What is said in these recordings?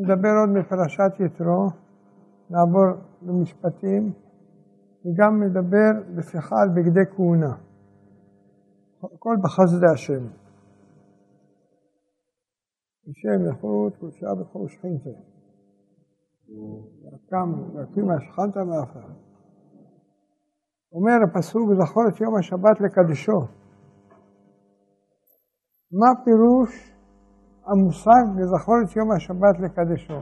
נדבר עוד מפרשת יתרו, נעבור למשפטים, וגם נדבר בשיחה על בגדי כהונה. הכל בחסדי השם. השם יחוט קודשה בכל שכינתה. קם להקים מהשכנת מאחר. אומר הפסוק, זכור את יום השבת לקדשו. מה פירוש המושג לזכור את יום השבת לקדשו?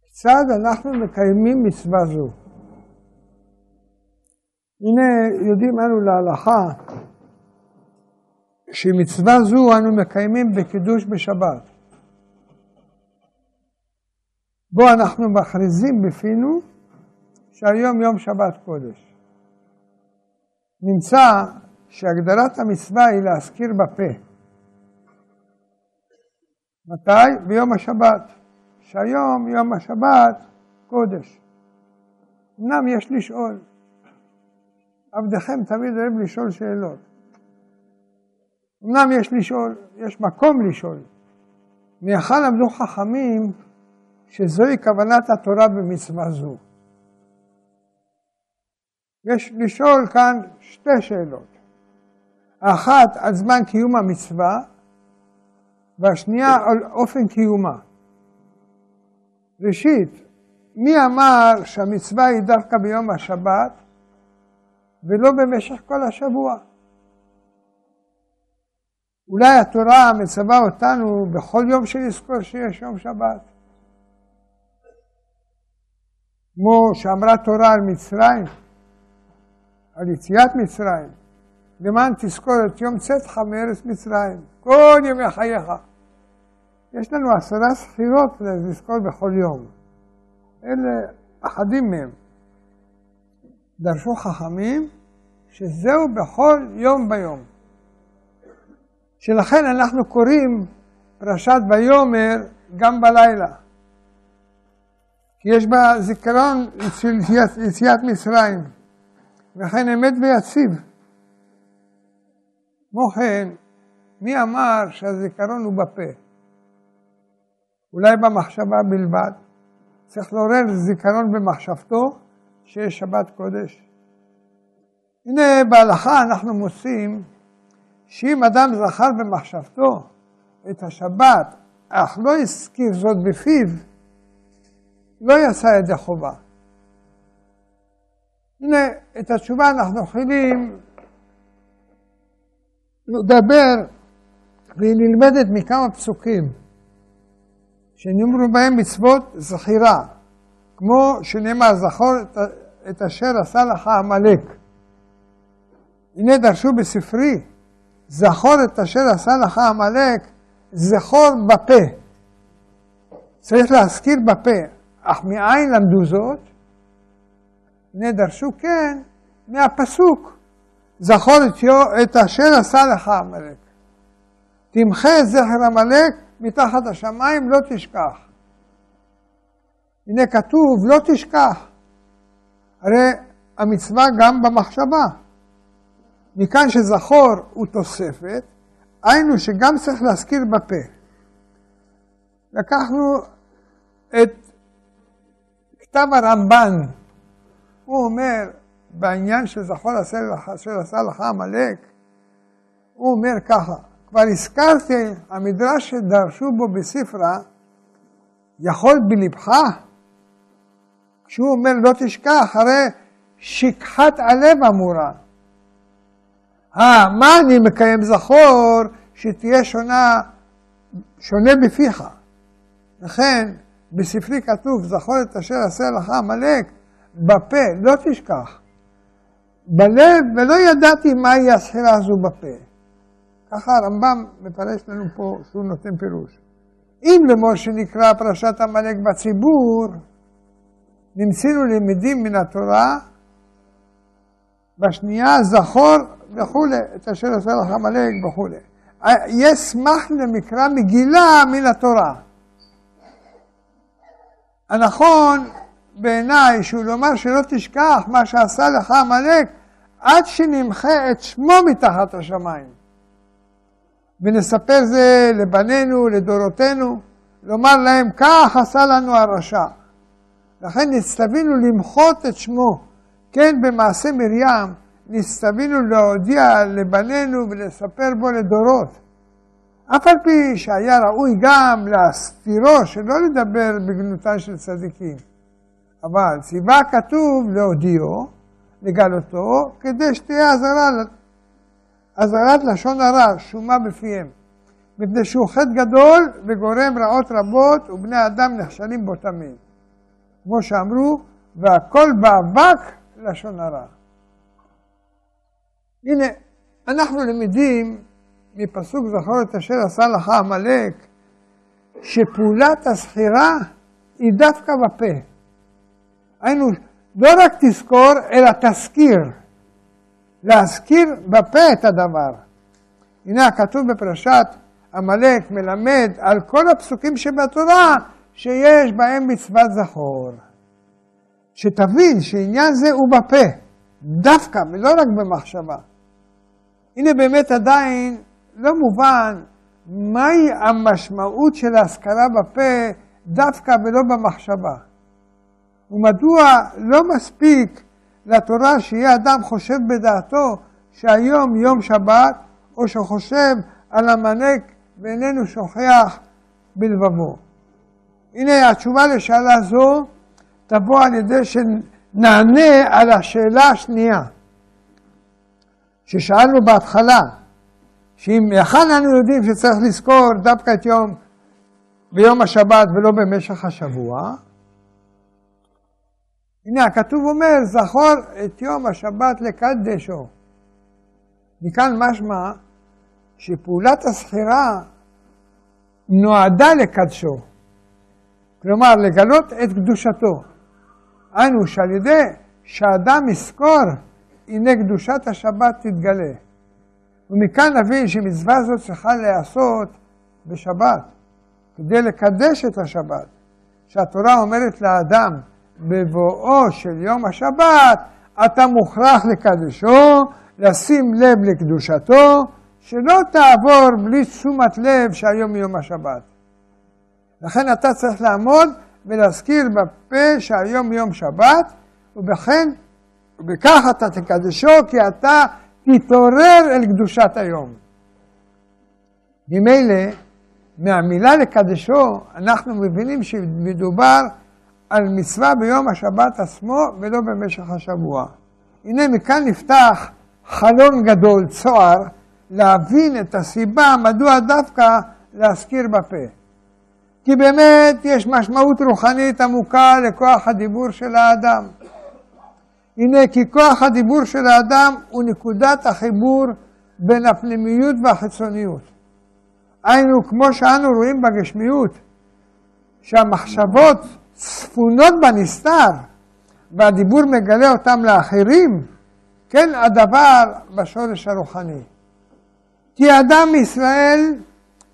כיצד אנחנו מקיימים מצווה זו? הנה יודעים אנו להלכה שמצווה זו אנו מקיימים בקידוש בשבת. בו אנחנו מכריזים בפינו שהיום יום שבת קודש. נמצא שהגדרת המצווה היא להזכיר בפה. מתי? ביום השבת. שהיום יום השבת קודש. אמנם יש לשאול, עבדכם תמיד אוהב לשאול שאלות. אמנם יש לשאול, יש מקום לשאול. מהיכן למדו חכמים שזוהי כוונת התורה במצווה זו. יש לשאול כאן שתי שאלות. האחת על זמן קיום המצווה, והשנייה על אופן קיומה. ראשית, מי אמר שהמצווה היא דווקא ביום השבת ולא במשך כל השבוע? אולי התורה מצווה אותנו בכל יום שנזכור שיש יום שבת. כמו שאמרה תורה על מצרים, על יציאת מצרים, למען תזכור את יום צאתך מארץ מצרים, כל ימי חייך. יש לנו עשרה ספירות לזכור בכל יום. אלה אחדים מהם. דרשו חכמים שזהו בכל יום ביום. שלכן אנחנו קוראים פרשת ויאמר גם בלילה. כי יש בה זיכרון של יציאת מצרים, וכן אמת ויציב. כמו כן, מי אמר שהזיכרון הוא בפה? אולי במחשבה בלבד. צריך לעורר זיכרון במחשבתו שיש שבת קודש. הנה בהלכה אנחנו מוצאים שאם אדם זכר במחשבתו את השבת, אך לא הזכיר זאת בפיו, לא יעשה ידי חובה. הנה, את התשובה אנחנו יכולים לדבר, והיא נלמדת מכמה פסוקים. שנאמרו בהם מצוות זכירה, כמו שנאמר זכור את אשר עשה לך עמלק. הנה דרשו בספרי, זכור את אשר עשה לך עמלק, זכור בפה. צריך להזכיר בפה, אך מאין למדו זאת? הנה דרשו כן מהפסוק, זכור את, יו, את אשר עשה לך עמלק. תמחה את זכר עמלק מתחת השמיים לא תשכח. הנה כתוב לא תשכח. הרי המצווה גם במחשבה. מכאן שזכור הוא תוספת, היינו שגם צריך להזכיר בפה. לקחנו את כתב הרמב"ן, הוא אומר בעניין של עשה לך עמלק, הוא אומר ככה, כבר הזכרתי, המדרש שדרשו בו בספרה, יכול בלבך? כשהוא אומר לא תשכח, הרי שכחת הלב אמורה. אה, מה אני מקיים זכור שתהיה שונה, שונה בפיך? לכן, בספרי כתוב, זכור את אשר עשה לך עמלק, בפה, לא תשכח. בלב, ולא ידעתי מהי הסחירה הזו בפה. ככה הרמב"ם מפרש לנו פה שהוא נותן פירוש. אם לאמור שנקרא פרשת עמלק בציבור, נמצינו למדים מן התורה, בשנייה זכור וכולי, את אשר עושה לך עמלק וכולי. יש סמך למקרא מגילה מן התורה. הנכון בעיניי שהוא לומר שלא תשכח מה שעשה לך עמלק עד שנמחה את שמו מתחת השמיים. ונספר זה לבנינו, לדורותינו, לומר להם, כך עשה לנו הרשע. לכן נצטווינו למחות את שמו. כן, במעשה מרים, נצטווינו להודיע לבנינו ולספר בו לדורות. אף על פי שהיה ראוי גם להסתירו, שלא לדבר בגנותן של צדיקים. אבל ציווה כתוב להודיעו, לגלותו, כדי שתהיה אזהרה, אזהרת לשון הרע, שומה בפיהם. מפני שהוא חטא גדול וגורם רעות רבות, ובני אדם נכשלים בו תמיד. כמו שאמרו, והכל באבק לשון הרע. הנה, אנחנו למדים מפסוק זכור את אשר עשה לך עמלק, שפעולת הזכירה היא דווקא בפה. היינו, לא רק תזכור, אלא תזכיר. להזכיר בפה את הדבר. הנה הכתוב בפרשת עמלק מלמד על כל הפסוקים שבתורה שיש בהם מצוות זכור. שתבין שעניין זה הוא בפה, דווקא ולא רק במחשבה. הנה באמת עדיין לא מובן מהי המשמעות של ההשכלה בפה דווקא ולא במחשבה. ומדוע לא מספיק לתורה שיהיה אדם חושב בדעתו שהיום יום שבת, או שחושב על המנק ואיננו שוכח בלבבו. הנה התשובה לשאלה זו תבוא על ידי שנענה על השאלה השנייה ששאלנו בהתחלה, שאם היכן אנו יודעים שצריך לזכור דווקא את יום, ביום השבת ולא במשך השבוע, הנה הכתוב אומר, זכור את יום השבת לקדשו. מכאן משמע שפעולת הזכירה נועדה לקדשו. כלומר, לגלות את קדושתו. היינו שעל ידי שאדם יזכור, הנה קדושת השבת תתגלה. ומכאן נבין שמצווה זו צריכה להיעשות בשבת, כדי לקדש את השבת. שהתורה אומרת לאדם, בבואו של יום השבת, אתה מוכרח לקדשו, לשים לב לקדושתו, שלא תעבור בלי תשומת לב שהיום יום השבת. לכן אתה צריך לעמוד ולהזכיר בפה שהיום יום שבת, ובכן, ובכך אתה תקדשו, כי אתה תתעורר אל קדושת היום. ממילא, מהמילה לקדשו, אנחנו מבינים שמדובר על מצווה ביום השבת עצמו ולא במשך השבוע. הנה מכאן נפתח חלון גדול, צוהר, להבין את הסיבה מדוע דווקא להזכיר בפה. כי באמת יש משמעות רוחנית עמוקה לכוח הדיבור של האדם. הנה כי כוח הדיבור של האדם הוא נקודת החיבור בין הפנימיות והחיצוניות. היינו, כמו שאנו רואים בגשמיות, שהמחשבות צפונות בנסתר והדיבור מגלה אותם לאחרים, כן הדבר בשורש הרוחני. כי אדם מישראל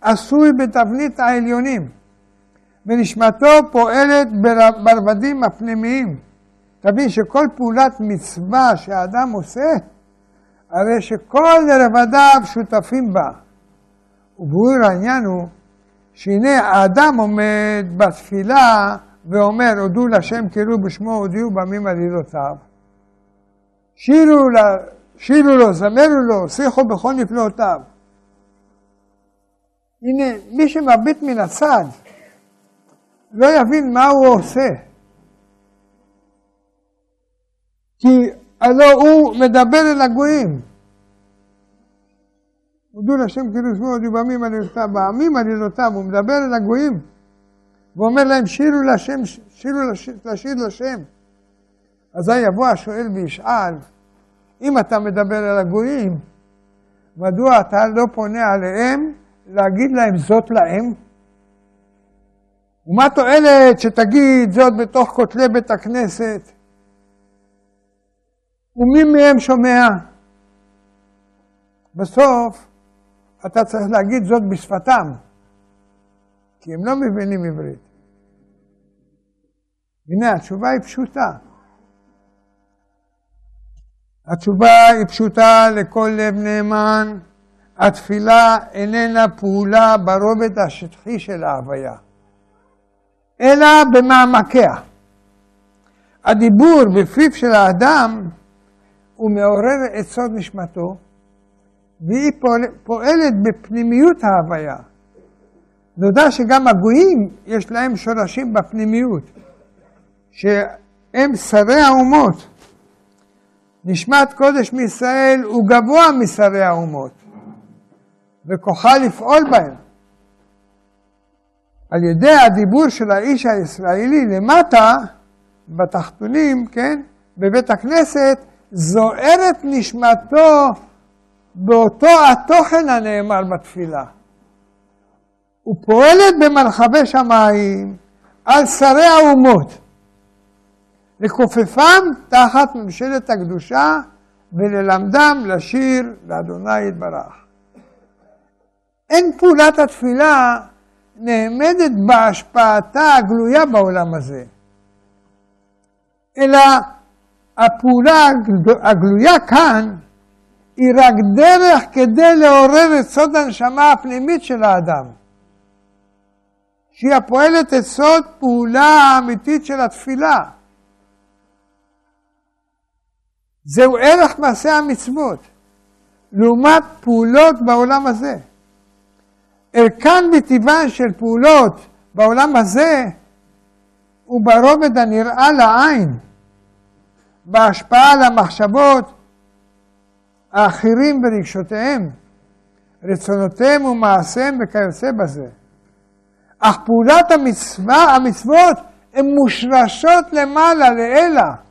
עשוי בתבנית העליונים, ונשמתו פועלת ברבדים הפנימיים. תבין שכל פעולת מצווה שהאדם עושה, הרי שכל רבדיו שותפים בה. וברור העניין הוא שהנה האדם עומד בתפילה ואומר, הודו להשם קראו בשמו, הודיעו בימים עלילותיו. שירו, שירו לו, זמרו לו, שיחו בכל נפלאותיו. הנה, מי שמביט מן הצד לא יבין מה הוא עושה. כי הלא הוא מדבר אל הגויים. הודו להשם כאילו שמו הודיעו בעמים עלילותיו, בעמים עלילותיו, הוא מדבר אל הגויים. ואומר להם שירו להשם, שירו לשיר לשם. אזי יבוא השואל וישאל, אם אתה מדבר על הגויים, מדוע אתה לא פונה עליהם להגיד להם זאת להם? ומה תועלת שתגיד זאת בתוך כותלי בית הכנסת? ומי מהם שומע? בסוף אתה צריך להגיד זאת בשפתם, כי הם לא מבינים עברית. הנה, התשובה היא פשוטה. התשובה היא פשוטה לכל לב נאמן התפילה איננה פעולה ברובד השטחי של ההוויה, אלא במעמקיה. הדיבור בפיו של האדם הוא מעורר את סוד נשמתו, והיא פועלת בפנימיות ההוויה. נודע שגם הגויים יש להם שורשים בפנימיות, שהם שרי האומות. נשמת קודש מישראל הוא גבוה משרי האומות, וכוחה לפעול בהם. על ידי הדיבור של האיש הישראלי למטה, בתחתונים, כן, בבית הכנסת, זוהרת נשמתו באותו התוכן הנאמר בתפילה. ופועלת במרחבי שמיים על שרי האומות, לכופפם תחת ממשלת הקדושה וללמדם לשיר לאדוני יתברך. אין פעולת התפילה נעמדת בהשפעתה הגלויה בעולם הזה, אלא הפעולה הגלויה כאן היא רק דרך כדי לעורר את סוד הנשמה הפנימית של האדם. שהיא הפועלת את סוד פעולה האמיתית של התפילה. זהו ערך מעשה המצוות, לעומת פעולות בעולם הזה. ערכן וטבען של פעולות בעולם הזה הוא ברובד הנראה לעין, בהשפעה על המחשבות האחרים ורגשותיהם, רצונותיהם ומעשיהם וכיוצא בזה. אך פעולת המצווה, המצוות, הן מושרשות למעלה, לעילה.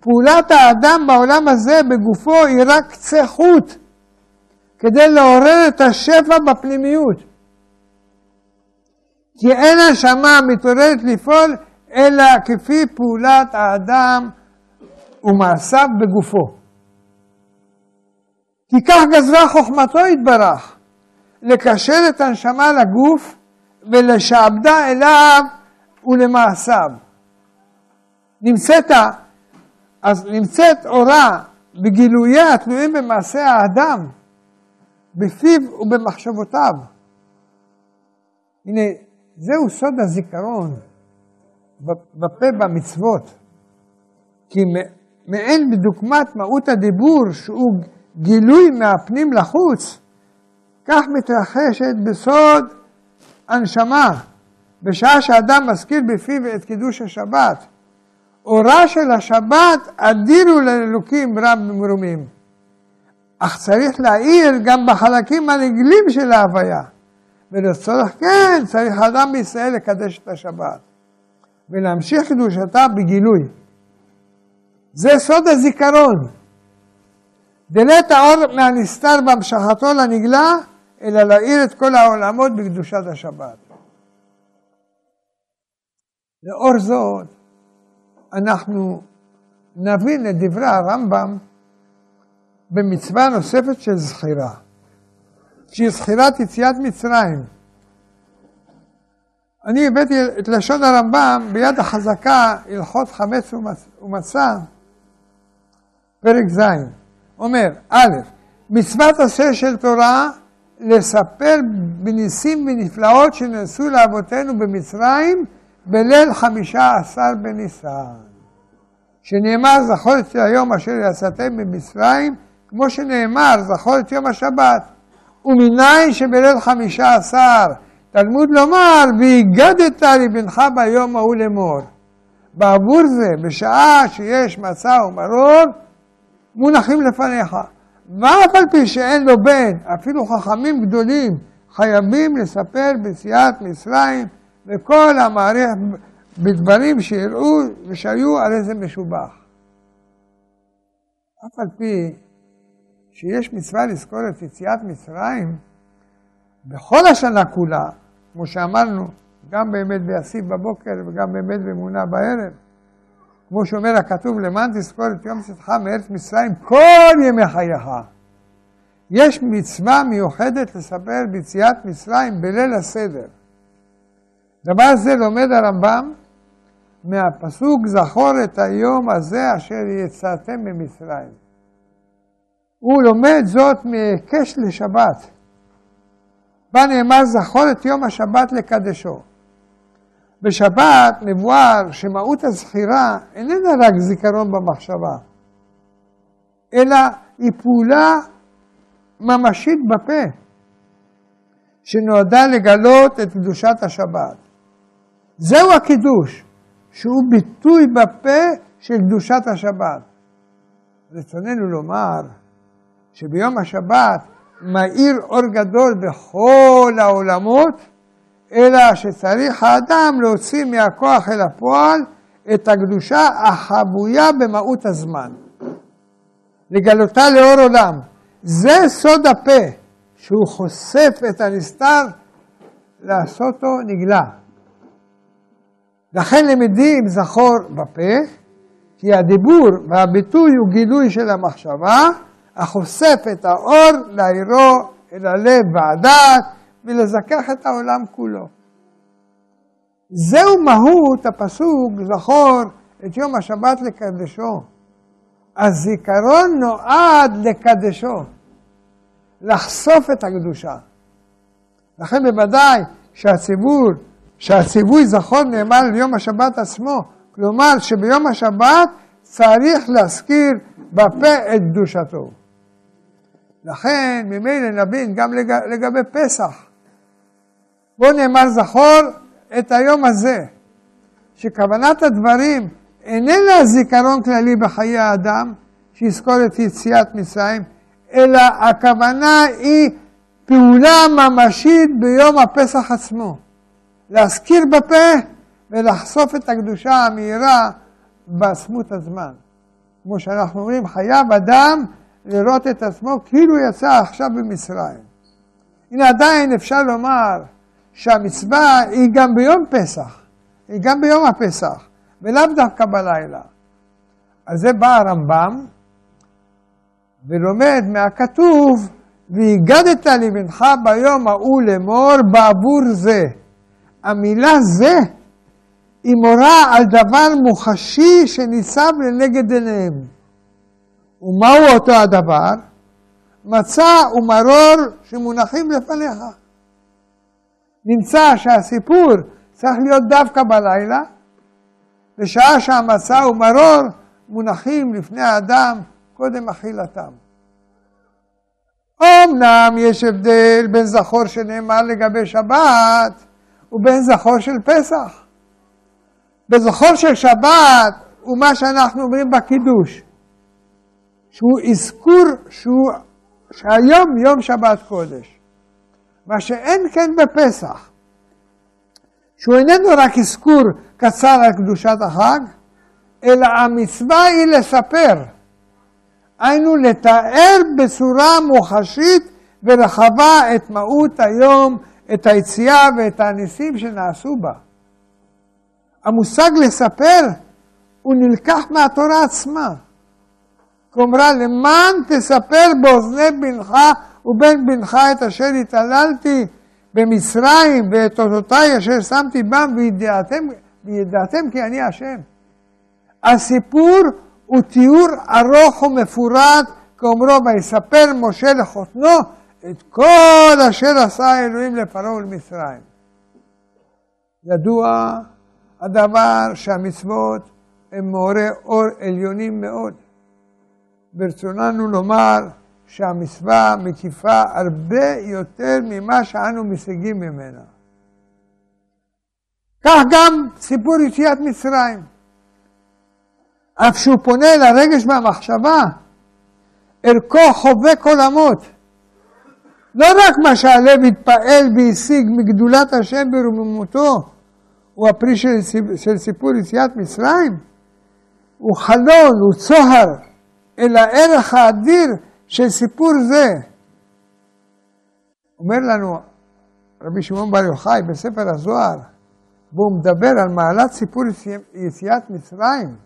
פעולת האדם בעולם הזה בגופו היא רק קצה חוט כדי לעורר את השפע בפנימיות. כי אין הנשמה מתעוררת לפעול אלא כפי פעולת האדם ומעשיו בגופו. כי כך גזרה חוכמתו יתברך, לקשר את הנשמה לגוף ולשעבדה אליו ולמעשיו. נמצאת, אז נמצאת אורה בגילוייה התלויים במעשה האדם, בפיו ובמחשבותיו. הנה, זהו סוד הזיכרון בפה במצוות. כי מעין בדוגמת מהות הדיבור שהוא גילוי מהפנים לחוץ, כך מתרחשת בסוד הנשמה, בשעה שאדם מזכיר בפיו את קידוש השבת. אורה של השבת אדירו לאלוקים רב מרומים. אך צריך להעיר גם בחלקים הנגלים של ההוויה. ולצורך כן צריך אדם בישראל לקדש את השבת. ולהמשיך קדושתה בגילוי. זה סוד הזיכרון. דלת האור מהנסתר בהמשכתו לנגלה, אלא להאיר את כל העולמות בקדושת השבת. לאור זאת, אנחנו נבין את דברי הרמב"ם במצווה נוספת של זכירה, שהיא זכירת יציאת מצרים. אני הבאתי את לשון הרמב"ם ביד החזקה, הלכות חמץ ומצה, פרק ז', אומר, א', מצוות עשה של תורה לספר בניסים ונפלאות שנעשו לאבותינו במצרים בליל חמישה עשר בניסן. שנאמר זכור את היום אשר יצאתם ממצרים, כמו שנאמר זכור את יום השבת. ומניין שבליל חמישה עשר, תלמוד לומר, והגדת לבנך ביום ההוא לאמור. בעבור זה, בשעה שיש מצה ומרור, מונחים לפניך. ואף על פי שאין לו בן, אפילו חכמים גדולים חייבים לספר בסיעת מצרים וכל המעריך בדברים שיראו ושהיו הרי זה משובח. אף על פי שיש מצווה לזכור את יציאת מצרים, בכל השנה כולה, כמו שאמרנו, גם באמת ויסיף בבוקר וגם באמת באמונה בערב, כמו שאומר הכתוב, למען תזכור את יום צאתך מארץ מצרים כל ימי חייך. יש מצווה מיוחדת לספר ביציאת מצרים בליל הסדר. דבר זה לומד הרמב"ם מהפסוק זכור את היום הזה אשר יצאתם ממצרים. הוא לומד זאת מהיקש לשבת. בה נאמר זכור את יום השבת לקדשו. בשבת מבואר שמהות הזכירה איננה רק זיכרון במחשבה, אלא היא פעולה ממשית בפה, שנועדה לגלות את קדושת השבת. זהו הקידוש, שהוא ביטוי בפה של קדושת השבת. רצוננו לומר שביום השבת מאיר אור גדול בכל העולמות, אלא שצריך האדם להוציא מהכוח אל הפועל את הקדושה החבויה במהות הזמן. לגלותה לאור עולם. זה סוד הפה, שהוא חושף את הנסתר לעשותו נגלה. לכן למדים זכור בפה, כי הדיבור והביטוי הוא גילוי של המחשבה, החושף את האור להעירו אל הלב והדעת ולזכח את העולם כולו. זהו מהות הפסוק זכור את יום השבת לקדשו. הזיכרון נועד לקדשו, לחשוף את הקדושה. לכן בוודאי שהציבור, שהציווי זכור נאמר ליום השבת עצמו, כלומר שביום השבת צריך להזכיר בפה את קדושתו. לכן ממילא נבין גם לג... לגבי פסח. בו נאמר זכור את היום הזה, שכוונת הדברים איננה זיכרון כללי בחיי האדם, שיזכור את יציאת מצרים, אלא הכוונה היא פעולה ממשית ביום הפסח עצמו. להזכיר בפה ולחשוף את הקדושה המהירה בעצמות הזמן. כמו שאנחנו אומרים, חייב אדם לראות את עצמו כאילו יצא עכשיו במצרים. הנה עדיין אפשר לומר שהמצווה היא גם ביום פסח, היא גם ביום הפסח, ולאו דווקא בלילה. על זה בא הרמב"ם ולומד מהכתוב, והגדת לבנך ביום ההוא לאמור בעבור זה. המילה זה היא מורה על דבר מוחשי שניצב לנגד עיניהם. ומהו אותו הדבר? מצה ומרור שמונחים לפניך. נמצא שהסיפור צריך להיות דווקא בלילה, בשעה שהמצה ומרור מונחים לפני האדם קודם אכילתם. אמנם יש הבדל בין זכור שנאמר לגבי שבת ובין זכור של פסח. בזכור של שבת הוא מה שאנחנו אומרים בקידוש, שהוא אזכור שהוא, שהיום יום שבת קודש. מה שאין כן בפסח, שהוא איננו רק אזכור קצר על קדושת החג, אלא המצווה היא לספר. היינו לתאר בצורה מוחשית ורחבה את מהות היום, את היציאה ואת הניסים שנעשו בה. המושג לספר הוא נלקח מהתורה עצמה. כלומר, למען תספר באוזני בנך ובן בנך את אשר התעללתי במצרים ואת אותותיי אשר שמתי בם וידעתם, וידעתם כי אני השם. הסיפור הוא תיאור ארוך ומפורט, כאומרו, ויספר משה לחותנו את כל אשר עשה האלוהים לפרעה ולמצרים. ידוע הדבר שהמצוות הם מעוררי אור עליונים מאוד. ברצוננו לומר שהמצווה מקיפה הרבה יותר ממה שאנו משיגים ממנה. כך גם סיפור יציאת מצרים. אף שהוא פונה לרגש והמחשבה, ערכו חובק עולמות. לא רק מה שהלב התפעל והשיג מגדולת השם ברוממותו, הוא הפרי של, של סיפור יציאת מצרים, הוא חלון, הוא צוהר, אל הערך האדיר של סיפור זה. אומר לנו רבי שמעון בר יוחאי בספר הזוהר, והוא מדבר על מעלת סיפור יציאת מצרים,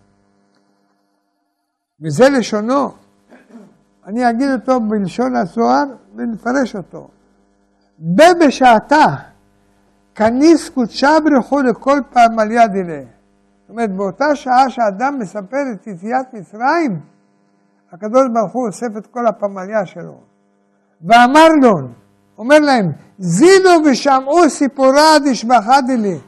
וזה לשונו. אני אגיד אותו בלשון הזוהר ונפרש אותו. בבשעתה, כניס קודשה ברכו לכל יד אלה. זאת אומרת, באותה שעה שאדם מספר את יציאת מצרים, הקדוש ברוך הוא אוסף את כל הפמליה שלו. ואמר לו, אומר להם, זינו ושמעו סיפורה דשבחה דלי.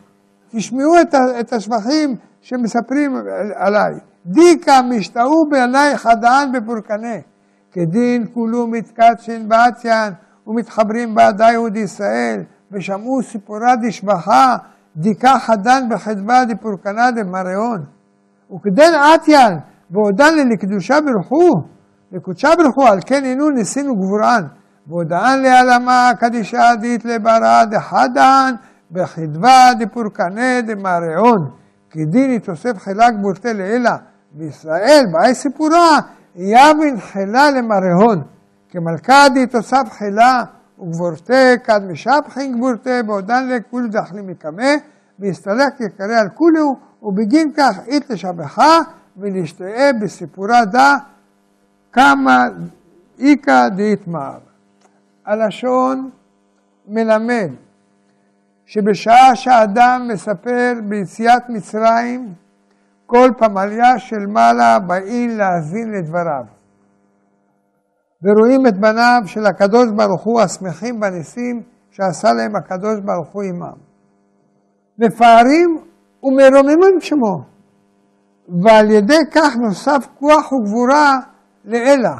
תשמעו את, את השבחים שמספרים עליי. דיקה משתהו בעיני חדן בפורקנה. כדין כולו מתקדשין באתיין ומתחברים בעדה יהוד ישראל, ושמעו סיפורה דשבחה, דיקה חדן בחדווה דפורקנה דמריון. וכדין אתיין, ועודן לקדושה ברכו, לקודשה ברכו, על כן אינו ניסינו גבורן. ועודן להלמה קדישה דית לברה דחדן בחדווה דפורקנה דמריון. כדין יתוסף חילה גבורתה לאלה, וישראל, באי סיפורה, יבין חילה למריהון. כמלכה תוסף חילה וגבורתה כד משבחין גבורתה בעודן לכול דחלי מקמה והסתלק יקרא על כולו ובגין כך אית לשבחה ולהשתאה בסיפורה דה כמה איכא דאיתמר. הלשון מלמד שבשעה שאדם מספר ביציאת מצרים כל פמליה של מעלה באים להאזין לדבריו. ורואים את בניו של הקדוש ברוך הוא השמחים בניסים שעשה להם הקדוש ברוך הוא עמם. מפארים ומרוממים שמו, ועל ידי כך נוסף כוח וגבורה לאלה.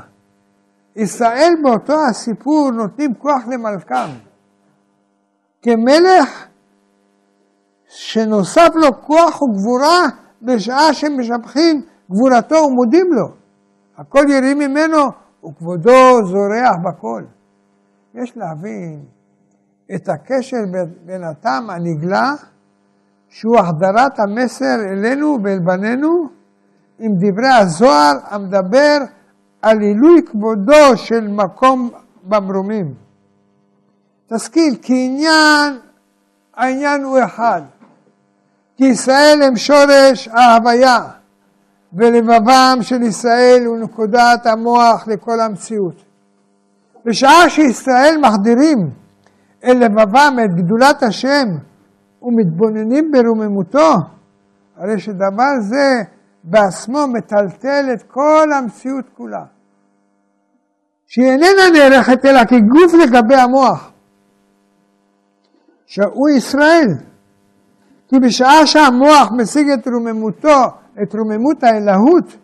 ישראל באותו הסיפור נותנים כוח למלכם. כמלך שנוסף לו כוח וגבורה בשעה שמשבחים גבורתו ומודים לו. הכל ירים ממנו וכבודו זורח בכל. יש להבין את הקשר בין הטעם הנגלה, שהוא החדרת המסר אלינו ואל בנינו, עם דברי הזוהר המדבר על עילוי כבודו של מקום במרומים. תשכיל, כי עניין, העניין הוא אחד. כי ישראל הם שורש ההוויה. ולבבם של ישראל הוא נקודת המוח לכל המציאות. בשעה שישראל מחדירים אל לבבם את גדולת השם ומתבוננים ברוממותו, הרי שדבר זה בעצמו מטלטל את כל המציאות כולה. שהיא איננה נערכת אלא כגוף לגבי המוח, שהוא ישראל. כי בשעה שהמוח משיג את רוממותו את רוממות האלהות,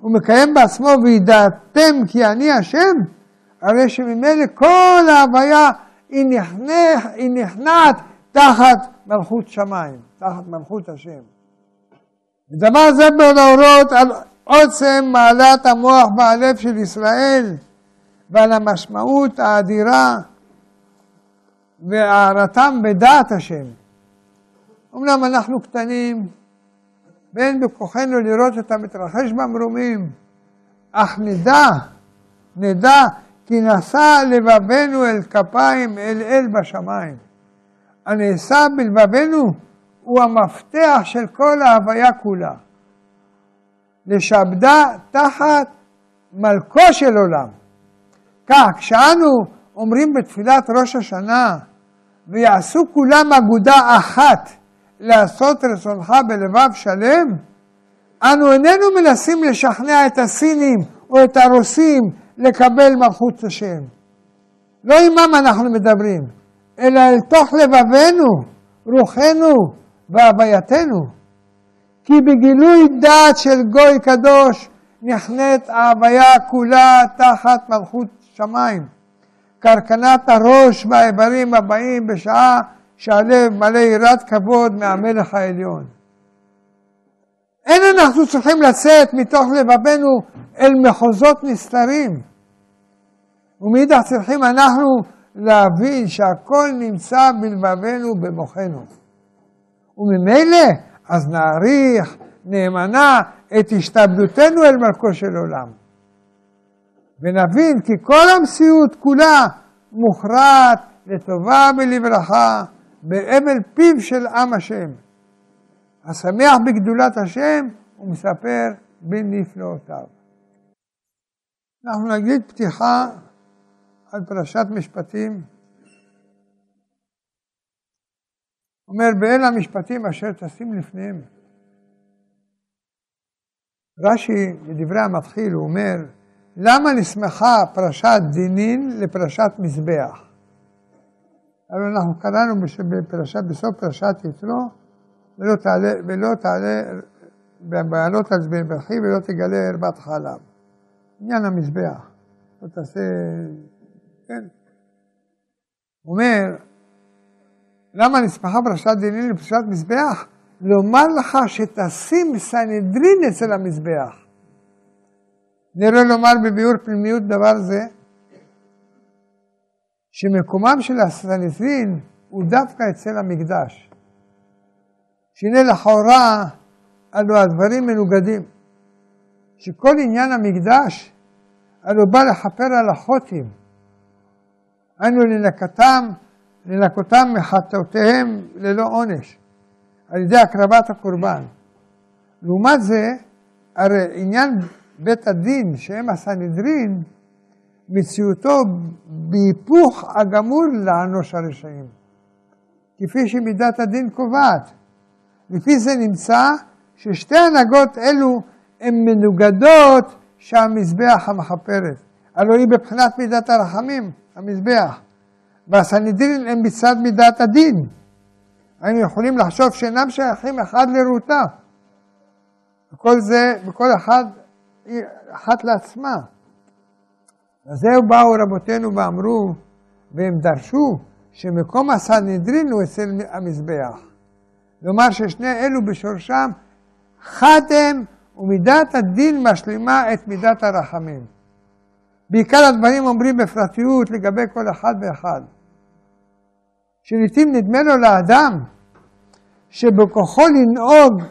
הוא מקיים בעצמו וידעתם כי אני השם, הרי שממילא כל ההוויה היא, נכנע, היא נכנעת תחת מלכות שמיים, תחת מלכות השם. ודבר זה בהוראות על עוצם מעלת המוח והלב של ישראל ועל המשמעות האדירה והערתם בדעת השם. אמנם אנחנו קטנים, ואין בכוחנו לראות את המתרחש במרומים, אך נדע, נדע כי נשא לבבנו אל כפיים אל אל בשמיים. הנעשה בלבבנו הוא המפתח של כל ההוויה כולה. לשעבדה תחת מלכו של עולם. כך, כשאנו אומרים בתפילת ראש השנה, ויעשו כולם אגודה אחת לעשות רצונך בלבב שלם, אנו איננו מנסים לשכנע את הסינים או את הרוסים לקבל מלכות השם. לא עמם אנחנו מדברים, אלא אל תוך לבבנו, רוחנו והווייתנו. כי בגילוי דעת של גוי קדוש נכנית ההוויה כולה תחת מלכות שמיים. קרקנת הראש והאיברים הבאים בשעה שהלב מלא יראת כבוד מהמלך העליון. אין אנחנו צריכים לצאת מתוך לבבנו אל מחוזות נסתרים. ומאידך צריכים אנחנו להבין שהכל נמצא בלבבנו במוחנו. וממילא אז נעריך נאמנה את השתבדותנו אל מלכו של עולם. ונבין כי כל המציאות כולה מוכרעת לטובה ולברכה באבל פיו של עם השם. השמח בגדולת השם, הוא מספר בנפלאותיו. אנחנו נגיד פתיחה על פרשת משפטים. אומר, באלה המשפטים אשר תשים לפניהם. רש"י, בדברי המתחיל, הוא אומר, למה נסמכה פרשת דינין לפרשת מזבח? הרי אנחנו קראנו בפרשת, בסוף פרשת יתרו, ולא תעלה, ולא תעלה, בעלות על זבחי ולא תגלה ערבת חלב. עניין המזבח. לא תעשה, כן. אומר, למה נסמכה פרשת דינין לפרשת מזבח? לומר לך שתשים סנהדרין אצל המזבח. נראה לומר בביאור פנימיות דבר זה, שמקומם של הסנהדרין הוא דווקא אצל המקדש. שהנה לכאורה, הלו הדברים מנוגדים. שכל עניין המקדש, הלו בא לכפר על החוטים. אנו לנקתם, לנקותם מחטאותיהם ללא עונש, על ידי הקרבת הקורבן. לעומת זה, הרי עניין בית הדין, שהם הסנהדרין, מציאותו בהיפוך הגמור לענוש הרשעים, כפי שמידת הדין קובעת. לפי זה נמצא ששתי הנהגות אלו הן מנוגדות שהמזבח המכפרת. הלוא היא בבחינת מידת הרחמים, המזבח. והסנהדרין הם מצד מידת הדין. היינו יכולים לחשוב שאינם שייכים אחד לרעותה. וכל זה, וכל אחד, אחת לעצמה. אז זהו באו רבותינו ואמרו, והם דרשו, שמקום הסנהדרין הוא אצל המזבח. כלומר ששני אלו בשורשם חד הם, ומידת הדין משלימה את מידת הרחמים. בעיקר הדברים אומרים בפרטיות לגבי כל אחד ואחד. שלעיתים נדמה לו לאדם שבכוחו לנהוג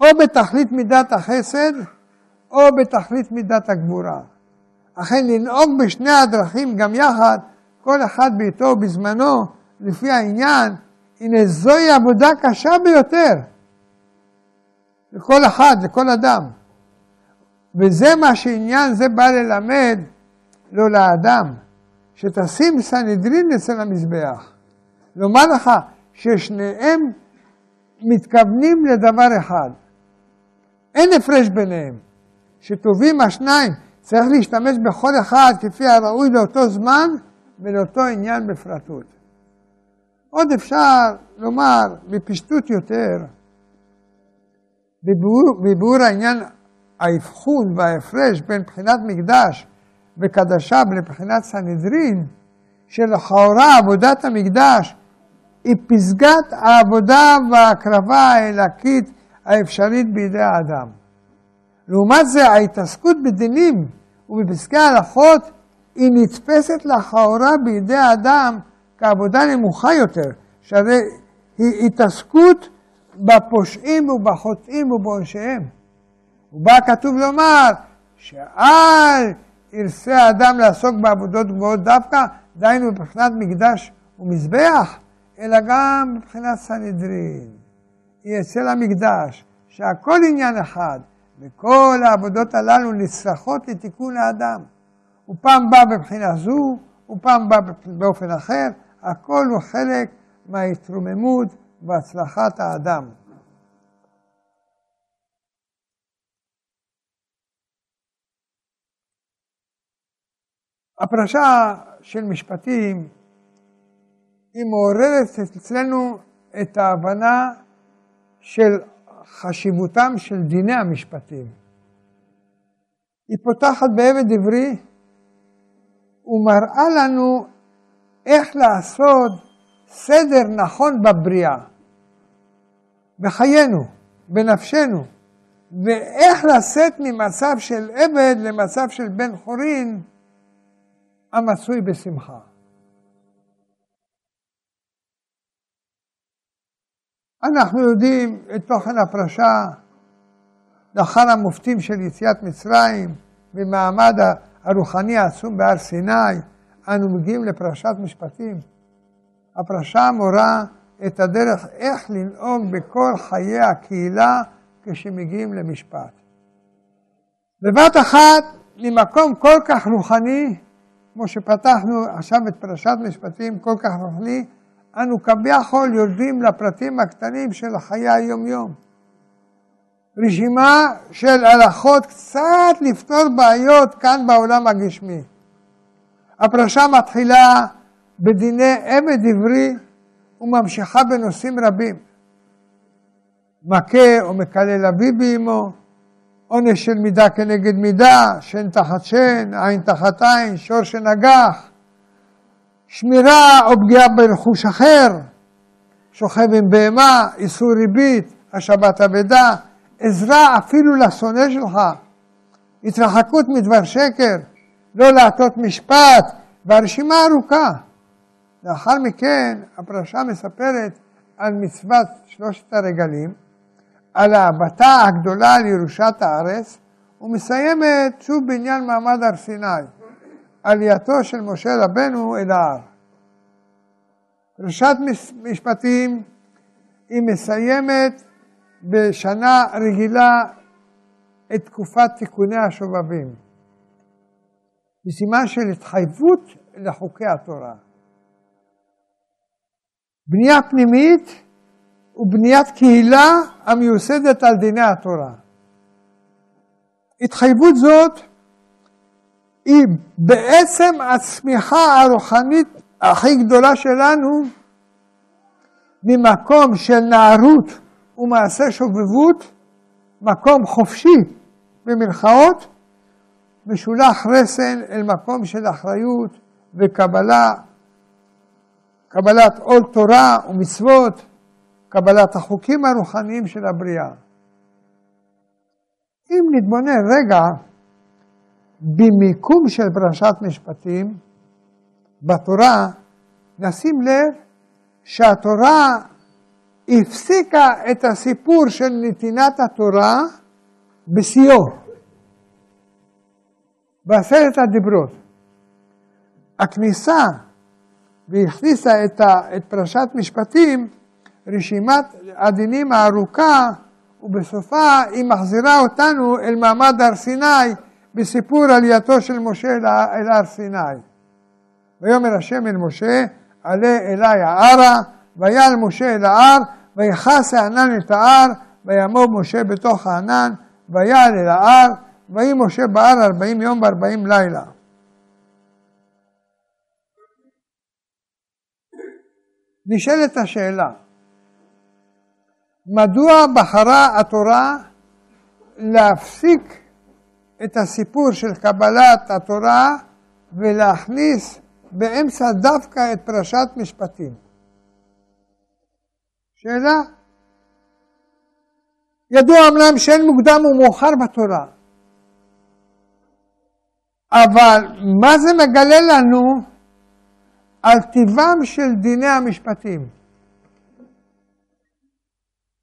או בתכלית מידת החסד או בתכלית מידת הגבורה. אכן לנהוג בשני הדרכים גם יחד, כל אחד בעיתו ובזמנו, לפי העניין, הנה זוהי עבודה קשה ביותר. לכל אחד, לכל אדם. וזה מה שעניין זה בא ללמד, לא לאדם, שתשים סנהדרין אצל המזבח. לומר לך ששניהם מתכוונים לדבר אחד. אין הפרש ביניהם. שטובים השניים, צריך להשתמש בכל אחד כפי הראוי לאותו זמן ולאותו עניין בפרטות. עוד אפשר לומר בפשטות יותר, בביאור העניין האבחון וההפרש בין בחינת מקדש וקדשה לבחינת סנהדרין, שלכאורה עבודת המקדש היא פסגת העבודה וההקרבה האלקית האפשרית בידי האדם. לעומת זה, ההתעסקות בדינים ובפסקי הלכות היא נתפסת לכאורה בידי האדם כעבודה נמוכה יותר, שהרי היא התעסקות בפושעים ובחוטאים ובעונשיהם. ובא כתוב לומר שאל ירצה האדם לעסוק בעבודות גבוהות דווקא, דהיינו מבחינת מקדש ומזבח, אלא גם מבחינת סנהדרין. היא אצל המקדש, שהכל עניין אחד, וכל העבודות הללו נצרכות לתיקון האדם. הוא פעם בא בבחינה זו, הוא פעם בא באופן אחר, הכל הוא חלק מההתרוממות והצלחת האדם. הפרשה של משפטים היא מעוררת אצלנו את ההבנה של חשיבותם של דיני המשפטים. היא פותחת בעבד עברי ומראה לנו איך לעשות סדר נכון בבריאה, בחיינו, בנפשנו, ואיך לצאת ממצב של עבד למצב של בן חורין המצוי בשמחה. אנחנו יודעים את תוכן הפרשה לאחר המופתים של יציאת מצרים במעמד הרוחני העצום בהר סיני, אנו מגיעים לפרשת משפטים. הפרשה מורה את הדרך איך לנהוג בכל חיי הקהילה כשמגיעים למשפט. בבת אחת, ממקום כל כך רוחני, כמו שפתחנו עכשיו את פרשת משפטים כל כך רוחני, אנו כביכול יורדים לפרטים הקטנים של חיי היום-יום. רשימה של הלכות קצת לפתור בעיות כאן בעולם הגשמי. הפרשה מתחילה בדיני עבד עברי וממשיכה בנושאים רבים. מכה או מקלל אביו באמו, עונש של מידה כנגד מידה, שן תחת שן, עין תחת עין, שור שנגח, שמירה או פגיעה ברכוש אחר, שוכב עם בהמה, איסור ריבית, השבת אבדה, עזרה אפילו לשונא שלך, התרחקות מדבר שקר, לא להטות משפט, והרשימה ארוכה. לאחר מכן הפרשה מספרת על מצוות שלושת הרגלים, על ההבטה הגדולה על ירושת הארץ, ומסיימת שוב בעניין מעמד הר סיני, עלייתו של משה רבנו אל ההר. פרשת משפטים היא מסיימת בשנה רגילה את תקופת תיקוני השובבים. משימה של התחייבות לחוקי התורה. בנייה פנימית ובניית קהילה המיוסדת על דיני התורה. התחייבות זאת היא בעצם הצמיחה הרוחנית הכי גדולה שלנו ממקום של נערות ומעשה שובבות, מקום חופשי במרכאות, משולח רסן אל מקום של אחריות וקבלה, קבלת עול תורה ומצוות, קבלת החוקים הרוחניים של הבריאה. אם נתבונן רגע במיקום של פרשת משפטים בתורה, נשים לב שהתורה הפסיקה את הסיפור של נתינת התורה בשיאו, בעשרת הדיברות. הכניסה והכניסה את, ה, את פרשת משפטים, רשימת הדינים הארוכה, ובסופה היא מחזירה אותנו אל מעמד הר סיני בסיפור עלייתו של משה אל הר סיני. ויאמר השם אל משה, עלה אלי הערה, ויעל משה אל ההר, ויכס הענן את ההר, ויעמוד משה בתוך הענן, ויעל אל ההר, ויהי משה בהר ארבעים יום וארבעים לילה. נשאלת השאלה, מדוע בחרה התורה להפסיק את הסיפור של קבלת התורה ולהכניס באמצע דווקא את פרשת משפטים? שאלה. ידוע אמנם שאין מוקדם ומאוחר בתורה, אבל מה זה מגלה לנו על טיבם של דיני המשפטים?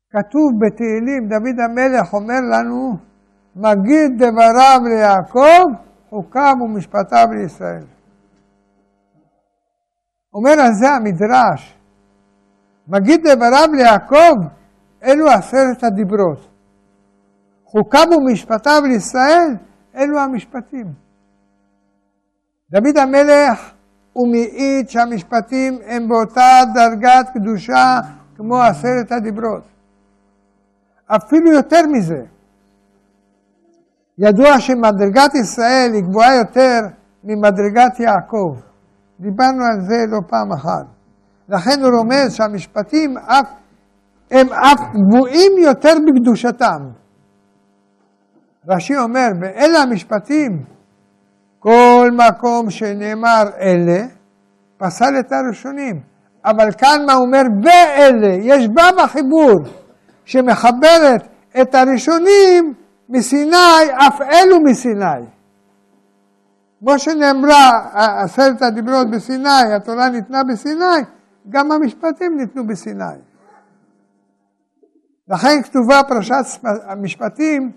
כתוב בתהילים, דוד המלך אומר לנו, מגיד דבריו ליעקב, חוקיו ומשפטיו לישראל. אומר על זה המדרש, מגיד דבריו ליעקב, אלו עשרת הדיברות. חוקיו ומשפטיו לישראל, אלו המשפטים. דוד המלך הוא מעיד שהמשפטים הם באותה דרגת קדושה כמו עשרת הדיברות. אפילו יותר מזה, ידוע שמדרגת ישראל היא גבוהה יותר ממדרגת יעקב. דיברנו על זה לא פעם אחת. לכן הוא רומז שהמשפטים אף, הם אף גבוהים יותר בקדושתם. רש"י אומר, ואלה המשפטים, כל מקום שנאמר אלה, פסל את הראשונים. אבל כאן מה אומר? ואלה, יש בה בחיבור שמחברת את הראשונים מסיני, אף אלו מסיני. כמו שנאמרה עשרת הדיברות בסיני, התורה ניתנה בסיני, גם המשפטים ניתנו בסיני. לכן כתובה פרשת המשפטים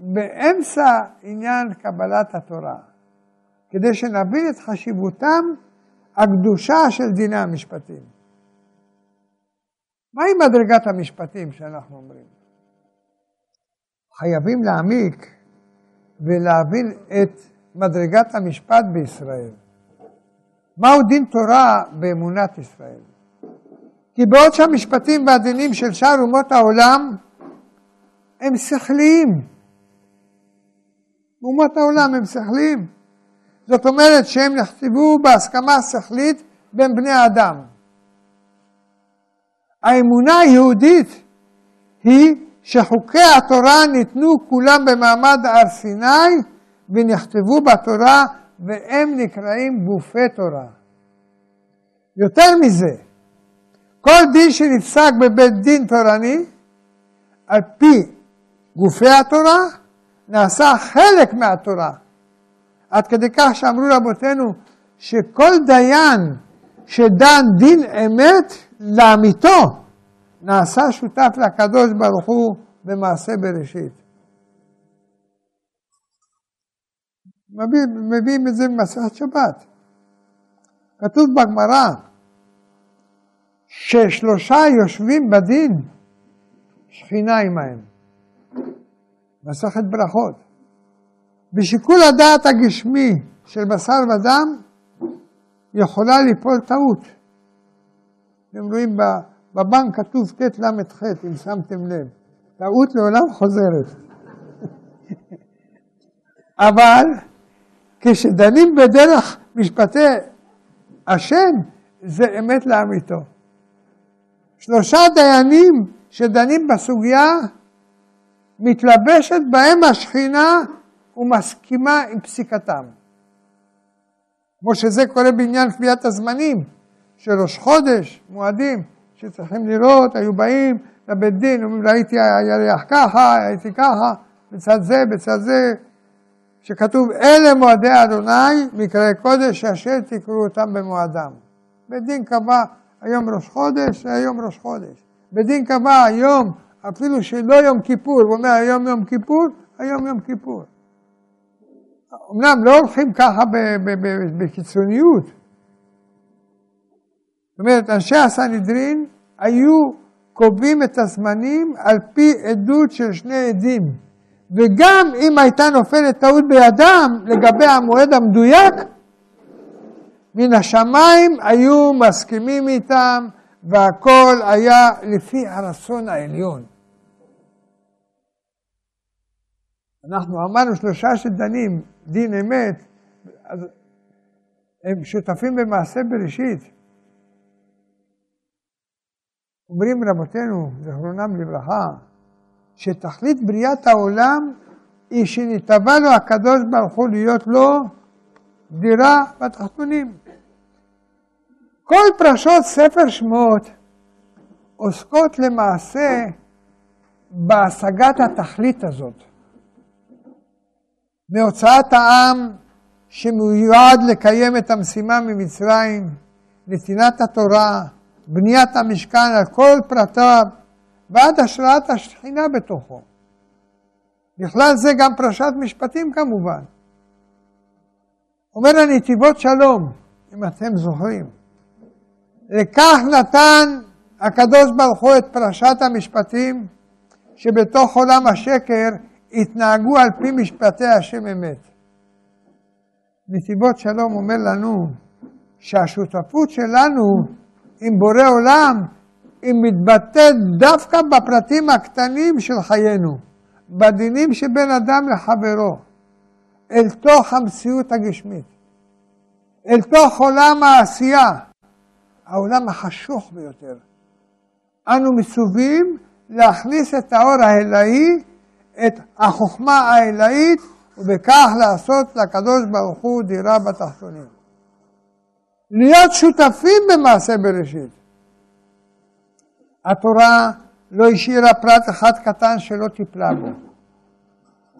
באמצע עניין קבלת התורה, כדי שנבין את חשיבותם הקדושה של דיני המשפטים. מהי מדרגת המשפטים שאנחנו אומרים? חייבים להעמיק ולהבין את מדרגת המשפט בישראל. מהו דין תורה באמונת ישראל? כי בעוד שהמשפטים והדינים של שאר אומות העולם הם שכליים. אומות העולם הם שכליים. זאת אומרת שהם נכתבו בהסכמה שכלית בין בני אדם. האמונה היהודית היא שחוקי התורה ניתנו כולם במעמד הר סיני ונכתבו בתורה והם נקראים גופי תורה. יותר מזה, כל דין שנפסק בבית דין תורני, על פי גופי התורה, נעשה חלק מהתורה. עד כדי כך שאמרו רבותינו שכל דיין שדן דין אמת לאמיתו, נעשה שותף לקדוש ברוך הוא במעשה בראשית. מביאים את זה במסכת שבת. כתוב בגמרא ששלושה יושבים בדין, שכינה עמהם. מסכת ברכות. בשיקול הדעת הגשמי של בשר ודם יכולה ליפול טעות. אתם רואים בבנק כתוב ט"ל"ח, אם שמתם לב. טעות לעולם חוזרת. אבל כשדנים בדרך משפטי השם, זה אמת לאמיתו. שלושה דיינים שדנים בסוגיה, מתלבשת בהם השכינה ומסכימה עם פסיקתם. כמו שזה קורה בעניין קביעת הזמנים של ראש חודש, מועדים, שצריכים לראות, היו באים לבית דין, אומרים ראיתי הירח ככה, הייתי ככה, בצד זה, בצד זה, שכתוב אלה מועדי אדוני, מקראי קודש, שאשר תקראו אותם במועדם. בית דין קבע היום ראש חודש, היום ראש חודש. בית דין קבע היום, אפילו שלא יום כיפור, הוא אומר היום יום כיפור, היום יום כיפור. אמנם לא הולכים ככה בקיצוניות. אומרת, אנשי הסנהדרין היו קובעים את הזמנים על פי עדות של שני עדים. וגם אם הייתה נופלת טעות בידם לגבי המועד המדויק, מן השמיים היו מסכימים איתם והכל היה לפי הרצון העליון. אנחנו אמרנו שלושה שדנים דין אמת, אז הם שותפים במעשה בראשית. אומרים רבותינו, זכרונם לברכה, שתכלית בריאת העולם היא שנתבע לו הקדוש ברוך הוא להיות לו דירה בתחתונים. כל פרשות ספר שמות עוסקות למעשה בהשגת התכלית הזאת. מהוצאת העם שמיועד לקיים את המשימה ממצרים, נתינת התורה, בניית המשכן על כל פרטיו, ועד השראת השכינה בתוכו. בכלל זה גם פרשת משפטים כמובן. אומר הנתיבות שלום, אם אתם זוכרים. לכך נתן הקדוש ברוך הוא את פרשת המשפטים, שבתוך עולם השקר התנהגו על פי משפטי השם אמת. נתיבות שלום אומר לנו שהשותפות שלנו עם בורא עולם היא מתבטאת דווקא בפרטים הקטנים של חיינו, בדינים שבין אדם לחברו, אל תוך המציאות הגשמית, אל תוך עולם העשייה, העולם החשוך ביותר. אנו מצווים להכניס את האור האלוהי, את החוכמה האלוהית, ובכך לעשות לקדוש ברוך הוא דירה בתחתונים. להיות שותפים במעשה בראשית. התורה לא השאירה פרט אחד קטן שלא טיפלה בו.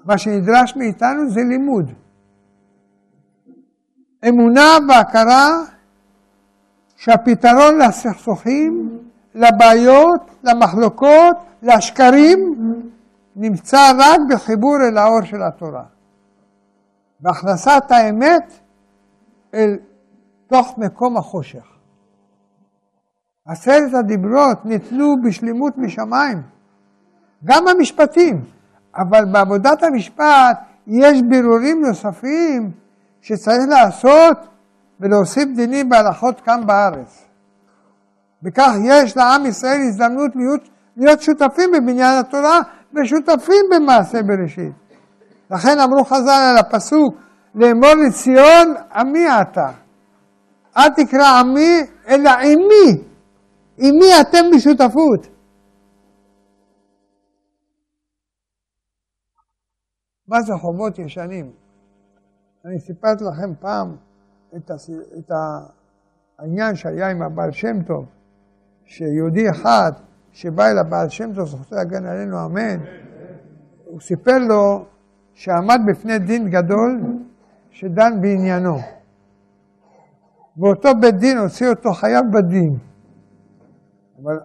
מה שנדרש מאיתנו זה לימוד. אמונה והכרה שהפתרון לסכסוכים, לבעיות, למחלוקות, לשקרים, נמצא רק בחיבור אל האור של התורה. בהכנסת האמת אל תוך מקום החושך. עשרת הדיברות ניתנו בשלמות משמיים, גם המשפטים, אבל בעבודת המשפט יש בירורים נוספים שצריך לעשות ולהוסיף דינים בהלכות כאן בארץ. בכך יש לעם ישראל הזדמנות להיות, להיות שותפים בבניין התורה ושותפים במעשה בראשית. לכן אמרו חז"ל על הפסוק, לאמור לציון, עמי אתה. אל תקרא עמי, אלא עמי. עמי אתם בשותפות. מה זה חובות ישנים? אני סיפרתי לכם פעם את, הס... את העניין שהיה עם הבעל שם טוב, שיהודי אחד שבא אל הבעל שם טוב, זכותו להגן עלינו, אמן, הוא סיפר לו שעמד בפני דין גדול שדן בעניינו. ואותו בית דין הוציא אותו חייב בדין. אבל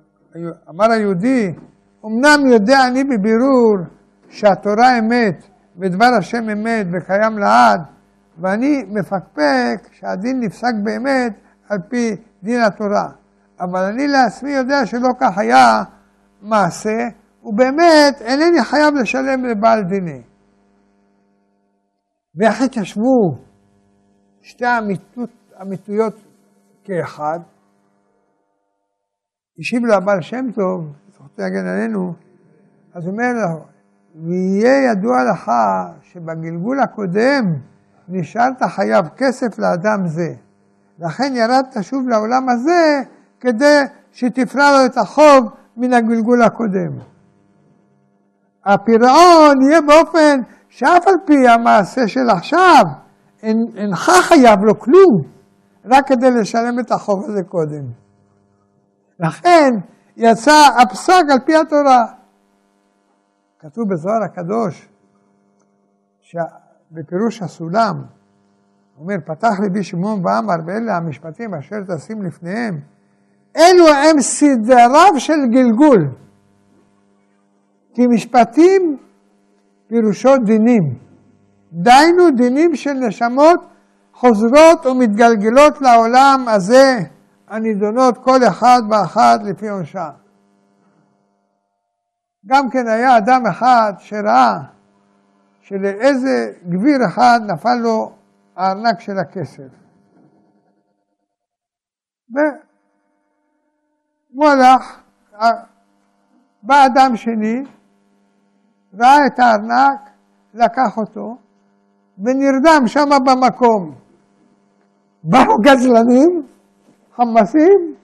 אמר היהודי, אמנם יודע אני בבירור שהתורה אמת ודבר השם אמת וקיים לעד, ואני מפקפק שהדין נפסק באמת על פי דין התורה. אבל אני לעצמי יודע שלא כך היה מעשה, ובאמת אינני חייב לשלם לבעל דיני. ואיך התיישבו שתי האמיתות, האמיתויות כאחד? השיב לו הבעל שם טוב, זכותו יגן עלינו, אז אומר לו, ויהיה ידוע לך שבגלגול הקודם נשארת חייב כסף לאדם זה. לכן ירדת שוב לעולם הזה כדי שתפרע לו את החוב מן הגלגול הקודם. הפירעון יהיה באופן שאף על פי המעשה של עכשיו, אינך חייב לו כלום, רק כדי לשלם את החוב הזה קודם. לכן יצא הפסק על פי התורה. כתוב בזוהר הקדוש, בפירוש הסולם, אומר, פתח ליבי שמעון ואמר, ואלה המשפטים אשר תשים לפניהם, אלו הם סדריו של גלגול. כי משפטים פירושו דינים. דהיינו דינים של נשמות חוזרות ומתגלגלות לעולם הזה, הנידונות כל אחד ואחת לפי עונשה. גם כן היה אדם אחד שראה שלאיזה גביר אחד נפל לו הארנק של הכסף. והוא הלך, בא אדם שני, ראה את הארנק, לקח אותו, ונרדם שם במקום. באו גזלנים, חמסים,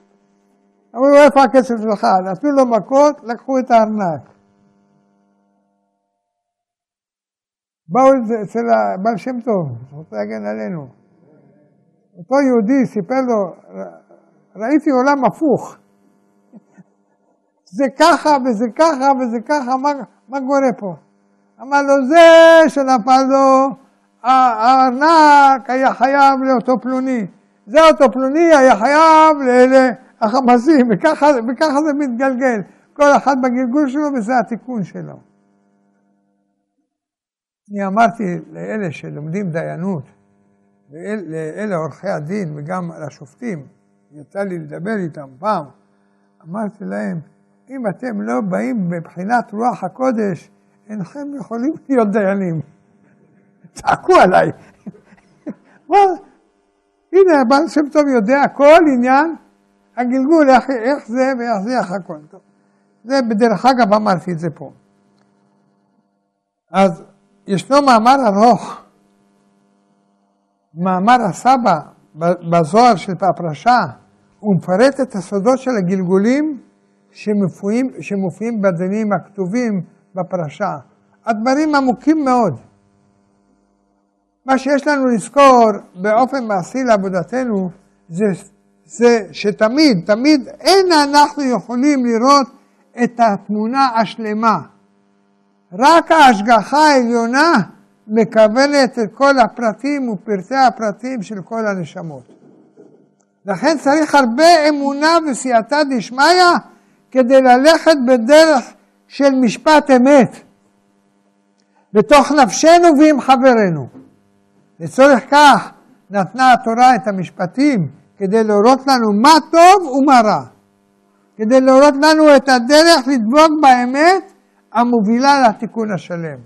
אמרו לו, איפה הכסף שלך? נתנו לו מכות, לקחו את הארנק. באו אצל הבעל שם טוב, רוצה להגן עלינו. אותו יהודי סיפר לו, ראיתי עולם הפוך. זה ככה וזה ככה וזה ככה, מה, מה קורה פה? אמר לו, זה שנפל לו הארנק היה חייב לאותו פלוני. זה אותו פלוני היה חייב לאלה החמאסים, וככה, וככה זה מתגלגל. כל אחד בגלגול שלו וזה התיקון שלו. אני אמרתי לאלה שלומדים דיינות, לאלה עורכי הדין וגם לשופטים, יצא לי לדבר איתם פעם, אמרתי להם, אם אתם לא באים מבחינת רוח הקודש, אינכם יכולים להיות דיינים. צעקו עליי. הנה, הבעל שם טוב יודע כל עניין הגלגול, איך, איך זה ואיך זה, איך הכל. טוב. זה בדרך אגב אמרתי את זה פה. אז ישנו מאמר ארוך, מאמר הסבא בזוהר של הפרשה, הוא מפרט את הסודות של הגלגולים שמופיעים, שמופיעים בדינים הכתובים בפרשה. הדברים עמוקים מאוד. מה שיש לנו לזכור באופן מעשי לעבודתנו זה, זה שתמיד, תמיד אין אנחנו יכולים לראות את התמונה השלמה. רק ההשגחה העליונה מקבלת את כל הפרטים ופרטי הפרטים של כל הנשמות. לכן צריך הרבה אמונה וסייעתא דשמיא כדי ללכת בדרך של משפט אמת בתוך נפשנו ועם חברנו. לצורך כך נתנה התורה את המשפטים כדי להורות לנו מה טוב ומה רע. כדי להורות לנו את הדרך לדבוק באמת המובילה לתיקון השלם.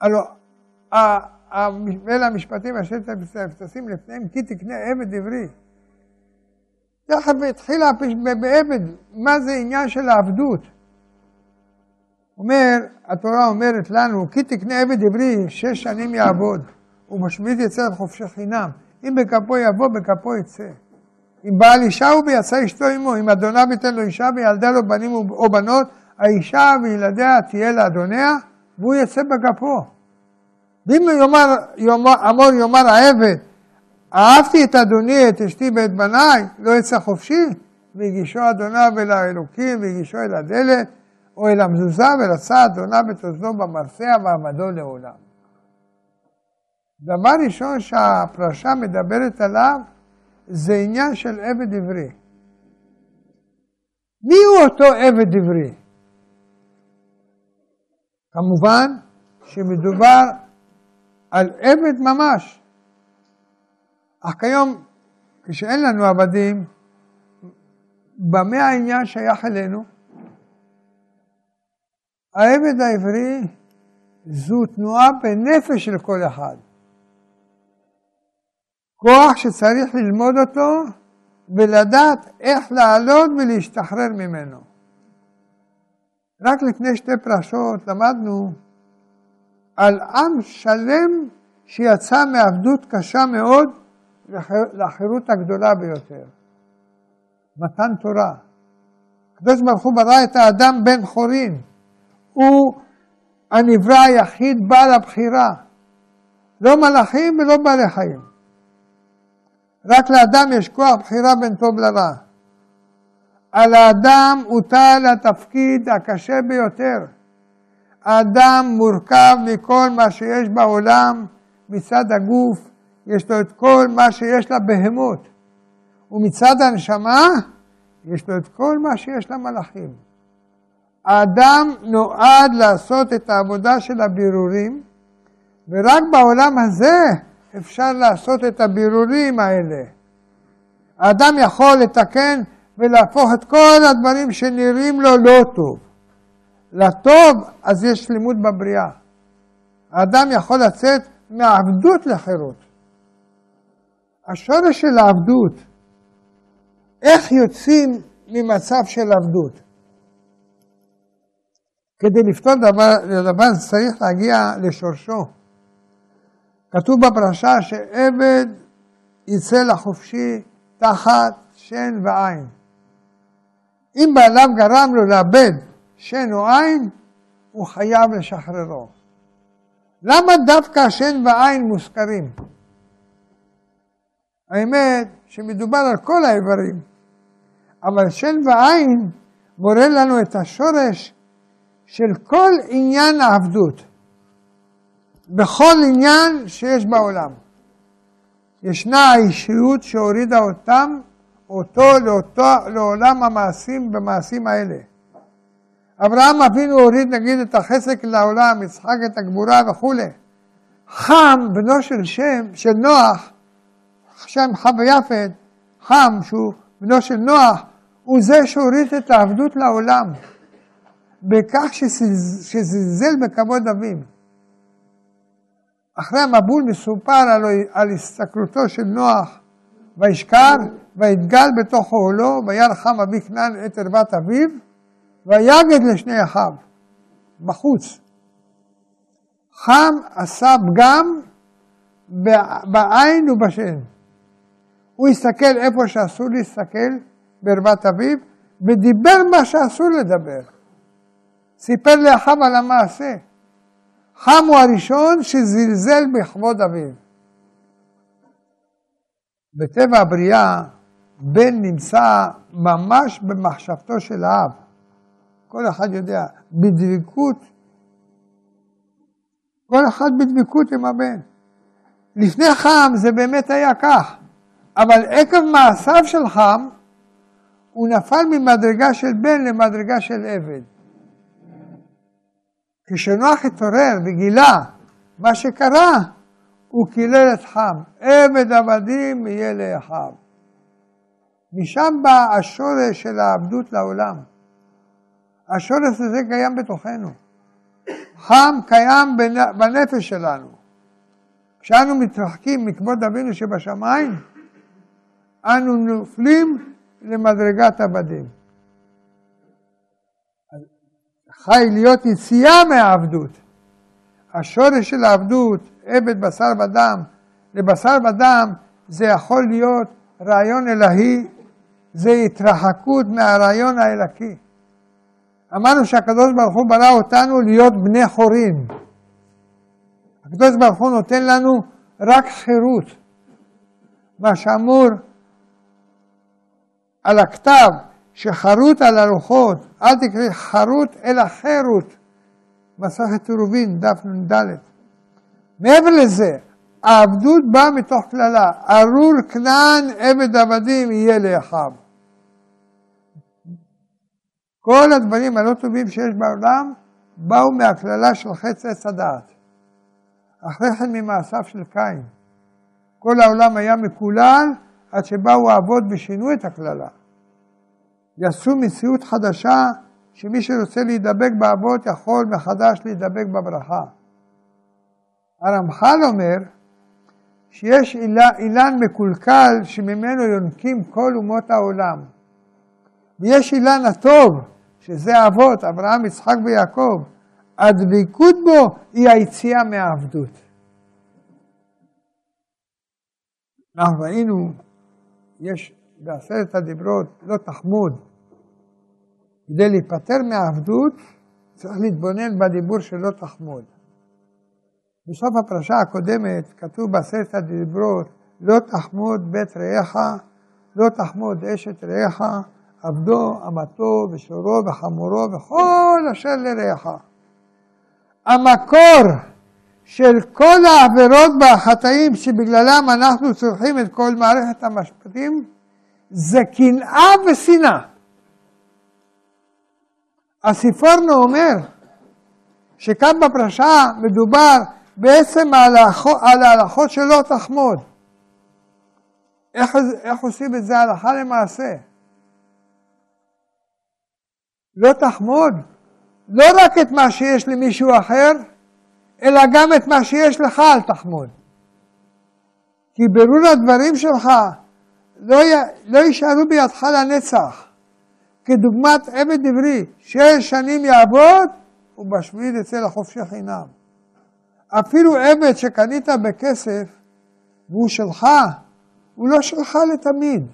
הלוא ואלה המשפטים אשר תשים לפניהם כי תקנה עבד עברי. תכף התחילה בעבד, מה זה עניין של העבדות. אומר, התורה אומרת לנו, כי תקנה עבד עברי, שש שנים יעבוד, ובשביעית יצא לחופשי חינם. אם בכפו יבוא, בכפו יצא. אם בעל אישה הוא ויצא אשתו עמו, אם אדוניו ייתן לו אישה וילדה לו בנים או בנות, האישה וילדיה תהיה לאדוניה, והוא יצא בכפו. ואם יאמר, יאמר, אמור יאמר העבד, אהבתי את אדוני, את אשתי ואת בניי, לא יצא חופשי, והגישו אדוניו אל האלוקים, והגישו אל הדלת, או אל המזוזה, ורצה אדוניו את אוזנו במרסע ועמדו לעולם. דבר ראשון שהפרשה מדברת עליו, זה עניין של עבד עברי. מי הוא אותו עבד עברי? כמובן שמדובר על עבד ממש. אך כיום, כשאין לנו עבדים, במה העניין שייך אלינו? העבד העברי זו תנועה בנפש של כל אחד. כוח שצריך ללמוד אותו ולדעת איך לעלות ולהשתחרר ממנו. רק לפני שתי פרשות למדנו על עם שלם שיצא מעבדות קשה מאוד לחירות הגדולה ביותר. מתן תורה. הקדוש ברוך הוא ברא את האדם בן חורין. הוא הנברא היחיד בעל הבחירה. לא מלאכים ולא בעלי חיים. רק לאדם יש כוח בחירה בין טוב לרע. על האדם הוטל התפקיד הקשה ביותר. האדם מורכב מכל מה שיש בעולם מצד הגוף, יש לו את כל מה שיש לבהמות, ומצד הנשמה יש לו את כל מה שיש למלאכים. האדם נועד לעשות את העבודה של הבירורים, ורק בעולם הזה אפשר לעשות את הבירורים האלה. האדם יכול לתקן ולהפוך את כל הדברים שנראים לו לא טוב. לטוב, אז יש לימוד בבריאה. האדם יכול לצאת מעבדות לחירות. השורש של העבדות, איך יוצאים ממצב של עבדות? כדי לפתור דבר, דבר צריך להגיע לשורשו. כתוב בפרשה שעבד יצא לחופשי תחת שן ועין. אם בעליו גרם לו לאבד שן או עין, הוא חייב לשחררו. למה דווקא שן ועין מוזכרים? האמת שמדובר על כל האיברים, אבל שן ועין מורה לנו את השורש של כל עניין העבדות. בכל עניין שיש בעולם. ישנה האישיות שהורידה אותם, אותו לאותו, לעולם המעשים במעשים האלה. אברהם אבינו הוריד נגיד את החסק לעולם, יצחק את הגבורה וכולי. חם, בנו של שם, של נוח, שם חם ויפת, חם, שהוא בנו של נוח, הוא זה שהוריד את העבדות לעולם, בכך שזלזל בכבוד אביו. אחרי המבול מסופר על, על הסתכלותו של נוח, וישכר, ויתגל בתוך אוהלו, וירא חם אבי כנען את ערוות אביו, ויגד לשני אחיו, בחוץ. חם עשה פגם בעין ובשן. הוא הסתכל איפה שאסור להסתכל, בערוות אביו, ודיבר מה שאסור לדבר. סיפר לאחיו על המעשה. חם הוא הראשון שזלזל בכבוד אביו. בטבע הבריאה, בן נמצא ממש במחשבתו של האב. כל אחד יודע, בדבקות, כל אחד בדבקות עם הבן. לפני חם זה באמת היה כך, אבל עקב מעשיו של חם, הוא נפל ממדרגה של בן למדרגה של עבד. כשנוח התעורר וגילה מה שקרה, הוא קילל את חם, עבד עבדים יהיה לאחיו. משם בא השורש של העבדות לעולם. השורש הזה קיים בתוכנו. חם קיים בנפש שלנו. כשאנו מתרחקים מכבוד אבינו שבשמיים, אנו נופלים למדרגת עבדים. חי להיות יציאה מהעבדות. השורש של העבדות, עבד בשר ודם, לבשר ודם זה יכול להיות רעיון אלוהי, זה התרחקות מהרעיון האלוקי. אמרנו שהקדוש ברוך הוא ברא אותנו להיות בני חורין. הקדוש ברוך הוא נותן לנו רק חירות. מה שאמור על הכתב שחרוט על הלוחות, אל תקראי חרוט אלא חירות. מסכת עירובין, דף נ"ד. מעבר לזה, העבדות באה מתוך קללה, ארור כנען עבד עבדים יהיה לאחיו. כל הדברים הלא טובים שיש בעולם באו מהקללה של חץ עץ הדעת. אחרי כן ממעשיו של קין. כל העולם היה מקולל עד שבאו האבות ושינו את הקללה. יעשו מציאות חדשה שמי שרוצה להידבק באבות יכול מחדש להידבק בברכה. הרמח"ל אומר שיש אילן מקולקל שממנו יונקים כל אומות העולם. ויש אילן הטוב, שזה האבות, אברהם, יצחק ויעקב. הדבקות בו היא היציאה מהעבדות. אנחנו ראינו, יש בעשרת הדיברות, לא תחמוד. כדי להיפטר מהעבדות, צריך להתבונן בדיבור של לא תחמוד. בסוף הפרשה הקודמת כתוב בעשרת הדיברות, לא תחמוד בית רעך, לא תחמוד אשת רעך, עבדו, אמתו, ושורו, וחמורו, וכל אשר לרעך. המקור של כל העבירות והחטאים שבגללם אנחנו צורכים את כל מערכת המשפטים, זה קנאה ושנאה. הסיפורנו אומר שכאן בפרשה מדובר בעצם על ההלכות שלא תחמוד. איך, איך עושים את זה הלכה למעשה? לא תחמוד לא רק את מה שיש למישהו אחר, אלא גם את מה שיש לך אל תחמוד. כי ברור הדברים שלך לא, י... לא יישארו בידך לנצח. כדוגמת עבד עברי, שש שנים יעבוד, ובשביעית יצא לחופשי חינם. אפילו עבד שקנית בכסף, והוא שלך, הוא לא שלך לתמיד.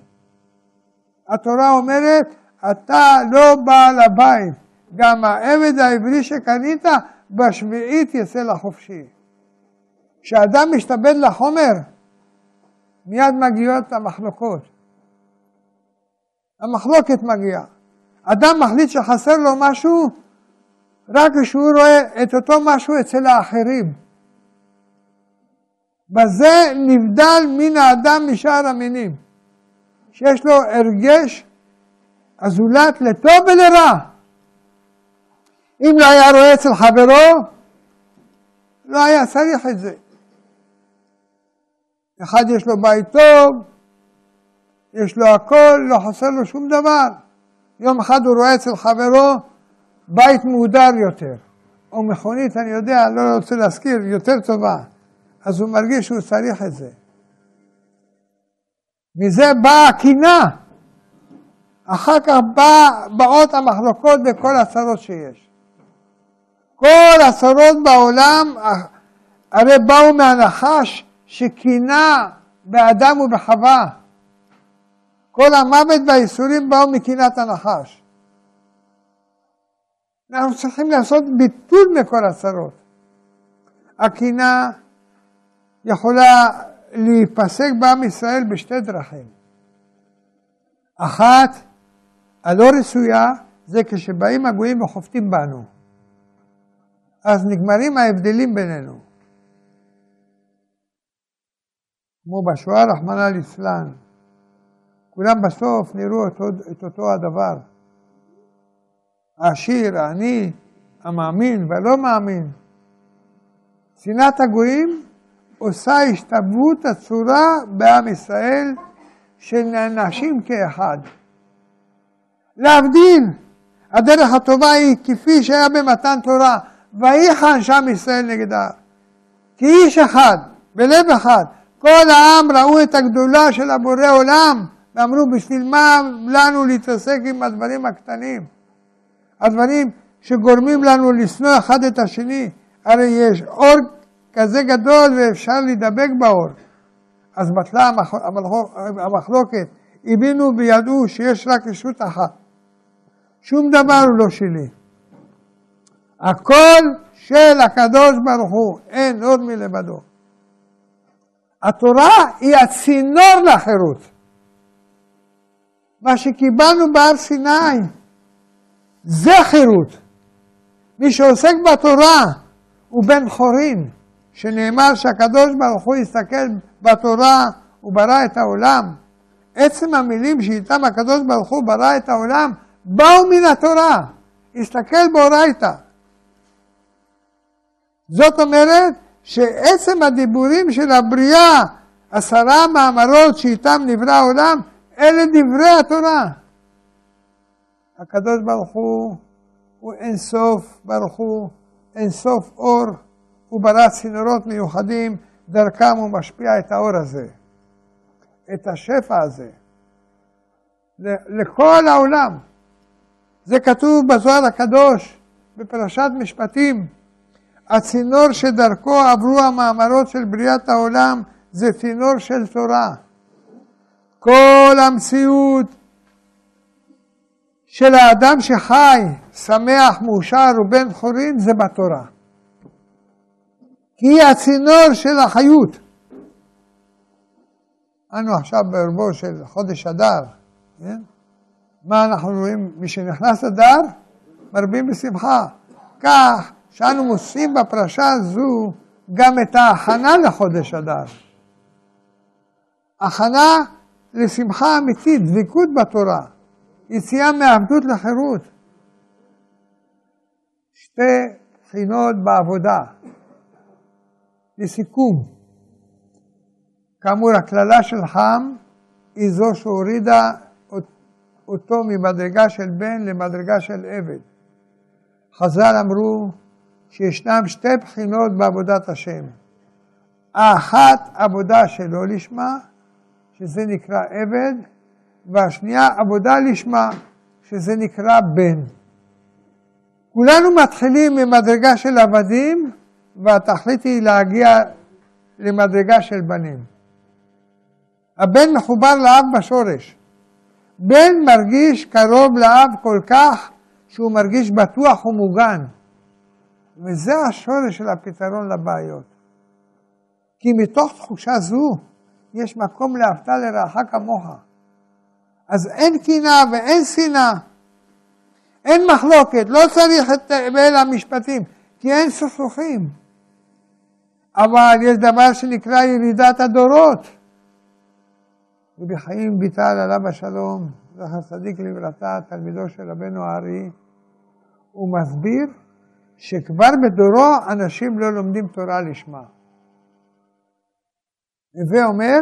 התורה אומרת, אתה לא בעל הבית, גם העבד העברי שקנית, בשביעית יצא לחופשי. כשאדם משתבד לחומר, מיד מגיעות המחלוקות. המחלוקת מגיעה. אדם מחליט שחסר לו משהו, רק כשהוא רואה את אותו משהו אצל האחרים. בזה נבדל מן האדם משאר המינים, שיש לו הרגש הזולת לטוב ולרע. אם לא היה רואה אצל חברו, לא היה צריך את זה. אחד יש לו בית טוב, יש לו הכל, לא חסר לו שום דבר. יום אחד הוא רואה אצל חברו בית מהודר יותר, או מכונית, אני יודע, לא רוצה להזכיר, יותר טובה. אז הוא מרגיש שהוא צריך את זה. מזה באה הקינה. אחר כך בא, באות המחלוקות וכל הצרות שיש. כל הצרות בעולם הרי באו מהנחש שקינה באדם ובחווה. כל המוות והייסורים באו מקינת הנחש. אנחנו צריכים לעשות ביטול מכל הצרות. הקינה יכולה להיפסק בעם ישראל בשתי דרכים. אחת, הלא רצויה, זה כשבאים הגויים וחופטים בנו. אז נגמרים ההבדלים בינינו. כמו בשואה, רחמנא ליצלן. כולם בסוף נראו אותו, את אותו הדבר. העשיר, העני, המאמין והלא מאמין. שנאת הגויים עושה השתלבות הצורה בעם ישראל שנענשים כאחד. להבדיל, הדרך הטובה היא כפי שהיה במתן תורה, ויחן שם ישראל נגדה. כי איש אחד, בלב אחד, כל העם ראו את הגדולה של הבורא עולם, ואמרו בשביל מה לנו להתעסק עם הדברים הקטנים? הדברים שגורמים לנו לשנוא אחד את השני. הרי יש אור כזה גדול ואפשר להידבק באור. אז בטלה המחלוקת, הבינו וידעו שיש רק רשות אחת. שום דבר לא שלי. הכל של הקדוש ברוך הוא, אין עוד מלבדו. התורה היא הצינור לחירות. מה שקיבלנו בהר סיני זה חירות. מי שעוסק בתורה הוא בן חורין, שנאמר שהקדוש ברוך הוא יסתכל בתורה וברא את העולם. עצם המילים שאיתם הקדוש ברוך הוא ברא את העולם באו מן התורה. הסתכל באורייתא. זאת אומרת שעצם הדיבורים של הבריאה, עשרה מאמרות שאיתם נברא העולם, אלה דברי התורה. הקדוש ברוך הוא הוא אין סוף ברוך הוא, אין סוף אור, הוא ברא צינורות מיוחדים, דרכם הוא משפיע את האור הזה, את השפע הזה, לכל העולם. זה כתוב בזוהר הקדוש, בפרשת משפטים. הצינור שדרכו עברו המאמרות של בריאת העולם זה צינור של תורה. כל המציאות של האדם שחי, שמח, מאושר ובן חורין זה בתורה. כי היא הצינור של החיות. אנו עכשיו בערבו של חודש אדר, כן? מה אנחנו רואים? מי שנכנס אדר, מרבים בשמחה. כך שאנו מוצאים בפרשה הזו גם את ההכנה לחודש אדר. הכנה לשמחה אמיתית, דבקות בתורה, יציאה מעבדות לחירות. שתי בחינות בעבודה. לסיכום, כאמור, הקללה של חם היא זו שהורידה אותו ממדרגה של בן למדרגה של עבד. חז"ל אמרו שישנם שתי בחינות בעבודת השם. האחת עבודה שלא לשמה, שזה נקרא עבד, והשנייה עבודה לשמה, שזה נקרא בן. כולנו מתחילים ממדרגה של עבדים, והתכלית היא להגיע למדרגה של בנים. הבן מחובר לאב בשורש. בן מרגיש קרוב לאב כל כך שהוא מרגיש בטוח ומוגן. וזה השורש של הפתרון לבעיות. כי מתוך תחושה זו יש מקום לאהבת לרעך כמוך. אז אין קנאה ואין שנאה. אין מחלוקת, לא צריך את אלה המשפטים, כי אין סכסוכים. אבל יש דבר שנקרא ירידת הדורות. רבי חיים ויטל עליו השלום, זכר צדיק לברתה, תלמידו של רבנו הארי, הוא מסביר שכבר בדורו אנשים לא לומדים תורה לשמה. הווה אומר,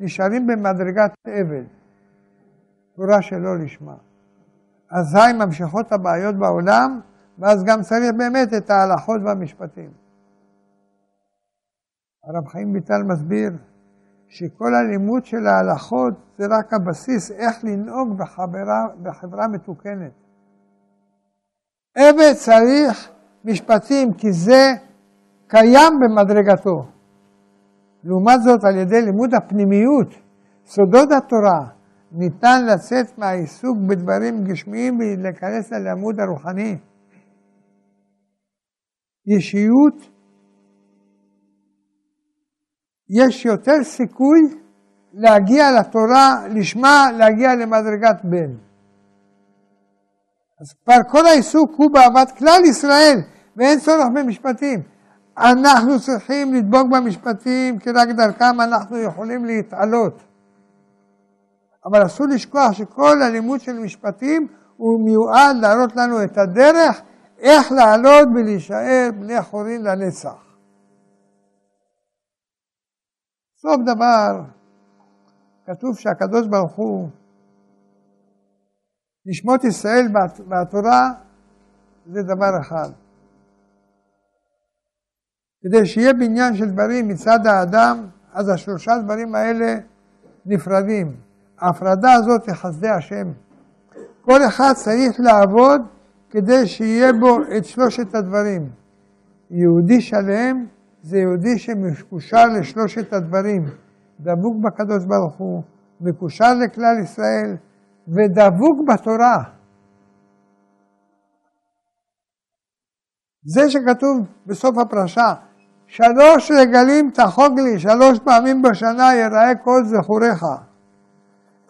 נשארים במדרגת אבל, תורה שלא לשמה. אזי ממשיכות הבעיות בעולם, ואז גם צריך באמת את ההלכות והמשפטים. הרב חיים ביטל מסביר שכל הלימוד של ההלכות זה רק הבסיס איך לנהוג בחברה, בחברה מתוקנת. עבד צריך משפטים כי זה קיים במדרגתו. לעומת זאת, על ידי לימוד הפנימיות, סודות התורה, ניתן לצאת מהעיסוק בדברים גשמיים ולהיכנס ללימוד הרוחני. ישיות יש יותר סיכוי להגיע לתורה, לשמה להגיע למדרגת בן. אז כבר כל העיסוק הוא באהבת כלל ישראל, ואין צורך במשפטים. אנחנו צריכים לדבוק במשפטים, כי רק דרכם אנחנו יכולים להתעלות. אבל אסור לשכוח שכל הלימוד של משפטים הוא מיועד להראות לנו את הדרך איך לעלות ולהישאר בני חורין לנצח. סוף דבר, כתוב שהקדוש ברוך הוא, נשמות ישראל מהתורה זה דבר אחד. כדי שיהיה בניין של דברים מצד האדם, אז השלושה דברים האלה נפרדים. ההפרדה הזאת היא חסדי השם. כל אחד צריך לעבוד כדי שיהיה בו את שלושת הדברים. יהודי שלם זה יהודי שמקושר לשלושת הדברים, דבוק בקדוש ברוך הוא, מקושר לכלל ישראל ודבוק בתורה. זה שכתוב בסוף הפרשה, שלוש רגלים תחוג לי, שלוש פעמים בשנה יראה כל זכוריך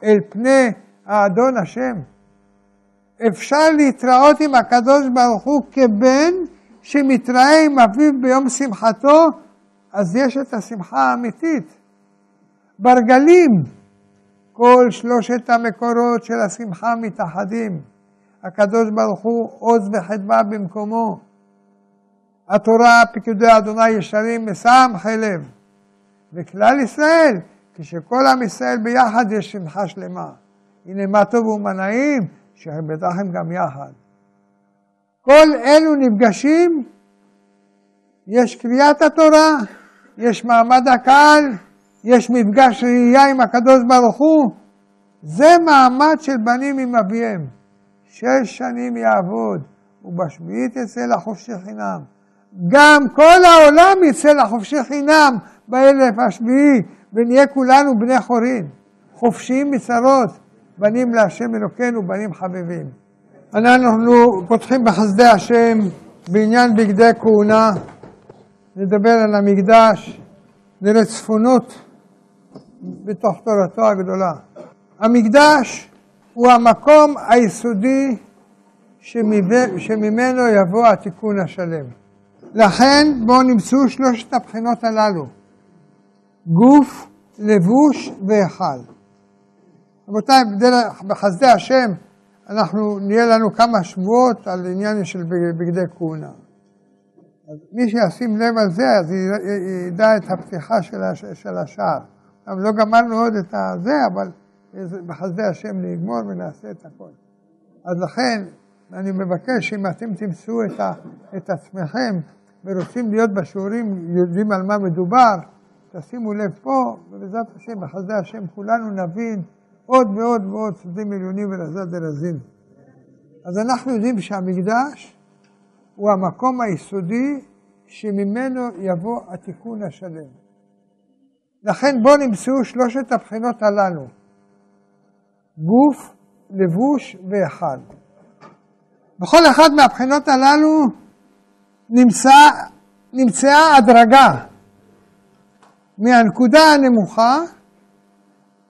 אל פני האדון השם. אפשר להתראות עם הקדוש ברוך הוא כבן שמתראה עם אביו ביום שמחתו, אז יש את השמחה האמיתית. ברגלים, כל שלושת המקורות של השמחה מתאחדים. הקדוש ברוך הוא עוז וחדווה במקומו. התורה, פקודי אדוני ישרים, מסמכי לב. וכלל ישראל, כשכל עם ישראל ביחד יש שמחה שלמה. הנה מה טוב ומנעים, שבטח הם גם יחד. כל אלו נפגשים, יש קריאת התורה, יש מעמד הקהל, יש מפגש ראייה עם הקדוש ברוך הוא. זה מעמד של בנים עם אביהם. שש שנים יעבוד, ובשביעית יצא לחופשי חינם. גם כל העולם יצא לחופשי חינם באלף השביעי, ונהיה כולנו בני חורין, חופשיים מצרות, בנים להשם אלוקינו, בנים חביבים. אנחנו פותחים בחסדי השם בעניין בגדי כהונה, נדבר על המקדש, נראה צפונות בתוך תורתו הגדולה. המקדש הוא המקום היסודי שממנו יבוא התיקון השלם. לכן בואו נמצאו שלושת הבחינות הללו, גוף, לבוש והיכל. רבותיי, בחסדי השם, אנחנו, נהיה לנו כמה שבועות על עניין של בגדי כהונה. אז מי שישים לב על זה, אז ידע את הפתיחה של, של השער. גם לא גמרנו עוד את הזה, אבל בחסדי השם נגמור ונעשה את הכל. אז לכן, אני מבקש שאם אתם תמצאו את, את עצמכם ורוצים להיות בשיעורים, יודעים על מה מדובר, תשימו לב פה, ובעזרת השם, בחסדי השם, כולנו נבין עוד ועוד ועוד סודים עליונים ולזד דרזין. אז אנחנו יודעים שהמקדש הוא המקום היסודי שממנו יבוא התיקון השלם. לכן בואו נמצאו שלושת הבחינות הללו, גוף, לבוש ואחד. בכל אחת מהבחינות הללו נמצא, נמצאה הדרגה מהנקודה הנמוכה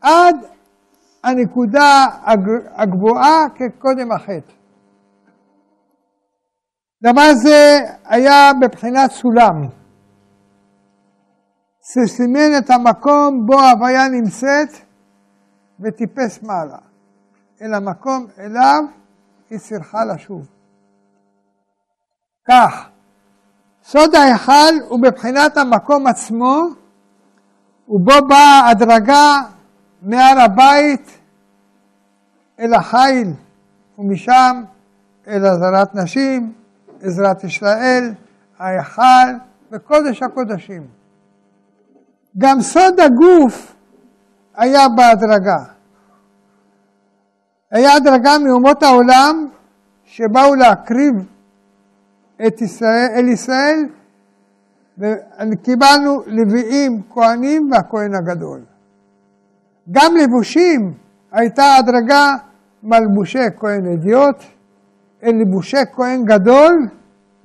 עד הנקודה הגבוהה כקודם החטא. דבר זה היה בבחינת סולם, שסימן את המקום בו ההוויה נמצאת וטיפס מעלה, אל המקום אליו היא צריכה לשוב. כך, סוד ההיכל הוא בבחינת המקום עצמו, ובו באה הדרגה מהר הבית אל החיל, ומשם אל עזרת נשים, עזרת ישראל, ההיכל וקודש הקודשים. גם סוד הגוף היה בהדרגה. היה הדרגה מאומות העולם שבאו להקריב את ישראל, אל ישראל, וקיבלנו לוויים, כהנים והכהן הגדול. גם לבושים הייתה הדרגה מלבושי כהן אדיוט, אל לבושי כהן גדול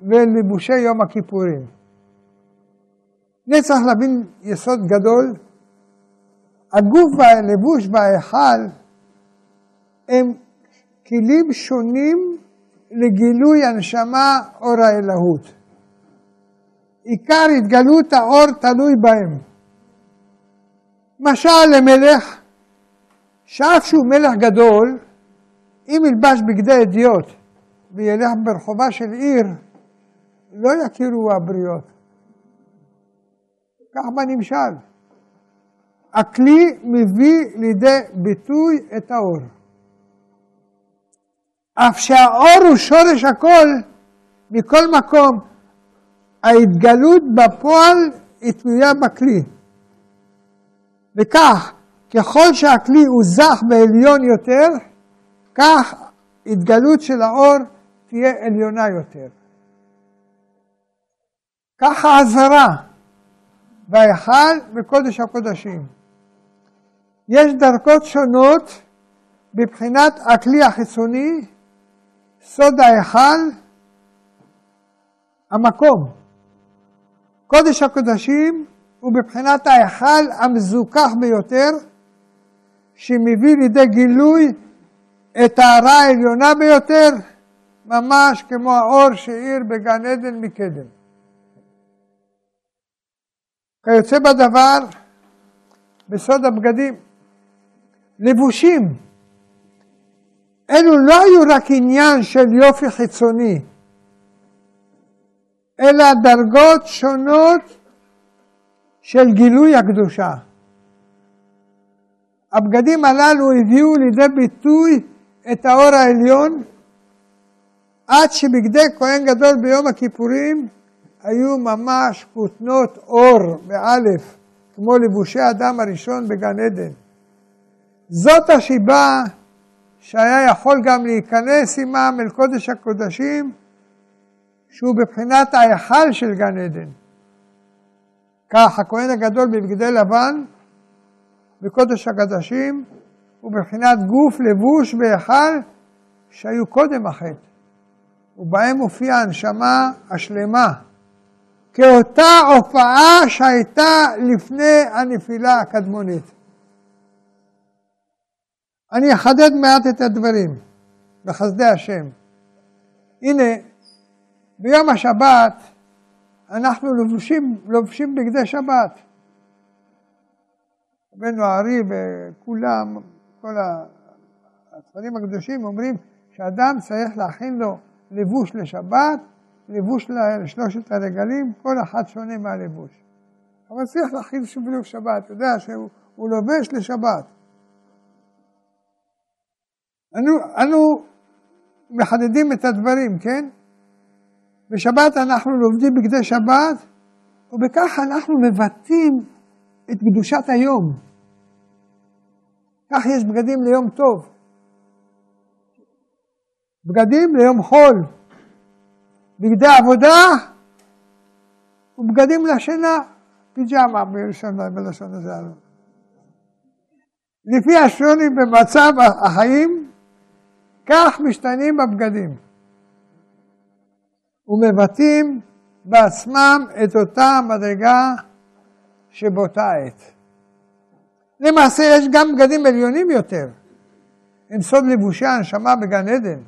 ואל לבושי יום הכיפורים. זה צריך להבין יסוד גדול. הגוף והלבוש וההיכל הם כלים שונים לגילוי הנשמה אור האלוהות. עיקר התגלות האור תלוי בהם. משל למלך, שאף שהוא מלך גדול, אם ילבש בגדי אדיוט וילך ברחובה של עיר, לא יכירו הבריות. כך בנמשל. הכלי מביא לידי ביטוי את האור. אף שהאור הוא שורש הכל, מכל מקום, ההתגלות בפועל היא תלויה בכלי. וכך, ככל שהכלי הוא זך ועליון יותר, כך התגלות של האור תהיה עליונה יותר. ככה הזרה בהיכל בקודש הקודשים. יש דרכות שונות מבחינת הכלי החיצוני, סוד ההיכל, המקום. קודש הקודשים הוא מבחינת ההיכל המזוכח ביותר, שמביא לידי גילוי את ההערה העליונה ביותר, ממש כמו האור שהאיר בגן עדן מקדם. כיוצא בדבר, בסוד הבגדים, לבושים. אלו לא היו רק עניין של יופי חיצוני, אלא דרגות שונות של גילוי הקדושה. הבגדים הללו הביאו לידי ביטוי את האור העליון, עד שבגדי כהן גדול ביום הכיפורים היו ממש כותנות אור באלף, כמו לבושי אדם הראשון בגן עדן. זאת השיבה שהיה יכול גם להיכנס עמם אל קודש הקודשים, שהוא בבחינת ההיכל של גן עדן. כך הכהן הגדול בבגדי לבן, בקודש הקדשים, הוא בבחינת גוף לבוש בהיכל שהיו קודם החטא, ובהם מופיעה הנשמה השלמה, כאותה הופעה שהייתה לפני הנפילה הקדמונית. אני אחדד מעט את הדברים, בחסדי השם. הנה, ביום השבת אנחנו לובשים, לובשים בגדי שבת. רבנו הארי וכולם, כל הספרים הקדושים אומרים שאדם צריך להכין לו לבוש לשבת, לבוש לשלושת הרגלים, כל אחד שונה מהלבוש. אבל צריך להכין שוב שבת, אתה יודע שהוא לובש לשבת. אנו, אנו מחדדים את הדברים, כן? בשבת אנחנו לומדים בגדי שבת, ובכך אנחנו מבטאים את קדושת היום. כך יש בגדים ליום טוב. בגדים ליום חול. בגדי עבודה ובגדים לשינה, פיג'מה בלשון הזה. לפי השוני במצב החיים, כך משתנים הבגדים. ומבטאים בעצמם את אותה מדרגה שבאותה עת. למעשה יש גם בגדים עליונים יותר. הם סוד לבושי הנשמה בגן עדן.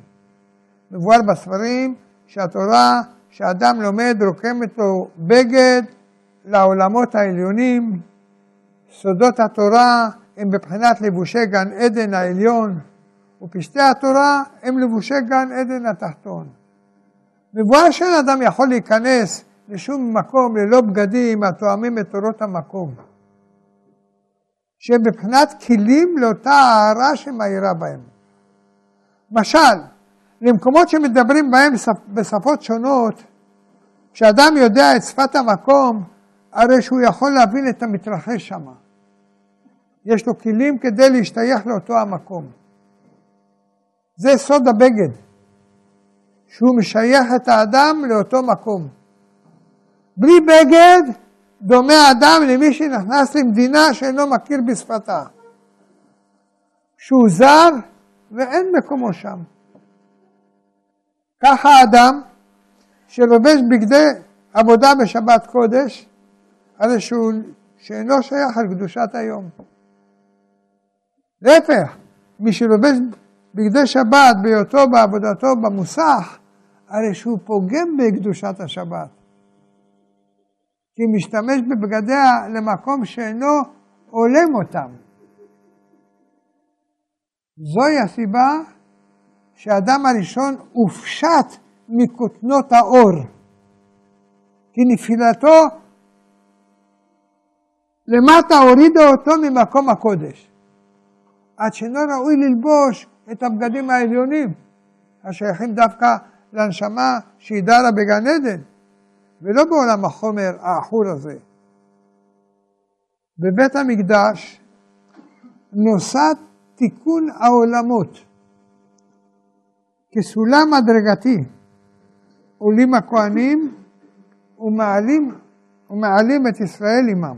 מבואר בספרים שהתורה שאדם לומד רוקמת לו בגד לעולמות העליונים. סודות התורה הם בבחינת לבושי גן עדן העליון, ופשטי התורה הם לבושי גן עדן התחתון. מבואר שאין אדם יכול להיכנס לשום מקום ללא בגדים התואמים את תורות המקום, שהם בבחינת כלים לאותה הערה שמאירה בהם. משל, למקומות שמדברים בהם בשפות שונות, כשאדם יודע את שפת המקום, הרי שהוא יכול להבין את המתרחש שם. יש לו כלים כדי להשתייך לאותו המקום. זה סוד הבגד, שהוא משייך את האדם לאותו מקום. בלי בגד, דומה האדם למי שנכנס למדינה שאינו מכיר בשפתה. שהוא זר ואין מקומו שם. ככה האדם שלובש בגדי עבודה בשבת קודש, הרי שהוא שאינו שייך על קדושת היום. להפך, מי שלובש בגדי שבת בהיותו בעבודתו במוסך, הרי שהוא פוגם בקדושת השבת. כי משתמש בבגדיה למקום שאינו הולם אותם. זוהי הסיבה שהאדם הראשון הופשט מכותנות האור, כי נפילתו למטה הורידה אותו ממקום הקודש, עד שאינו ראוי ללבוש את הבגדים העליונים, השייכים דווקא לנשמה שהיא דרה בגן עדן, ולא בעולם החומר העכור הזה. בבית המקדש נוסד תיקון העולמות. כסולם הדרגתי עולים הכהנים ומעלים, ומעלים את ישראל עמם.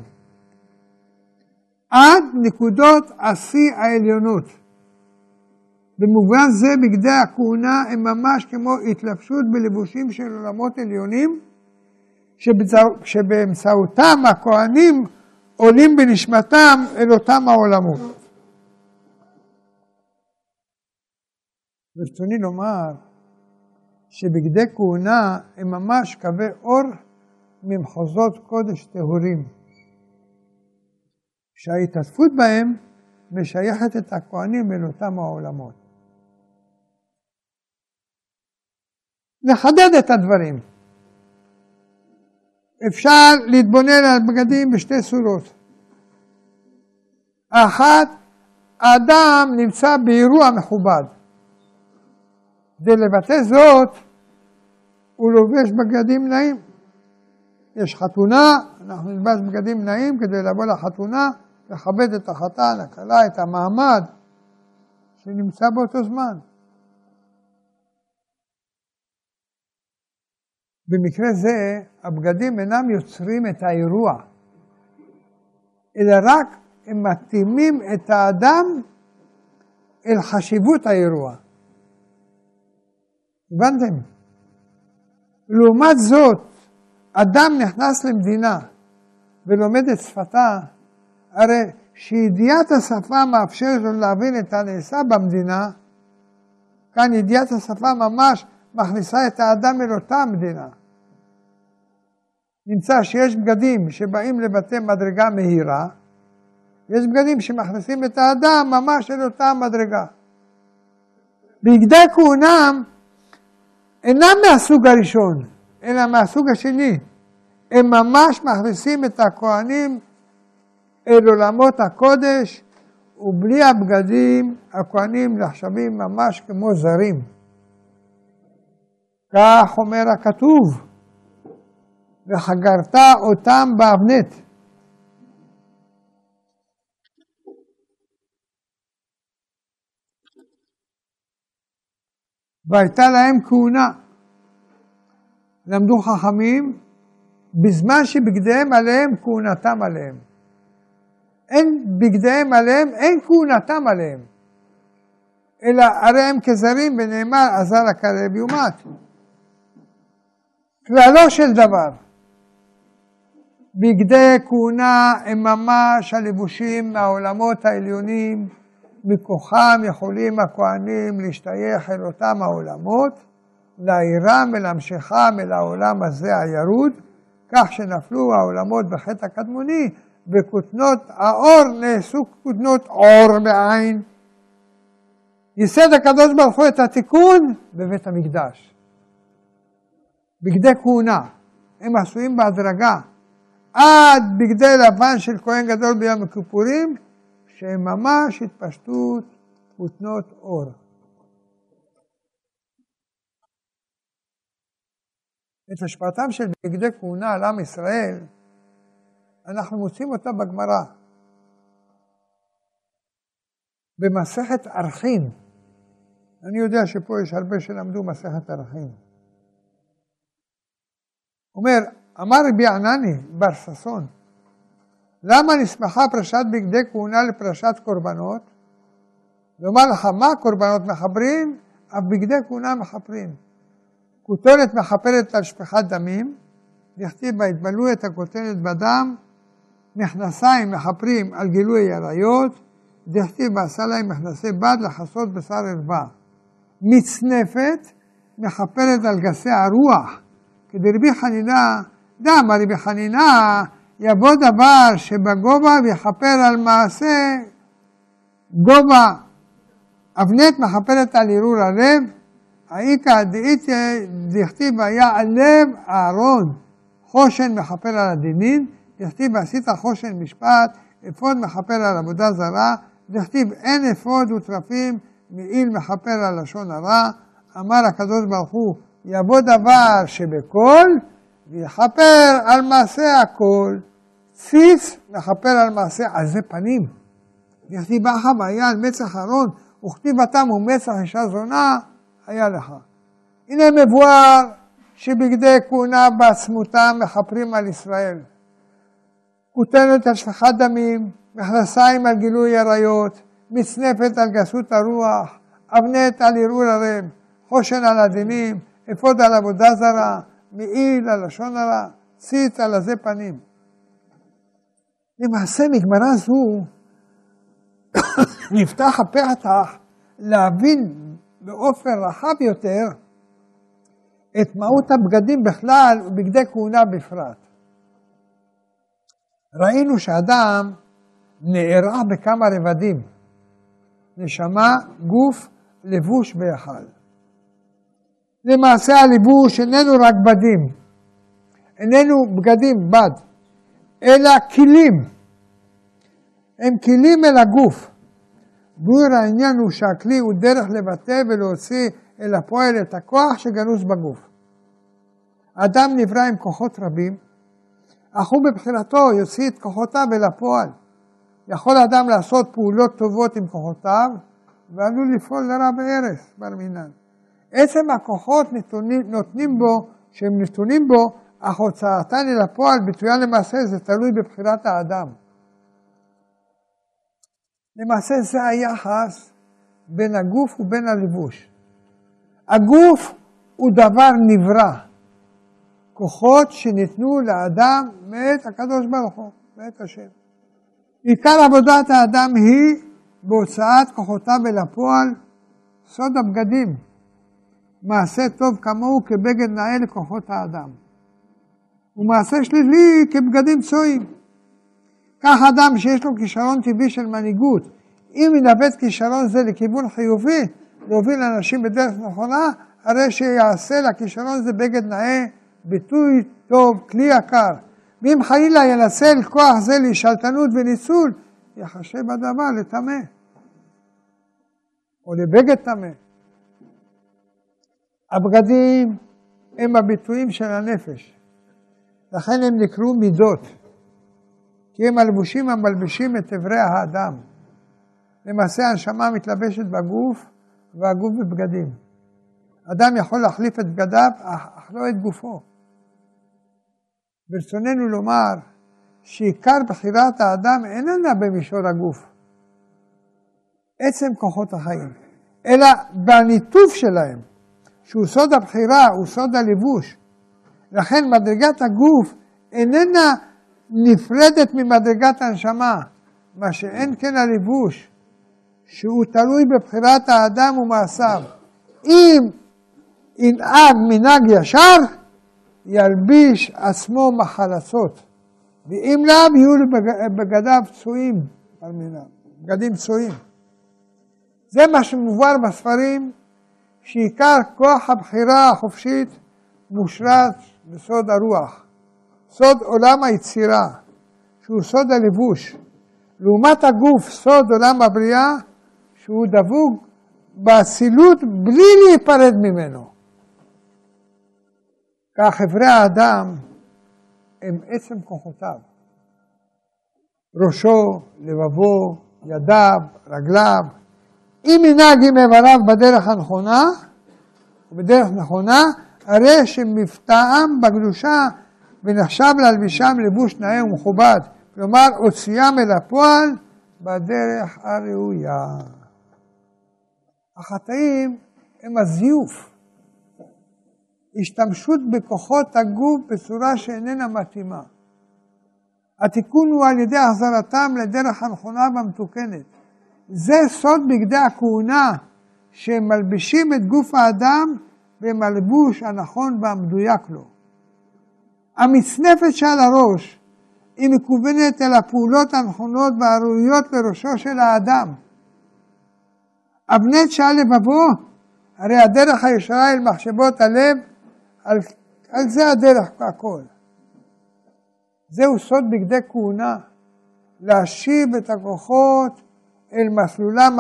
עד נקודות השיא העליונות. במובן זה בגדי הכהונה הם ממש כמו התלבשות בלבושים של עולמות עליונים, שבאמצעותם הכהנים עולים בנשמתם אל אותם העולמות. ברצוני לומר שבגדי כהונה הם ממש קווי אור ממחוזות קודש טהורים, שההתעטפות בהם משייכת את הכהנים אל אותם העולמות. לחדד את הדברים. אפשר להתבונן על בגדים בשתי צורות. אחת, האדם נמצא באירוע מכובד. כדי לבטא זאת, הוא לובש בגדים נעים. יש חתונה, אנחנו נלבש בגדים נעים כדי לבוא לחתונה, לכבד את החתן, הכלה, את המעמד שנמצא באותו זמן. במקרה זה, הבגדים אינם יוצרים את האירוע, אלא רק הם מתאימים את האדם אל חשיבות האירוע. הבנתם? לעומת זאת, אדם נכנס למדינה ולומד את שפתה, הרי שידיעת השפה מאפשרת לו להבין את הנעשה במדינה, כאן ידיעת השפה ממש מכניסה את האדם אל אותה מדינה. נמצא שיש בגדים שבאים לבטא מדרגה מהירה, יש בגדים שמכניסים את האדם ממש אל אותה מדרגה. בגדי כהונם אינם מהסוג הראשון, אלא מהסוג השני. הם ממש מכניסים את הכהנים אל עולמות הקודש, ובלי הבגדים הכהנים נחשבים ממש כמו זרים. כך אומר הכתוב, וחגרת אותם באבנט. והייתה להם כהונה. למדו חכמים בזמן שבגדיהם עליהם כהונתם עליהם. אין בגדיהם עליהם, אין כהונתם עליהם. אלא הרי הם כזרים ונאמר עזר הקרב יומת. כללו של דבר, בגדי כהונה הם ממש הלבושים מהעולמות העליונים, מכוחם יכולים הכהנים להשתייך אל אותם העולמות, להעירם ולהמשכם אל העולם הזה הירוד, כך שנפלו העולמות בחטא הקדמוני, וכותנות האור נעשו כותנות אור בעין. ייסד הקדוש ברוך הוא את התיקון בבית המקדש. בגדי כהונה, הם עשויים בהדרגה, עד בגדי לבן של כהן גדול ביום הכיפורים, שהם ממש התפשטות ותנות אור. את השפעתם של בגדי כהונה על עם ישראל, אנחנו מוצאים אותה בגמרא. במסכת ארכין. אני יודע שפה יש הרבה שלמדו מסכת ארכין. אומר, אמר רבי ענני בר ששון, למה נסמכה פרשת בגדי כהונה לפרשת קורבנות? לומר לך, מה קורבנות מחברים? אף בגדי כהונה מחפרים. כותרת מחפרת על שפיכת דמים, דכתיב ויתבלו את הכותרת בדם, מכנסיים מחפרים על גילוי עריות, דכתיב ועשה להם מכנסי בד לכסות בשר ערווה. מצנפת מחפרת על גסי הרוח, כדרבי חנינה דאמר רבי חנינה, יבוא דבר שבגובה ויכפר על מעשה גובה. אבנט מכפרת על ערעור הלב, האיכא דאיתא דכתיב היה הלב אהרון, חושן מכפר על הדינין, דכתיב ועשית חושן משפט, אפוד מכפר על עבודה זרה, דכתיב אין אפוד וטרפים, מעיל מכפר על לשון הרע, אמר הקדוש ברוך הוא, יבוא דבר שבכל ויכפר על מעשה הכל, ציץ מכפר על מעשה עזי פנים. יכתיב אחא והיה על מצח ארון, וכתיב התם ומצח אישה זונה, היה לך. הנה מבואר שבגדי כהונה בעצמותם מכפרים על ישראל. כותנת על שפחת דמים, מכנסיים על גילוי עריות, מצנפת על גסות הרוח, אבנט על ערעור הרב, חושן על הדינים, אפוד על עבודה זרה, מעיל על לשון הרע, ציץ על עזי פנים. למעשה מגמרא זו נפתח הפתח להבין באופן רחב יותר את מהות הבגדים בכלל ובגדי כהונה בפרט. ראינו שאדם נערך בכמה רבדים, נשמה, גוף, לבוש ביחד. למעשה הלבוש איננו רק בדים, איננו בגדים, בד, אלא כלים. הם כלים אל הגוף. גור העניין הוא שהכלי הוא דרך לבטא ולהוציא אל הפועל את הכוח שגנוז בגוף. האדם נברא עם כוחות רבים, אך הוא בבחירתו יוציא את כוחותיו אל הפועל. יכול אדם לעשות פעולות טובות עם כוחותיו, ועלול לפעול לרע בהרס, בר מינן. עצם הכוחות נתונים, נותנים בו, שהם נתונים בו, אך הוצאתן אל הפועל, ביטויה למעשה, זה תלוי בבחירת האדם. למעשה זה היחס בין הגוף ובין הלבוש. הגוף הוא דבר נברא, כוחות שניתנו לאדם מאת הקדוש ברוך הוא, מאת השם. עיקר עבודת האדם היא בהוצאת כוחותיו אל הפועל, סוד הבגדים. מעשה טוב כמוהו כבגד נאה לכוחות האדם. ומעשה שלילי כבגדים צועים. כך אדם שיש לו כישרון טבעי של מנהיגות, אם ינווט כישרון זה לכיוון חיובי, להוביל אנשים בדרך נכונה, הרי שיעשה לכישרון זה בגד נאה, ביטוי טוב, כלי יקר. ואם חלילה ינצל כוח זה לשלטנות וניצול, יחשב הדבר לטמא, או לבגד טמא. הבגדים הם הביטויים של הנפש, לכן הם נקראו מידות, כי הם הלבושים המלבישים את אברי האדם. למעשה הנשמה מתלבשת בגוף והגוף בבגדים. אדם יכול להחליף את בגדיו, אך לא את גופו. ברצוננו לומר שעיקר בחירת האדם איננה במישור הגוף, עצם כוחות החיים, אלא בניתוף שלהם, שהוא סוד הבחירה, הוא סוד הלבוש. לכן מדרגת הגוף איננה נפרדת ממדרגת הנשמה, מה שאין כן הלבוש, שהוא תלוי בבחירת האדם ומעשיו. אם ינהג מנהג ישר, ילביש עצמו מחלצות, ואם לאו יהיו בגדיו פצועים, בגדים פצועים. זה מה שמובן בספרים, שעיקר כוח הבחירה החופשית מושרץ בסוד הרוח, סוד עולם היצירה, שהוא סוד הלבוש. לעומת הגוף, סוד עולם הבריאה, שהוא דבוק באצילות בלי להיפרד ממנו. כך אברי האדם הם עצם כוחותיו. ראשו, לבבו, ידיו, רגליו. אם ינהג עם איבריו בדרך הנכונה, ובדרך נכונה, הרי שמבטאם בקדושה ונחשב להלבישם לבוש נאה ומכובד. כלומר, הוציאם אל הפועל בדרך הראויה. החטאים הם הזיוף. השתמשות בכוחות הגוף בצורה שאיננה מתאימה. התיקון הוא על ידי החזרתם לדרך הנכונה והמתוקנת. זה סוד בגדי הכהונה, שהם מלבישים את גוף האדם ועם הלבוש הנכון והמדויק לו. המצנפת שעל הראש היא מכוונת אל הפעולות הנכונות והראויות לראשו של האדם. אבנט שעל לבבו, הרי הדרך הישרה אל מחשבות הלב על, על זה הדרך הכל. זהו סוד בגדי כהונה, להשיב את הכוחות אל מסלולם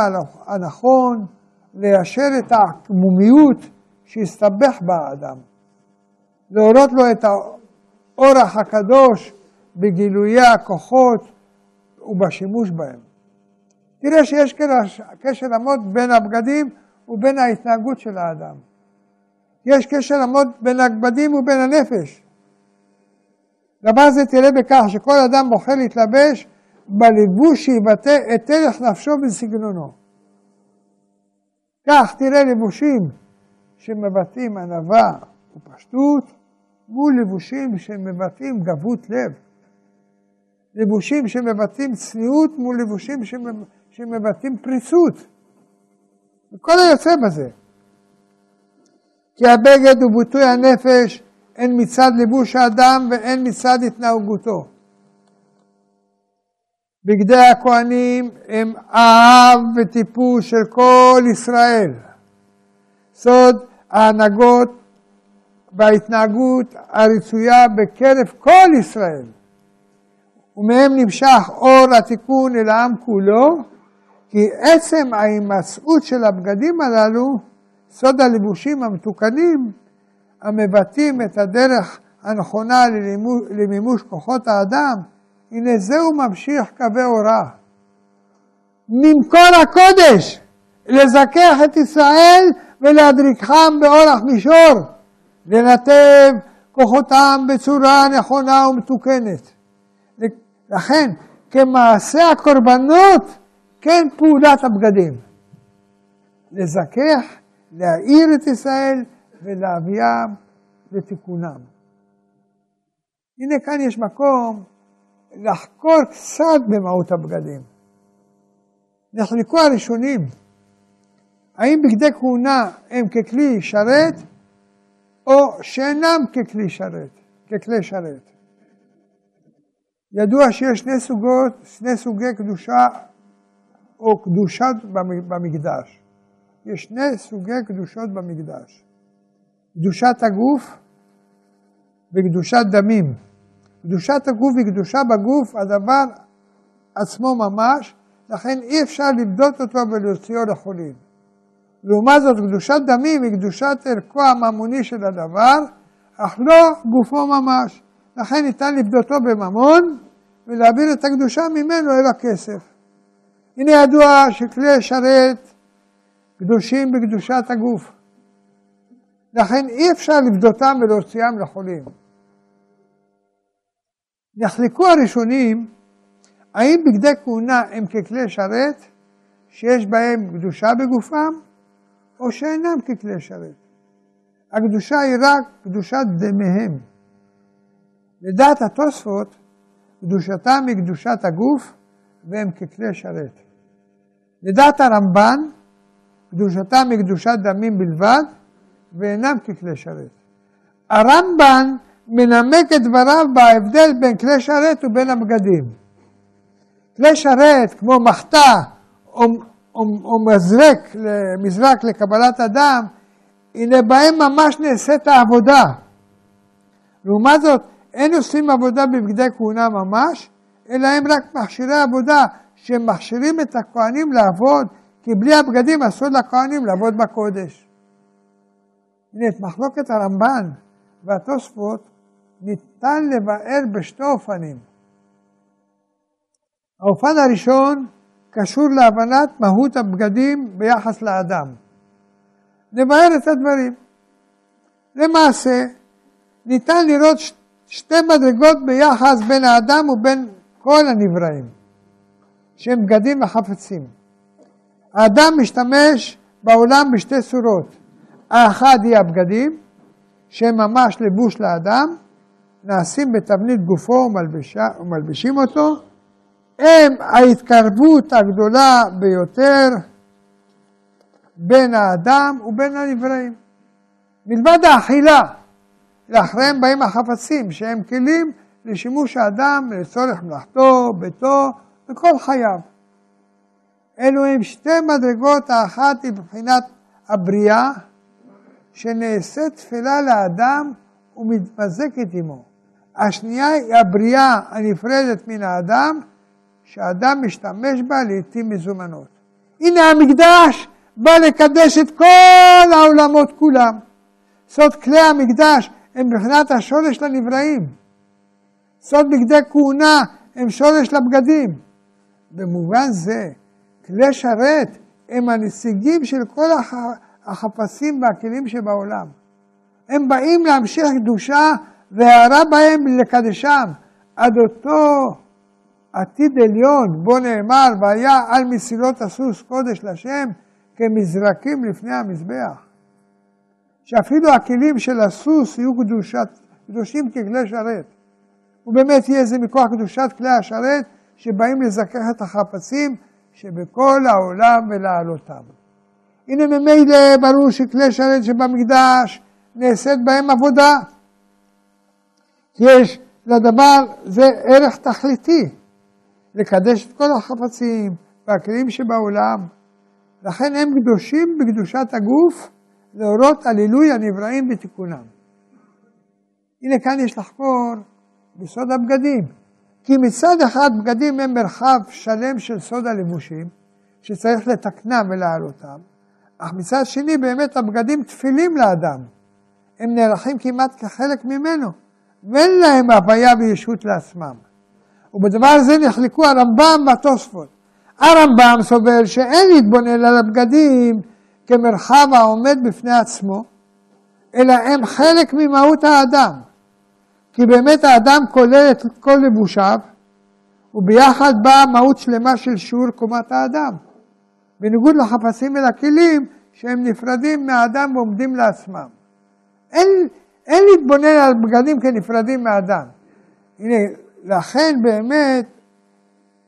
הנכון, ליישר את העקמומיות שהסתבך בה האדם, להורות לו את האורח הקדוש בגילויי הכוחות ובשימוש בהם. תראה שיש קשר עמוד בין הבגדים ובין ההתנהגות של האדם. יש קשר עמוד בין הבגדים ובין הנפש. דבר זה תראה בכך שכל אדם בוחר להתלבש בלבוש שיבטא את ערך נפשו וסגנונו. כך תראה לבושים שמבטאים ענווה ופשטות, מול לבושים שמבטאים גבות לב. לבושים שמבטאים צניעות מול לבושים שמבטאים פריצות. וכל היוצא בזה. כי הבגד הוא ביטוי הנפש הן מצד לבוש האדם והן מצד התנהגותו. בגדי הכהנים הם אהב וטיפוס של כל ישראל. סוד ההנהגות וההתנהגות הרצויה בקרב כל ישראל. ומהם נמשך אור התיקון אל העם כולו, כי עצם ההימצאות של הבגדים הללו, סוד הלבושים המתוקנים, המבטאים את הדרך הנכונה למימוש כוחות האדם, הנה זהו ממשיך קווי הוראה. ממקור הקודש, לזכח את ישראל ולהדריכם באורח מישור, לנתב כוחותם בצורה נכונה ומתוקנת. לכן, כמעשה הקורבנות, כן פעולת הבגדים. לזכח, להאיר את ישראל ולהביאם לתיקונם. הנה כאן יש מקום לחקור קצת במהות הבגדים. נחלקו הראשונים, האם בגדי כהונה הם ככלי שרת או שאינם ככלי שרת, ככלי שרת. ידוע שיש שני סוגות, שני סוגי קדושה או קדושת במקדש. יש שני סוגי קדושות במקדש. קדושת הגוף וקדושת דמים. קדושת הגוף היא קדושה בגוף, הדבר עצמו ממש, לכן אי אפשר לבדות אותו ולהוציאו לחולין. לעומת זאת, קדושת דמים היא קדושת ערכו הממוני של הדבר, אך לא גופו ממש. לכן ניתן לפדותו בממון ולהעביר את הקדושה ממנו אל הכסף. הנה ידוע שכלי שרת קדושים בקדושת הגוף. לכן אי אפשר לפדותם ולהוציאם לחולים. נחלקו הראשונים האם בגדי כהונה הם ככלי שרת שיש בהם קדושה בגופם או שאינם ככלי שרת. הקדושה היא רק קדושת דמיהם. לדעת התוספות, קדושתם היא קדושת הגוף והם ככלי שרת. לדעת הרמב"ן, קדושתם היא קדושת דמים בלבד ואינם ככלי שרת. הרמב"ן מנמק את דבריו בהבדל בין כלי שרת ובין הבגדים. כלי שרת כמו מחתה או, או, או מזרק, מזרק לקבלת אדם, הנה בהם ממש נעשית העבודה. לעומת זאת, אין עושים עבודה בבגדי כהונה ממש, אלא הם רק מכשירי עבודה שמכשירים את הכהנים לעבוד, כי בלי הבגדים אסור לכהנים לעבוד בקודש. הנה, את מחלוקת הרמב"ן והתוספות ניתן לבאר בשתי אופנים. האופן הראשון קשור להבנת מהות הבגדים ביחס לאדם. נבהר את הדברים. למעשה, ניתן לראות שתי מדרגות ביחס בין האדם ובין כל הנבראים, שהם בגדים וחפצים. האדם משתמש בעולם בשתי צורות. האחד היא הבגדים, שהם ממש לבוש לאדם, נעשים בתבנית גופו ומלבשה, ומלבישים אותו, הם ההתקרבות הגדולה ביותר בין האדם ובין הנבראים. מלבד האכילה, לאחריהם באים החפצים, שהם כלים לשימוש האדם לצורך מלאכתו, ביתו וכל חייו. אלו הם שתי מדרגות, האחת היא מבחינת הבריאה, שנעשית תפילה לאדם ומתמזקת עמו. השנייה היא הבריאה הנפרדת מן האדם, שהאדם משתמש בה לעיתים מזומנות. הנה המקדש בא לקדש את כל העולמות כולם. סוד כלי המקדש הם מבחינת השורש לנבראים. סוד בגדי כהונה הם שורש לבגדים. במובן זה, כלי שרת הם הנציגים של כל הח... החפצים והכלים שבעולם. הם באים להמשיך קדושה והערה בהם לקדשם עד אותו עתיד עליון בו נאמר והיה על מסילות הסוס קודש לשם כמזרקים לפני המזבח. שאפילו הכלים של הסוס יהיו קדושת, קדושים ככלי שרת. ובאמת יהיה זה מכוח קדושת כלי השרת שבאים לזכך את החפצים שבכל העולם ולהעלותם. הנה ממילא ברור שכלי שרת שבמקדש נעשית בהם עבודה. יש לדבר זה ערך תכליתי, לקדש את כל החפצים והכלים שבעולם. לכן הם קדושים בקדושת הגוף להורות על עילוי הנבראים בתיקונם. הנה כאן יש לחקור בסוד הבגדים. כי מצד אחד בגדים הם מרחב שלם של סוד הלבושים, שצריך לתקנם ולהעלותם, אך מצד שני באמת הבגדים תפילים לאדם. הם נערכים כמעט כחלק ממנו, ואין להם הוויה וישות לעצמם. ובדבר הזה נחלקו הרמב"ם והתוספות. הרמב"ם סובר שאין להתבונן על הבגדים כמרחב העומד בפני עצמו, אלא הם חלק ממהות האדם. כי באמת האדם כולל את כל לבושיו, וביחד באה מהות שלמה של שיעור קומת האדם. בניגוד לחפצים ולכלים שהם נפרדים מהאדם ועומדים לעצמם. אין, אין להתבונן על בגדים כנפרדים מהאדם. הנה, לכן באמת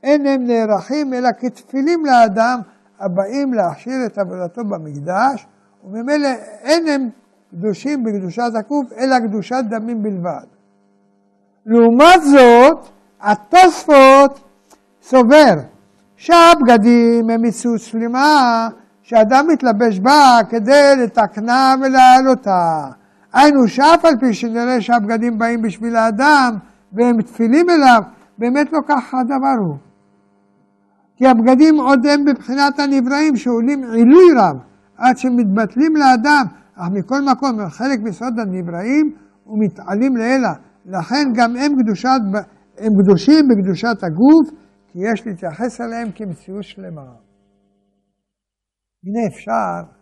אין הם נערכים אלא כתפילים לאדם הבאים להכשיר את עבודתו במקדש, וממילא אין הם קדושים בקדושת הקוף, אלא קדושת דמים בלבד. לעומת זאת, התוספות סובר שהבגדים הם מציאות שלמה שאדם מתלבש בה כדי לתקנה ולהעלותה. היינו שאף על פי שנראה שהבגדים באים בשביל האדם והם תפילים אליו, באמת לא כך הדבר הוא. כי הבגדים עוד הם בבחינת הנבראים שעולים עילוי רב עד שמתבטלים לאדם, אך מכל מקום הם חלק מסוד הנבראים ומתעלים לאלה. לכן גם הם, קדושת, הם קדושים בקדושת הגוף, כי יש להתייחס אליהם כמציאות שלמה. הנה אפשר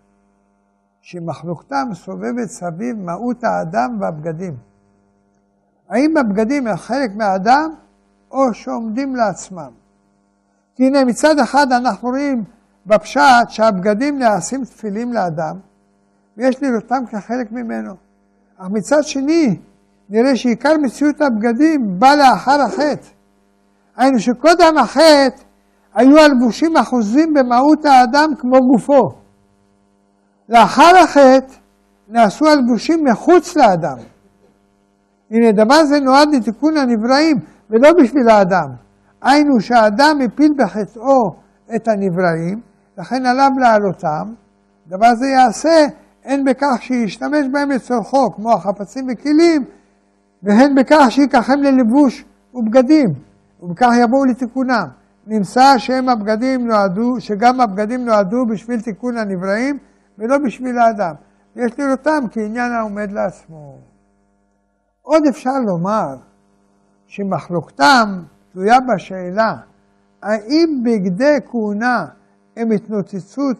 שמחלוקתם סובבת סביב מהות האדם והבגדים. האם הבגדים הם חלק מהאדם או שעומדים לעצמם? כי הנה מצד אחד אנחנו רואים בפשט שהבגדים נעשים תפילים לאדם ויש לראותם כחלק ממנו. אך מצד שני נראה שעיקר מציאות הבגדים בא לאחר החטא. היינו שקודם החטא היו הלבושים אחוזים במהות האדם כמו גופו. לאחר החטא נעשו הלבושים מחוץ לאדם. הנה, דבר זה נועד לתיקון הנבראים ולא בשביל האדם. היינו שהאדם הפיל בחטאו את הנבראים, לכן עליו להעלותם. דבר זה יעשה הן בכך שישתמש בהם לצורכו, כמו החפצים וכלים, והן בכך שייקחם ללבוש ובגדים, ובכך יבואו לתיקונם. נמצא שהם הבגדים נועדו, שגם הבגדים נועדו בשביל תיקון הנבראים, ולא בשביל האדם. יש לראותם כעניין העומד לעצמו. עוד אפשר לומר שמחלוקתם תלויה בשאלה האם בגדי כהונה הם התנוצצות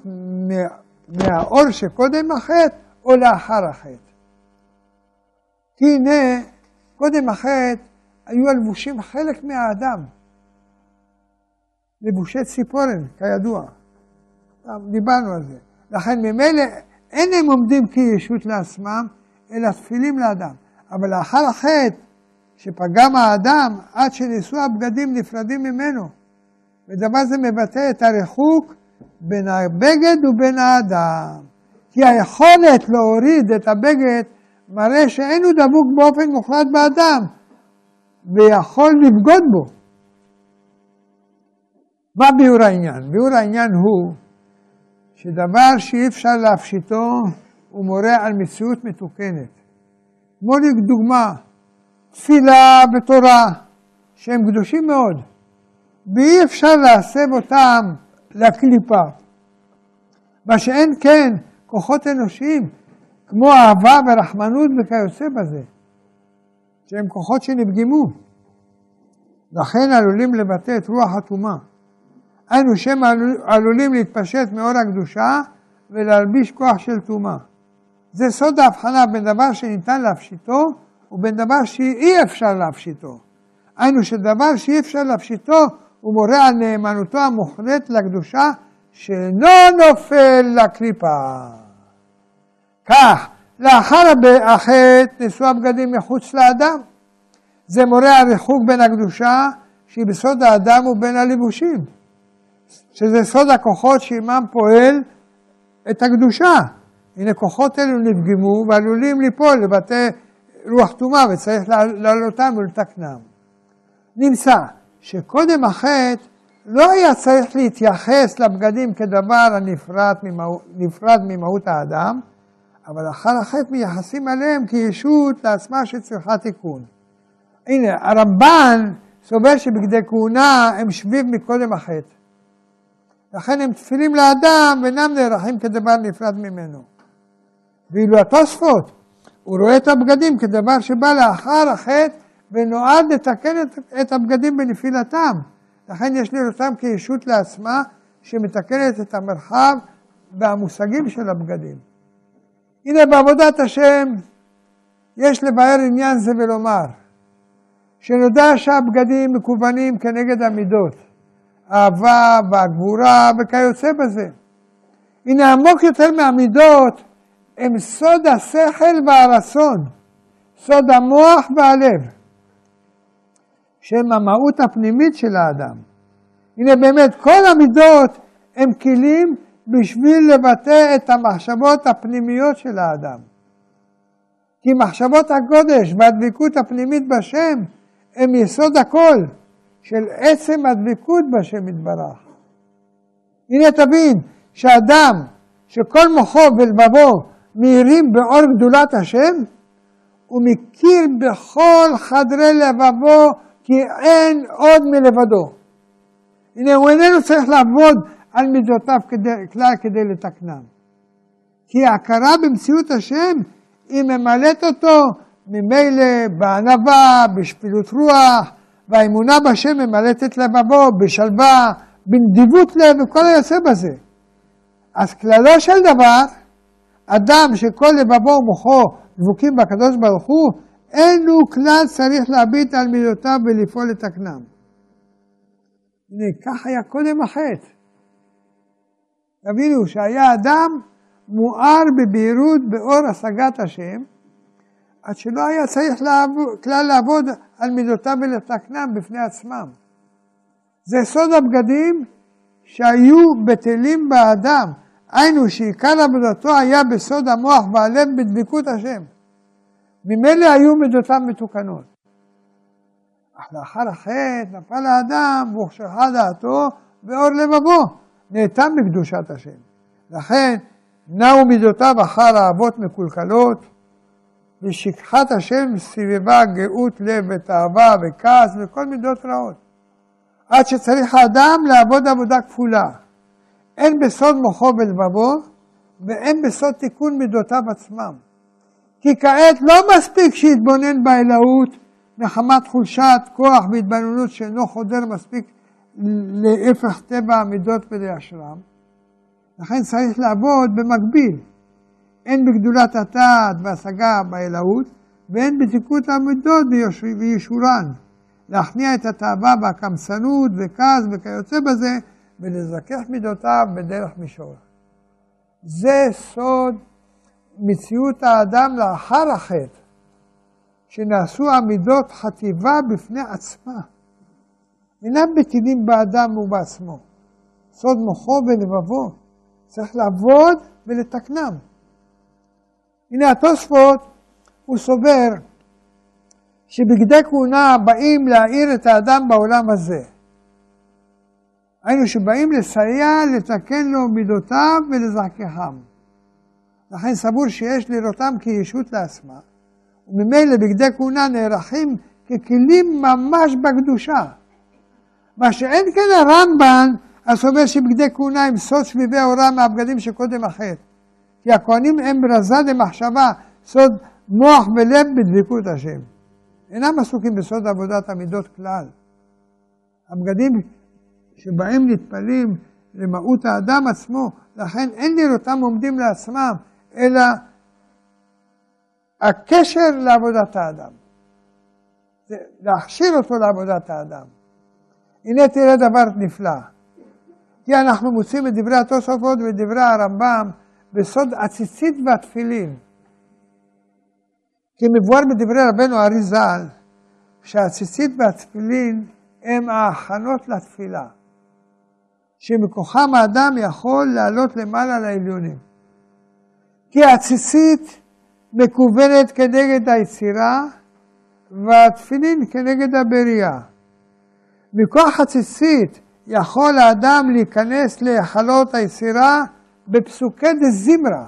מהאור שקודם החטא או לאחר החטא. כי הנה קודם החטא היו הלבושים חלק מהאדם. לבושי ציפורן, כידוע. דיברנו על זה. לכן ממילא אין הם עומדים כישות לעצמם, אלא תפילים לאדם. אבל לאחר החטא, שפגם האדם, עד שנישאו הבגדים נפרדים ממנו. ודבר זה מבטא את הריחוק בין הבגד ובין האדם. כי היכולת להוריד את הבגד מראה שאין הוא דבוק באופן מוחלט באדם, ויכול לבגוד בו. מה ביאור העניין? ביאור העניין הוא שדבר שאי אפשר להפשיטו הוא מורה על מציאות מתוקנת. כמו לדוגמה, תפילה ותורה, שהם קדושים מאוד, ואי אפשר להסב אותם לקליפה. מה שאין כן כוחות אנושיים כמו אהבה ורחמנות וכיוצא בזה, שהם כוחות שנפגמו, לכן עלולים לבטא את רוח הטומאה. היינו שהם עלולים להתפשט מאור הקדושה ולהלביש כוח של טומאה. זה סוד ההבחנה בין דבר שניתן להפשיטו ובין דבר שאי אפשר להפשיטו. היינו שדבר שאי אפשר להפשיטו הוא מורה על נאמנותו המוחלט לקדושה שאינו נופל לקליפה. כך, לאחר החטא נשאו הבגדים מחוץ לאדם. זה מורה על ריחוק בין הקדושה שהיא בסוד האדם ובין הלבושים, שזה סוד הכוחות שעימם פועל את הקדושה. הנה כוחות אלו נפגמו ועלולים ליפול לבתי רוח טומאה וצריך להעלותם ולתקנם. נמצא שקודם החטא לא היה צריך להתייחס לבגדים כדבר הנפרד ממהות, ממהות האדם, אבל אחר החטא מייחסים עליהם כישות לעצמה שצריכה תיקון. הנה, הרמב"ן סובר שבגדי כהונה הם שביב מקודם החטא. לכן הם תפילים לאדם ואינם נערכים כדבר נפרד ממנו. ואילו התוספות, הוא רואה את הבגדים כדבר שבא לאחר החטא ונועד לתקן את, את הבגדים בנפילתם. לכן יש לראותם כישות לעצמה שמתקנת את המרחב והמושגים של הבגדים. הנה בעבודת השם יש לבאר עניין זה ולומר שנודע שהבגדים מקוונים כנגד המידות, האהבה והגבורה וכיוצא בזה. הנה עמוק יותר מהמידות הם סוד השכל והרצון, סוד המוח והלב, שהם המהות הפנימית של האדם. הנה באמת כל המידות הם כלים בשביל לבטא את המחשבות הפנימיות של האדם. כי מחשבות הקודש והדבקות הפנימית בשם הם יסוד הכל של עצם הדבקות בשם יתברך. הנה תבין שאדם שכל מוחו ולבבו מאירים באור גדולת השם, הוא מכיר בכל חדרי לבבו כי אין עוד מלבדו. הנה, הוא איננו צריך לעבוד על מידותיו כדי, כלל כדי לתקנם. כי ההכרה במציאות השם, היא ממלאת אותו ממילא בענווה, בשפילות רוח, והאמונה בשם ממלאת את לבבו בשלווה, בנדיבות לב וכל היוצא בזה. אז כללו של דבר, אדם שכל לבבו ומוחו דבוקים בקדוש ברוך הוא, אין הוא כלל צריך להביט על מידותיו ולפעול לתקנם. הנה, כך היה קודם החטא. תבינו שהיה אדם מואר בבהירות באור השגת השם, עד שלא היה צריך לעבוד, כלל לעבוד על מידותיו ולתקנם בפני עצמם. זה סוד הבגדים שהיו בטלים באדם, היינו שעיקר עבודתו היה בסוד המוח והלב בדבקות השם. ממילא היו מידותיו מתוקנות. אך לאחר החטא נפל האדם והוחשכה דעתו ואור לבבו, נאטם בקדושת השם. לכן נעו מידותיו אחר אהבות מקולקלות, ושכחת השם סביבה גאות לב ותאווה וכעס וכל מידות רעות. עד שצריך האדם לעבוד עבודה כפולה. הן בסוד מוחו ולבבו, והן בסוד תיקון מידותיו עצמם. כי כעת לא מספיק שיתבונן באלוהות מחמת חולשת כוח והתבוננות שאינו חודר מספיק להפך טבע המידות ולאשרם. לכן צריך לעבוד במקביל, הן בגדולת הטעת והשגה באלוהות, והן בתיקות המידות וישורן. להכניע את התאווה והקמסנות וכעס וכיוצא בזה, ולזכך מידותיו בדרך מישור. זה סוד מציאות האדם לאחר החטא, שנעשו המידות חטיבה בפני עצמה. אינם בטילים באדם ובעצמו. סוד מוחו ולבבו. צריך לעבוד ולתקנם. הנה התוספות, הוא סובר שבגדי כהונה באים להאיר את האדם בעולם הזה. היינו שבאים לסייע לתקן לו מידותיו ולזככם. לכן סבור שיש לראותם כישות לעצמה, וממילא בגדי כהונה נערכים ככלים ממש בקדושה. מה שאין כן הרמב"ן, הסובר שבגדי כהונה הם סוד שביבי אורה מהבגדים שקודם החטא. כי הכהנים הם רזה למחשבה, סוד מוח ולב בדבקות השם. אינם עסוקים בסוד עבודת המידות כלל. הבגדים שבהם נטפלים למהות האדם עצמו, לכן אין לראותם עומדים לעצמם, אלא הקשר לעבודת האדם. זה להכשיר אותו לעבודת האדם. הנה תראה דבר נפלא. כי אנחנו מוצאים את דברי התוספות ודברי הרמב"ם בסוד הציצית והתפילין. כי מבואר בדברי רבנו ארי ז"ל, שהציצית והתפילין הם ההכנות לתפילה, שמכוחם האדם יכול לעלות למעלה לעליונים. כי הציצית מקוונת כנגד היצירה, והתפילין כנגד הבריאה. מכוח הציצית יכול האדם להיכנס להיכלות היצירה בפסוקי דזמרה,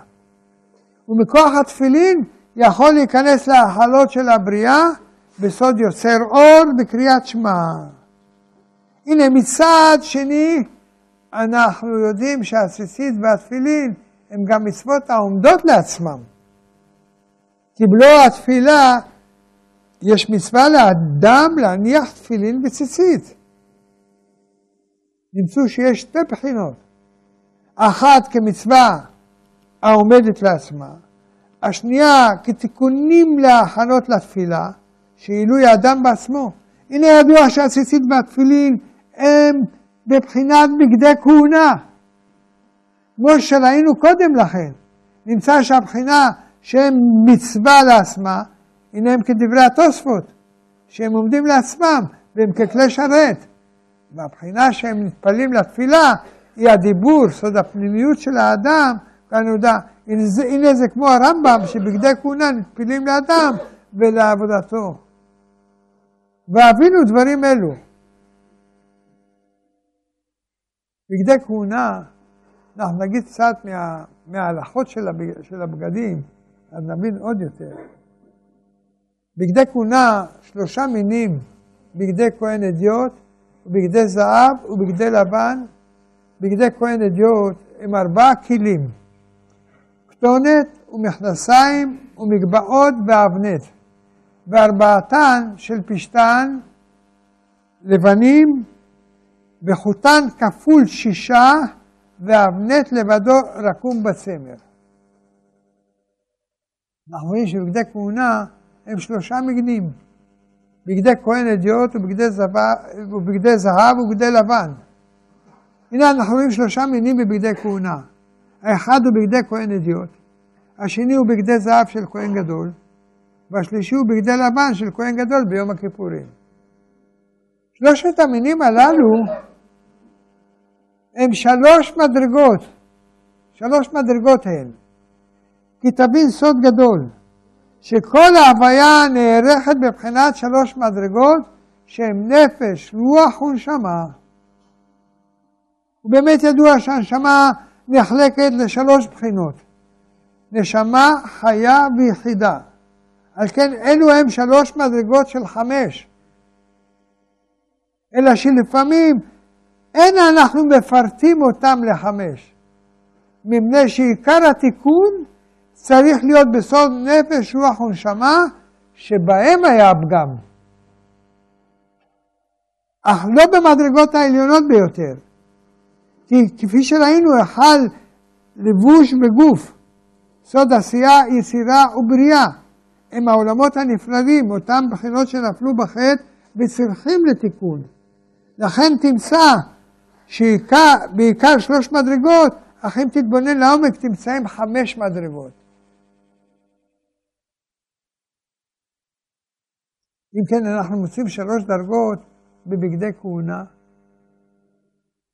ומכוח התפילין יכול להיכנס להיכלות של הבריאה בסוד יוצר אור בקריאת שמע. הנה מצד שני אנחנו יודעים שהציצית והתפילין הם גם מצוות העומדות לעצמם. כי בלא התפילה יש מצווה לאדם להניח תפילין וציצית. נמצאו שיש שתי בחינות, אחת כמצווה העומדת לעצמה, השנייה כתיקונים להכנות לתפילה, שעילוי האדם בעצמו. הנה ידוע שהציצית והתפילין הם בבחינת בגדי כהונה. כמו שראינו קודם לכן, נמצא שהבחינה שהם מצווה לעצמה, הנה הם כדברי התוספות, שהם עומדים לעצמם והם ככלי שרת. והבחינה שהם נטפלים לתפילה היא הדיבור, סוד הפנימיות של האדם, כאן יודע, הנה זה, הנה זה כמו הרמב"ם, שבגדי כהונה נטפלים לאדם ולעבודתו. ואבינו דברים אלו. בגדי כהונה, אנחנו נגיד קצת מה, מההלכות של, הבג, של הבגדים, אז נבין עוד יותר. בגדי כהונה, שלושה מינים, בגדי כהן אדיוט, בגדי זהב ובגדי לבן. בגדי כהן אדיוט הם ארבעה כלים, כתונת ומכנסיים ומגבעות ואבנת, וארבעתן של פשתן לבנים, וחוטן כפול שישה, ואבנת לבדו רקום בצמר. אנחנו רואים שבגדי כהונה הם שלושה מגנים. בגדי כהן אדיוט ובגדי זהב ובגדי לבן. הנה אנחנו רואים שלושה מינים בבגדי כהונה. האחד הוא בגדי כהן אדיוט, השני הוא בגדי זהב של כהן גדול, והשלישי הוא בגדי לבן של כהן גדול ביום הכיפורים. שלושת המינים הללו הם שלוש מדרגות, שלוש מדרגות הן. כי תבין סוד גדול, שכל ההוויה נערכת בבחינת שלוש מדרגות שהן נפש, רוח ונשמה. ובאמת ידוע שהנשמה נחלקת לשלוש בחינות, נשמה, חיה ויחידה. על כן אלו הם שלוש מדרגות של חמש. אלא שלפעמים אין אנחנו מפרטים אותם לחמש, מפני שעיקר התיקון צריך להיות בסוד נפש, רוח ונשמה, שבהם היה הפגם. אך לא במדרגות העליונות ביותר. כי כפי שראינו, החל לבוש בגוף, סוד עשייה, יצירה ובריאה, הם העולמות הנפרדים, אותם בחינות שנפלו בחטא וצריכים לתיקון. לכן תמצא שבעיקר שלוש מדרגות, אך אם תתבונן לעומק תמצא עם חמש מדרגות. אם כן, אנחנו מוצאים שלוש דרגות בבגדי כהונה.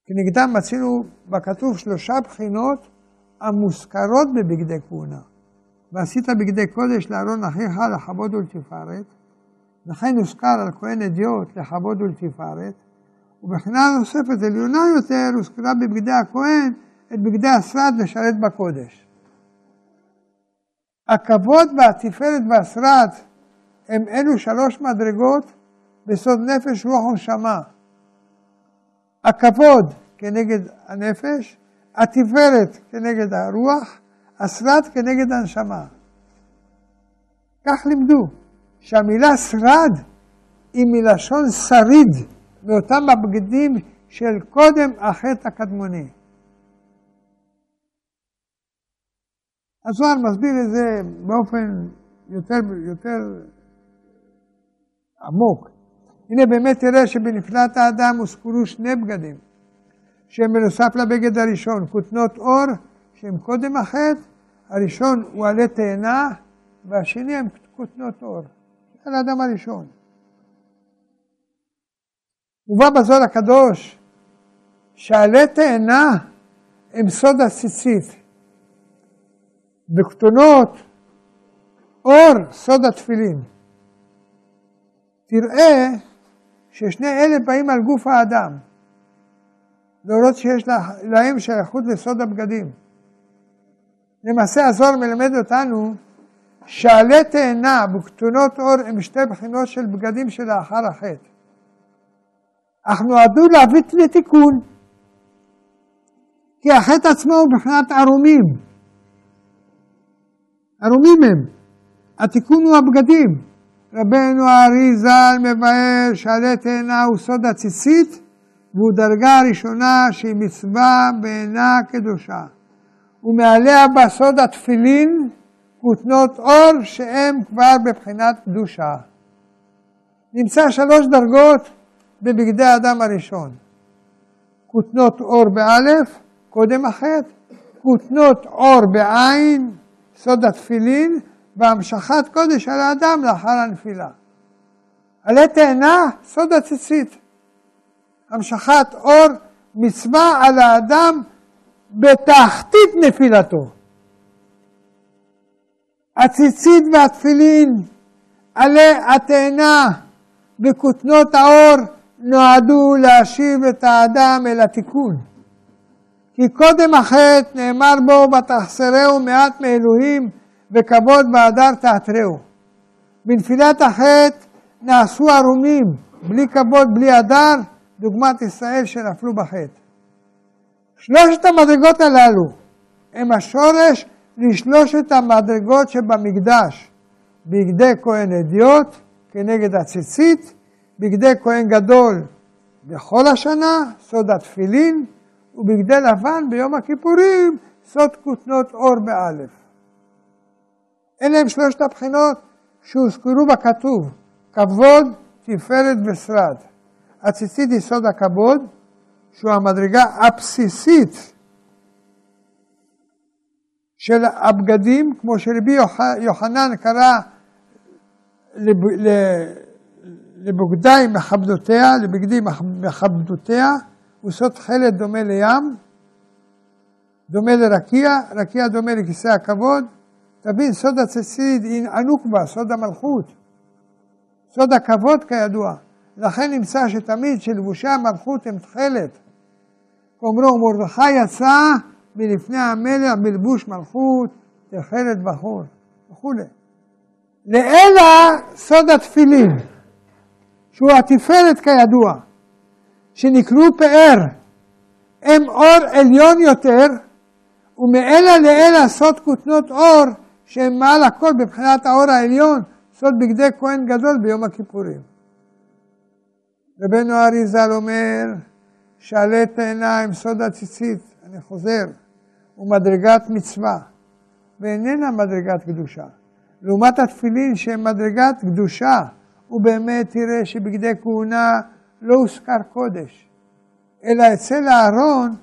כנגדם מצינו בכתוב שלושה בחינות המוזכרות בבגדי כהונה. ועשית בגדי קודש לארון אחיך לכבוד ולתפארת, לכן הוזכר על כהן אדיוט לכבוד ולתפארת, ובחינה נוספת עליונה יותר הוזכרה בבגדי הכהן את בגדי השרד לשרת בקודש. הכבוד והתפארת והשרד הם אלו שלוש מדרגות בסוד נפש, רוח ונשמה. הכבוד כנגד הנפש, התפארת כנגד הרוח, השרד כנגד הנשמה. כך לימדו, שהמילה שרד היא מלשון שריד, מאותם הבגדים של קודם החטא הקדמוני. הזוהר מסביר את זה באופן יותר, יותר עמוק. הנה באמת תראה שבנפלט האדם הוזכרו שני בגדים, שהם בנוסף לבגד הראשון, כותנות אור, שהם קודם החטא, הראשון הוא עלי תאנה, והשני הם כותנות אור. זה האדם הראשון. מובא בזול הקדוש שעלי תאנה הם סוד הציצית. בכתונות אור סוד התפילין. תראה ששני אלה באים על גוף האדם, להורות שיש להם שייכות לסוד הבגדים. למעשה הזוהר מלמד אותנו שעלי תאנה וכתונות אור הם שתי בחינות של בגדים שלאחר החטא. אך נועדו להביא לתיקון. כי החטא עצמו הוא מבחינת ערומים. ערומים הם. התיקון הוא הבגדים. רבנו הארי ז"ל מבאר שעלי תאנה הוא סוד הציצית והוא דרגה הראשונה שהיא מצווה בעינה קדושה. ומעליה בסוד התפילין כותנות אור שהם כבר בבחינת קדושה. נמצא שלוש דרגות בבגדי האדם הראשון. כותנות אור באלף, קודם החטא, כותנות אור בעין, סוד התפילין, והמשכת קודש על האדם לאחר הנפילה. עלי תאנה, סוד הציצית. המשכת אור, מצווה על האדם בתחתית נפילתו. הציצית והתפילין, עלי התאנה וכותנות האור נועדו להשיב את האדם אל התיקון. כי קודם החטא נאמר בו ותחסרהו מעט מאלוהים וכבוד והדר תעטרהו. בנפילת החטא נעשו ערומים, בלי כבוד, בלי הדר, דוגמת ישראל שנפלו בחטא. שלושת המדרגות הללו הם השורש לשלושת המדרגות שבמקדש, בגדי כהן אדיוט כנגד הציצית, בגדי כהן גדול בכל השנה, סוד התפילין, ובגדי לבן ביום הכיפורים, סוד כותנות אור באלף. אלה הם שלושת הבחינות שהוזכרו בכתוב, כבוד, תפארת ושרד. הציצית היא סוד הכבוד, שהוא המדרגה הבסיסית של הבגדים, כמו שרבי יוחנן קרא לבוגדי מכבדותיה, לבגדי מכבדותיה, הוא סוד חלד דומה לים, דומה לרקיע, רקיע דומה לכיסא הכבוד. תבין, סוד הציצית היא הנוקבה, סוד המלכות. סוד הכבוד כידוע. לכן נמצא שתמיד שלבושי המלכות הם תכלת. אומרו, מרדכי יצא מלפני המלך בלבוש מלכות, תכלת בחור, וכולי. לאלה סוד התפילין, שהוא התפארת כידוע, שנקראו פאר, הם אור עליון יותר, ומאלה לאלה סוד כותנות אור, שהם מעל הכל בבחינת האור העליון, סוד בגדי כהן גדול ביום הכיפורים. רבנו אריזל אומר, שעלי תאנה הם סוד הציצית, אני חוזר, הוא מדרגת מצווה, ואיננה מדרגת קדושה. לעומת התפילין שהם מדרגת קדושה, ובאמת תראה שבגדי כהונה לא הוזכר קודש, אלא אצל אהרון,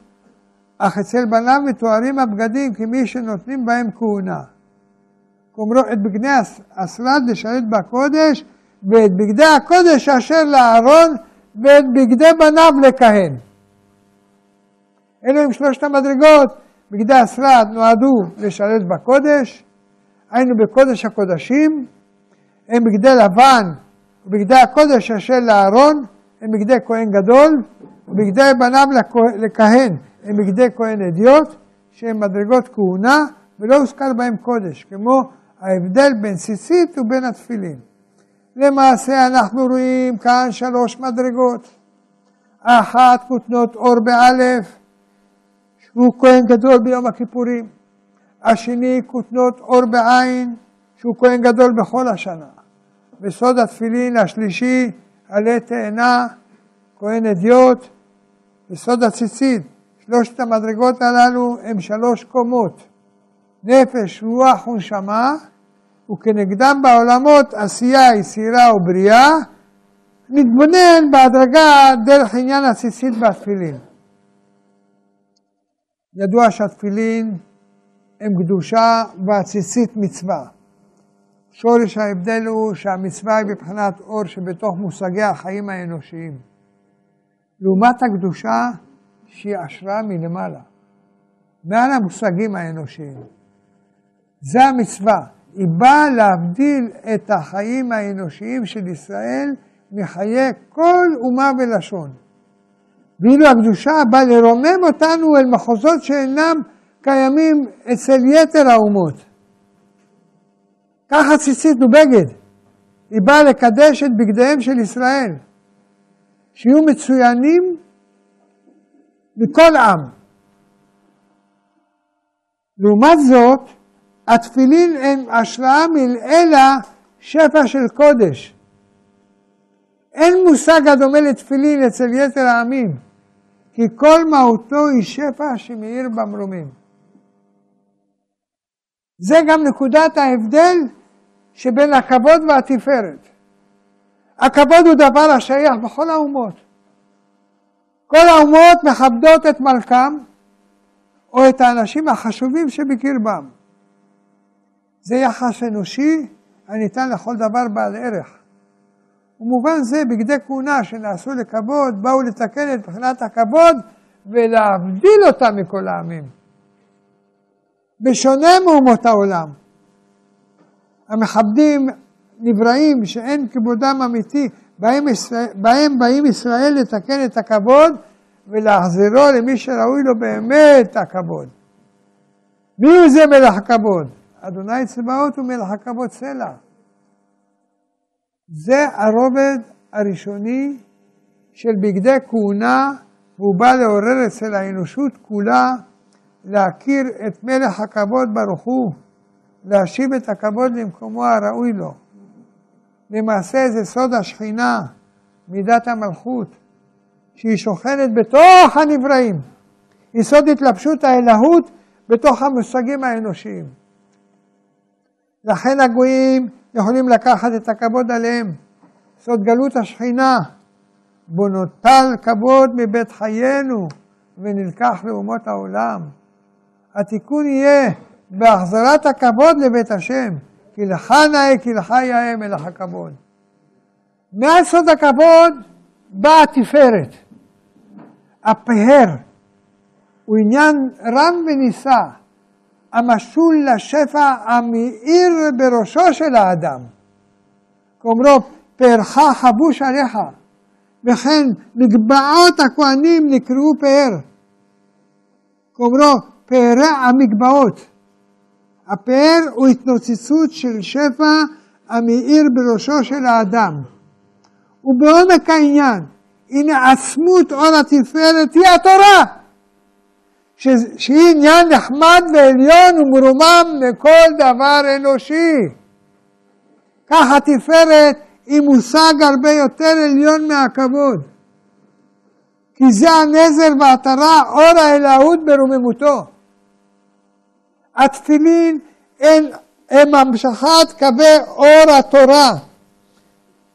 אך אצל בניו מתוארים הבגדים כמי שנותנים בהם כהונה. כלומר, את בגדי השרד לשרת בקודש, ואת בגדי הקודש אשר לאהרון, ואת בגדי בניו לכהן. אלו הם שלושת המדרגות. בגדי השרד נועדו לשרת בקודש, היינו בקודש הקודשים, הם בגדי לבן ובגדי הקודש אשר לאהרון, הם בגדי כהן גדול, ובגדי בניו לכהן הם בגדי כהן אדיוט, שהם מדרגות כהונה, ולא הוזכר בהם קודש, כמו ההבדל בין ציצית ובין התפילין. למעשה אנחנו רואים כאן שלוש מדרגות. אחת כותנות אור באלף, שהוא כהן גדול ביום הכיפורים. השני כותנות אור בעין, שהוא כהן גדול בכל השנה. וסוד התפילין השלישי, עלי תאנה, כהן אדיוט, יסוד הציצית, שלושת המדרגות הללו הם שלוש קומות, נפש, רוח ונשמה, וכנגדם בעולמות עשייה, יצירה ובריאה, נתבונן בהדרגה דרך עניין הציצית והתפילין. ידוע שהתפילין הם קדושה והציצית מצווה. שורש ההבדל הוא שהמצווה היא מבחינת אור שבתוך מושגי החיים האנושיים. לעומת הקדושה שהיא השראה מלמעלה, מעל המושגים האנושיים. זה המצווה. היא באה להבדיל את החיים האנושיים של ישראל מחיי כל אומה ולשון. ואילו הקדושה באה לרומם אותנו אל מחוזות שאינם קיימים אצל יתר האומות. ככה ציצית ובגד. היא באה לקדש את בגדיהם של ישראל, שיהיו מצוינים מכל עם. לעומת זאת, התפילין הם השראה מלעילה שפע של קודש. אין מושג הדומה לתפילין אצל יתר העמים, כי כל מהותו היא שפע שמאיר במרומים. זה גם נקודת ההבדל שבין הכבוד והתפארת. הכבוד הוא דבר השייך בכל האומות. כל האומות מכבדות את מלכם או את האנשים החשובים שבקרבם. זה יחס אנושי הניתן לכל דבר בעל ערך. ומובן זה בגדי כהונה שנעשו לכבוד, באו לתקן את מבחינת הכבוד ולהבדיל אותם מכל העמים. בשונה מאומות העולם, המכבדים נבראים שאין כבודם אמיתי, בהם, ישראל, בהם באים ישראל לתקן את הכבוד ולהחזירו למי שראוי לו באמת הכבוד. מי זה מלך הכבוד? אדוני צבאות הוא מלך הכבוד סלע. זה הרובד הראשוני של בגדי כהונה, והוא בא לעורר אצל האנושות כולה להכיר את מלך הכבוד ברוך הוא, להשיב את הכבוד למקומו הראוי לו. למעשה זה סוד השכינה, מידת המלכות, שהיא שוכנת בתוך הנבראים. יסוד התלבשות האלהות בתוך המושגים האנושיים. לכן הגויים יכולים לקחת את הכבוד עליהם. סוד גלות השכינה, בו נוטל כבוד מבית חיינו ונלקח לאומות העולם. התיקון יהיה בהחזרת הכבוד לבית השם, כי לך נאה, כי לך יאה מלך הכבוד. מעל סוד הכבוד באה התפארת. הפאר הוא עניין רם ונישא. המשול לשפע המאיר בראשו של האדם. כאומרו, פארך חבוש עליך, וכן מגבעות הכהנים נקראו פאר. כאומרו, פארי המגבעות. הפאר הוא התנוצצות של שפע המאיר בראשו של האדם. ובעומק העניין, הנה עצמות אור התפארת היא התורה. שהיא עניין נחמד ועליון ומרומם מכל דבר אנושי. כך התפארת היא מושג הרבה יותר עליון מהכבוד. כי זה הנזר והעטרה, אור האלוהות ברוממותו. התפילין הם המשכת קווי אור התורה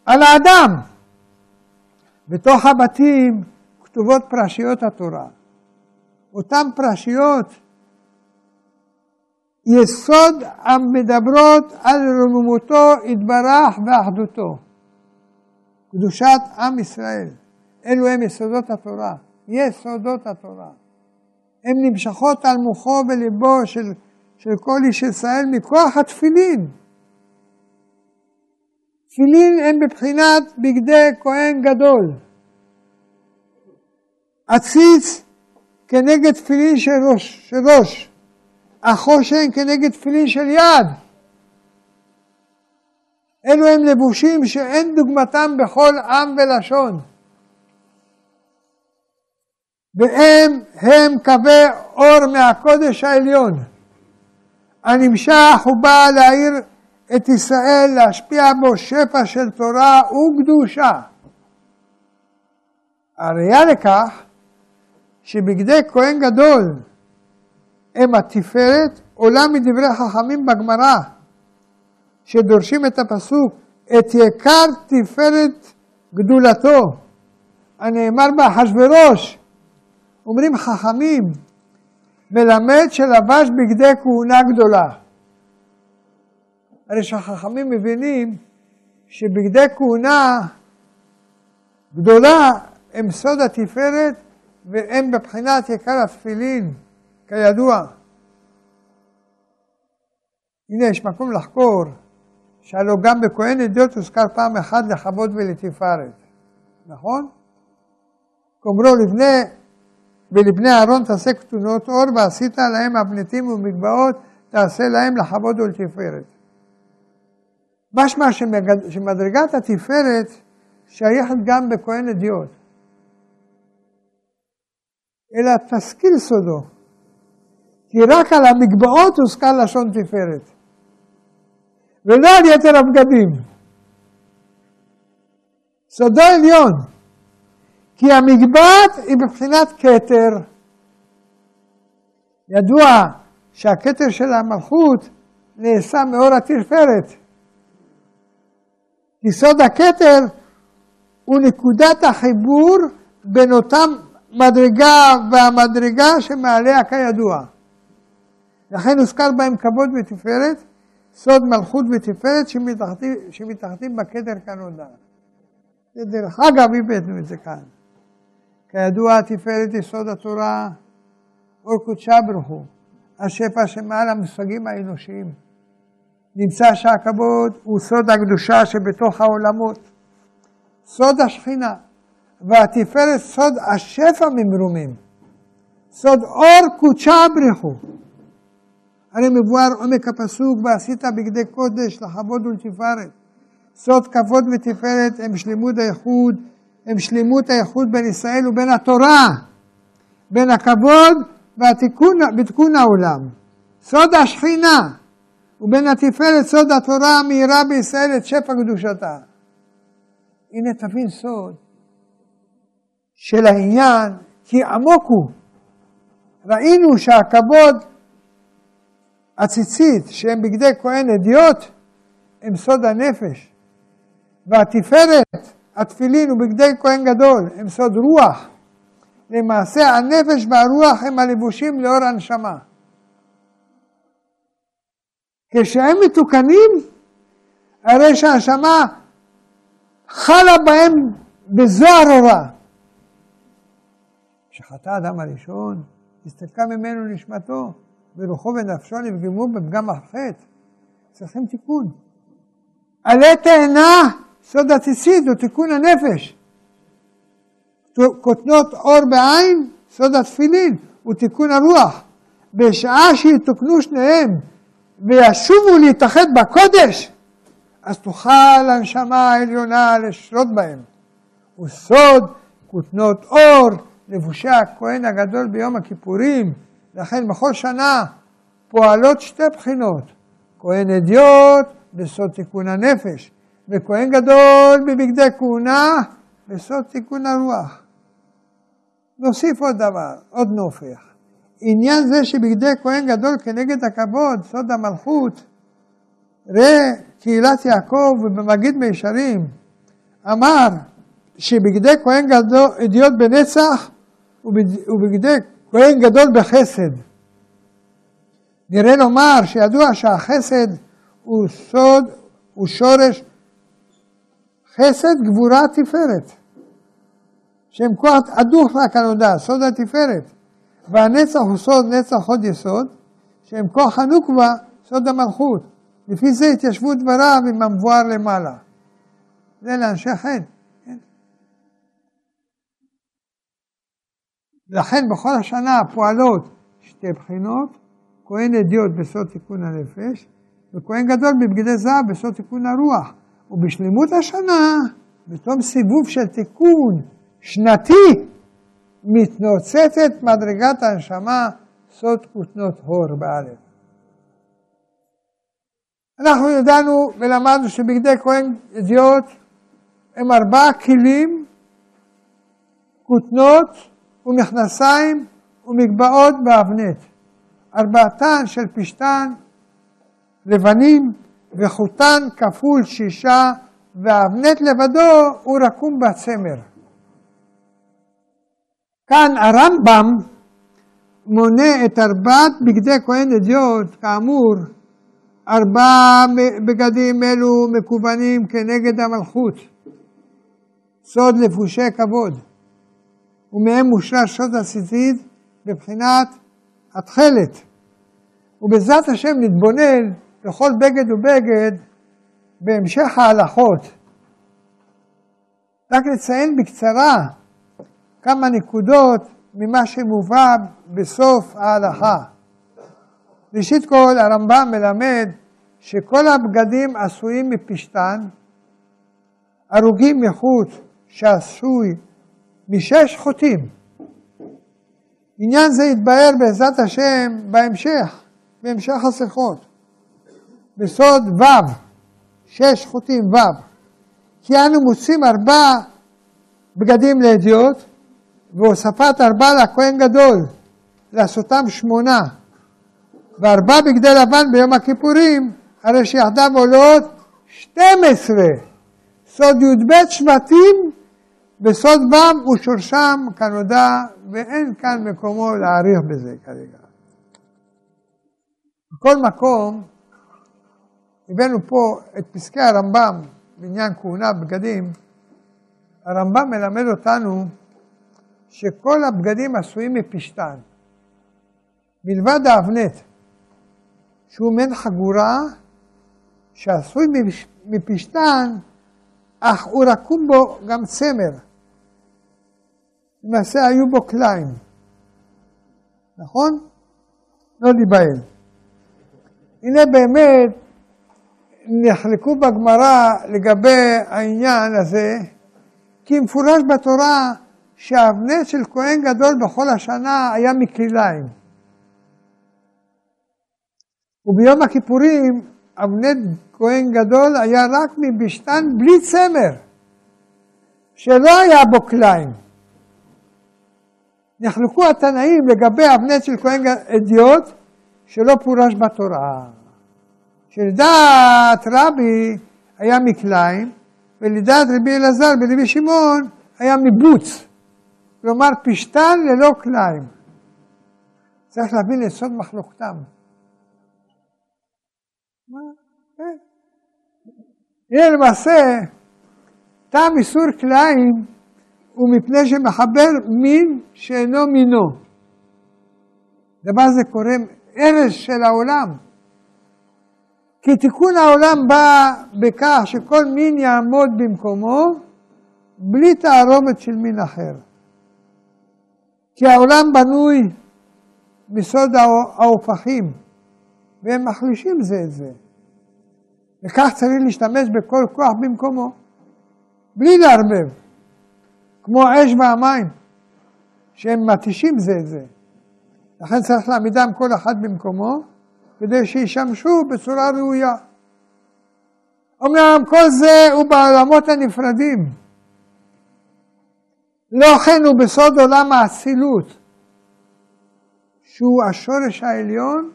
על האדם. בתוך הבתים כתובות פרשיות התורה. אותן פרשיות, יסוד המדברות על רוממותו יתברך ואחדותו. קדושת עם ישראל. אלו הם יסודות התורה. יסודות התורה. הן נמשכות על מוחו וליבו של, של כל איש ישראל מכוח התפילין. תפילין הם בבחינת בגדי כהן גדול. עציץ כנגד תפילין של ראש, של ראש. החושן כנגד תפילין של יד. אלו הם לבושים שאין דוגמתם בכל עם ולשון. והם הם קווי אור מהקודש העליון, הנמשך ובא להאיר את ישראל, להשפיע בו שפע של תורה וקדושה. הראייה לכך שבגדי כהן גדול הם התפארת, עולה מדברי חכמים בגמרא, שדורשים את הפסוק, את יקר תפארת גדולתו, הנאמר באחשוורוש, אומרים חכמים, מלמד שלבש בגדי כהונה גדולה. הרי שהחכמים מבינים שבגדי כהונה גדולה הם סוד התפארת והם בבחינת יקר התפילין, כידוע. הנה, יש מקום לחקור, שהלוא גם בכהן עדות הוזכר פעם אחת לכבוד ולתפארת, נכון? כומרו לבני ולבני אהרון תעשה כתונות אור, ועשית להם הבנתים ומגבעות, תעשה להם לכבוד ולתפארת. משמע שמדרגת התפארת שייכת גם בכהן אדיוט. אלא תשכיל סודו, כי רק על המגבעות הוזכר לשון תפארת, ולא על יתר הבגדים. סודו עליון. כי המגבעת היא בבחינת כתר. ידוע שהכתר של המלכות נעשה מאור התפארת. יסוד הכתר הוא נקודת החיבור בין אותם מדרגה והמדרגה שמעליה כידוע. לכן הוזכר בהם כבוד ותפארת, סוד מלכות ותפארת שמתחתים בכתר כנודע. דרך אגב, הבאנו את זה כאן. כידוע תפארת יסוד התורה, אור קודשה הוא, השפע שמעל המושגים האנושיים. נמצא שהכבוד הוא סוד הקדושה שבתוך העולמות, סוד השכינה, והתפארת סוד השפע ממרומים, סוד אור קודשה ברכו. הרי מבואר עומק הפסוק, ועשית בגדי קודש לכבוד ולתפארת. סוד כבוד ותפארת הם שלמות הייחוד הם שלמות האיחוד בין ישראל ובין התורה, בין הכבוד והתיקון, בתיקון העולם. סוד השכינה ובין התפארת סוד התורה המאירה בישראל את שפע קדושתה. הנה תבין סוד של העניין, כי עמוק הוא. ראינו שהכבוד הציצית, שהם בגדי כהן אדיוט, הם סוד הנפש. והתפארת התפילין ובגדי כהן גדול הם סוד רוח. למעשה הנפש והרוח הם הלבושים לאור הנשמה. כשהם מתוקנים, הרי שהנשמה חלה בהם בזוהר אורה. כשחטא האדם הראשון, הסתלקה ממנו נשמתו, ורוחו ונפשו נפגמו בפגם החטא. צריכים תיקון. עלה תאנה סוד עציצית הוא תיקון הנפש. כותנות אור בעין, סוד התפילין, הוא תיקון הרוח. בשעה שיתוקנו שניהם וישובו להתאחד בקודש, אז תוכל הנשמה העליונה לשלוט בהם. הוא סוד כותנות אור, לבושי הכהן הגדול ביום הכיפורים, לכן בכל שנה פועלות שתי בחינות, כהן אדיוט בסוד תיקון הנפש, וכהן גדול בבגדי כהונה, בסוד תיקון הרוח. נוסיף עוד דבר, עוד נופח. עניין זה שבגדי כהן גדול כנגד הכבוד, סוד המלכות, ראה קהילת יעקב ובמגיד מישרים, אמר שבגדי כהן גדול, אדיוט בנצח ובגדי כהן גדול בחסד. נראה לומר שידוע שהחסד הוא סוד, הוא שורש חסד, גבורה, תפארת. שהם כוח הדוך והכנודה, סוד התפארת. והנצח הוא סוד נצח חוד יסוד, שהם כוח הנוקבה, סוד המלכות. לפי זה התיישבו דבריו עם המבואר למעלה. זה לאנשי חן. לכן בכל השנה פועלות שתי בחינות, כהן אדיוט בסוד תיקון הנפש, וכהן גדול בבגדי זהב בסוד תיקון הרוח. ובשלמות השנה, בתום סיבוב של תיקון שנתי, מתנוצצת מדרגת הנשמה סוד כותנות הור באלף. אנחנו ידענו ולמדנו שבגדי כהן אדיוט הם ארבעה כלים, כותנות ומכנסיים ומגבעות באבנט. ארבעתן של פשתן לבנים וחוטן כפול שישה והאבנט לבדו הוא רקום בצמר. כאן הרמב"ם מונה את ארבעת בגדי כהן אדיוט, כאמור, ארבעה בגדים אלו מקוונים כנגד המלכות, סוד לבושי כבוד, ומהם מושרש סוד הסיזיד בבחינת התכלת. ובעזרת השם נתבונן בכל בגד ובגד בהמשך ההלכות. רק נציין בקצרה כמה נקודות ממה שמובא בסוף ההלכה. ראשית כל, הרמב"ם מלמד שכל הבגדים עשויים מפשתן, הרוגים מחוט שעשוי משש חוטים. עניין זה יתבהר בעזרת השם בהמשך, בהמשך השיחות. בסוד ו', שש חוטים ו', כי אנו מוצאים ארבע בגדים לאדיוט, והוספת ארבע לכהן גדול, לעשותם שמונה, וארבע בגדי לבן ביום הכיפורים, הרי שיחדיו עולות שתים עשרה. סוד י"ב שבטים בסוד ו' ושורשם כנודע, ואין כאן מקומו להעריך בזה כרגע. בכל מקום, הבאנו פה את פסקי הרמב"ם בעניין כהונה בגדים, הרמב"ם מלמד אותנו שכל הבגדים עשויים מפשתן, מלבד האבנט, שהוא מעין חגורה שעשוי מפשתן, אך הוא רקום בו גם צמר. למעשה היו בו קליים, נכון? לא להיבהל. הנה באמת נחלקו בגמרא לגבי העניין הזה, כי מפורש בתורה שהאבנט של כהן גדול בכל השנה היה מכליליים. וביום הכיפורים אבנט כהן גדול היה רק מבשתן בלי צמר, שלא היה בו כליים. נחלקו התנאים לגבי אבנט של כהן אדיוט שלא פורש בתורה. שלדעת רבי היה מקליים, ולדעת רבי אלעזר ורבי שמעון היה מבוץ. כלומר פשתן ללא כליים. צריך להבין את סוד מחלוקתם. מה? כן. הנה למעשה, טעם איסור כליים הוא מפני שמחבר מין שאינו מינו. דבר זה קורא ארז של העולם. כי תיקון העולם בא בכך שכל מין יעמוד במקומו בלי תערובת של מין אחר. כי העולם בנוי מסוד ההופכים, והם מחלישים זה את זה. וכך צריך להשתמש בכל כוח במקומו, בלי לערבב, כמו האש והמים, שהם מתישים זה את זה. לכן צריך להעמידם כל אחד במקומו, כדי שישמשו בצורה ראויה. אמנם כל זה הוא בעולמות הנפרדים. לא כן הוא בסוד עולם האצילות, שהוא השורש העליון,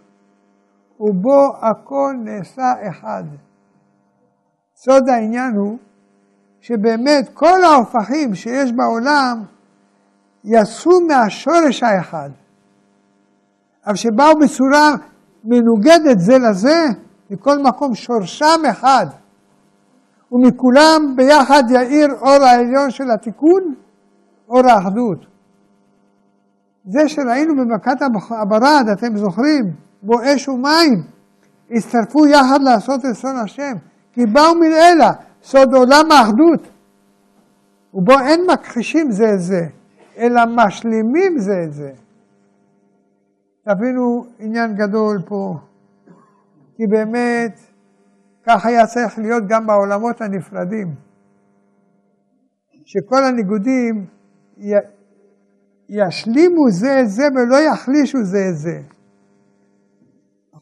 ובו הכל נעשה אחד. סוד העניין הוא שבאמת כל ההופכים שיש בעולם יצאו מהשורש האחד, אבל שבאו בצורה מנוגדת זה לזה, מכל מקום שורשם אחד, ומכולם ביחד יאיר אור העליון של התיקון, אור האחדות. זה שראינו במכת הברד, אתם זוכרים, בו אש ומים, הצטרפו יחד לעשות רצון השם, כי באו מלעילה, סוד עולם האחדות, ובו אין מכחישים זה את זה, אלא משלימים זה את זה. תבינו עניין גדול פה, כי באמת כך היה צריך להיות גם בעולמות הנפרדים, שכל הניגודים י... ישלימו זה את זה ולא יחלישו זה את זה.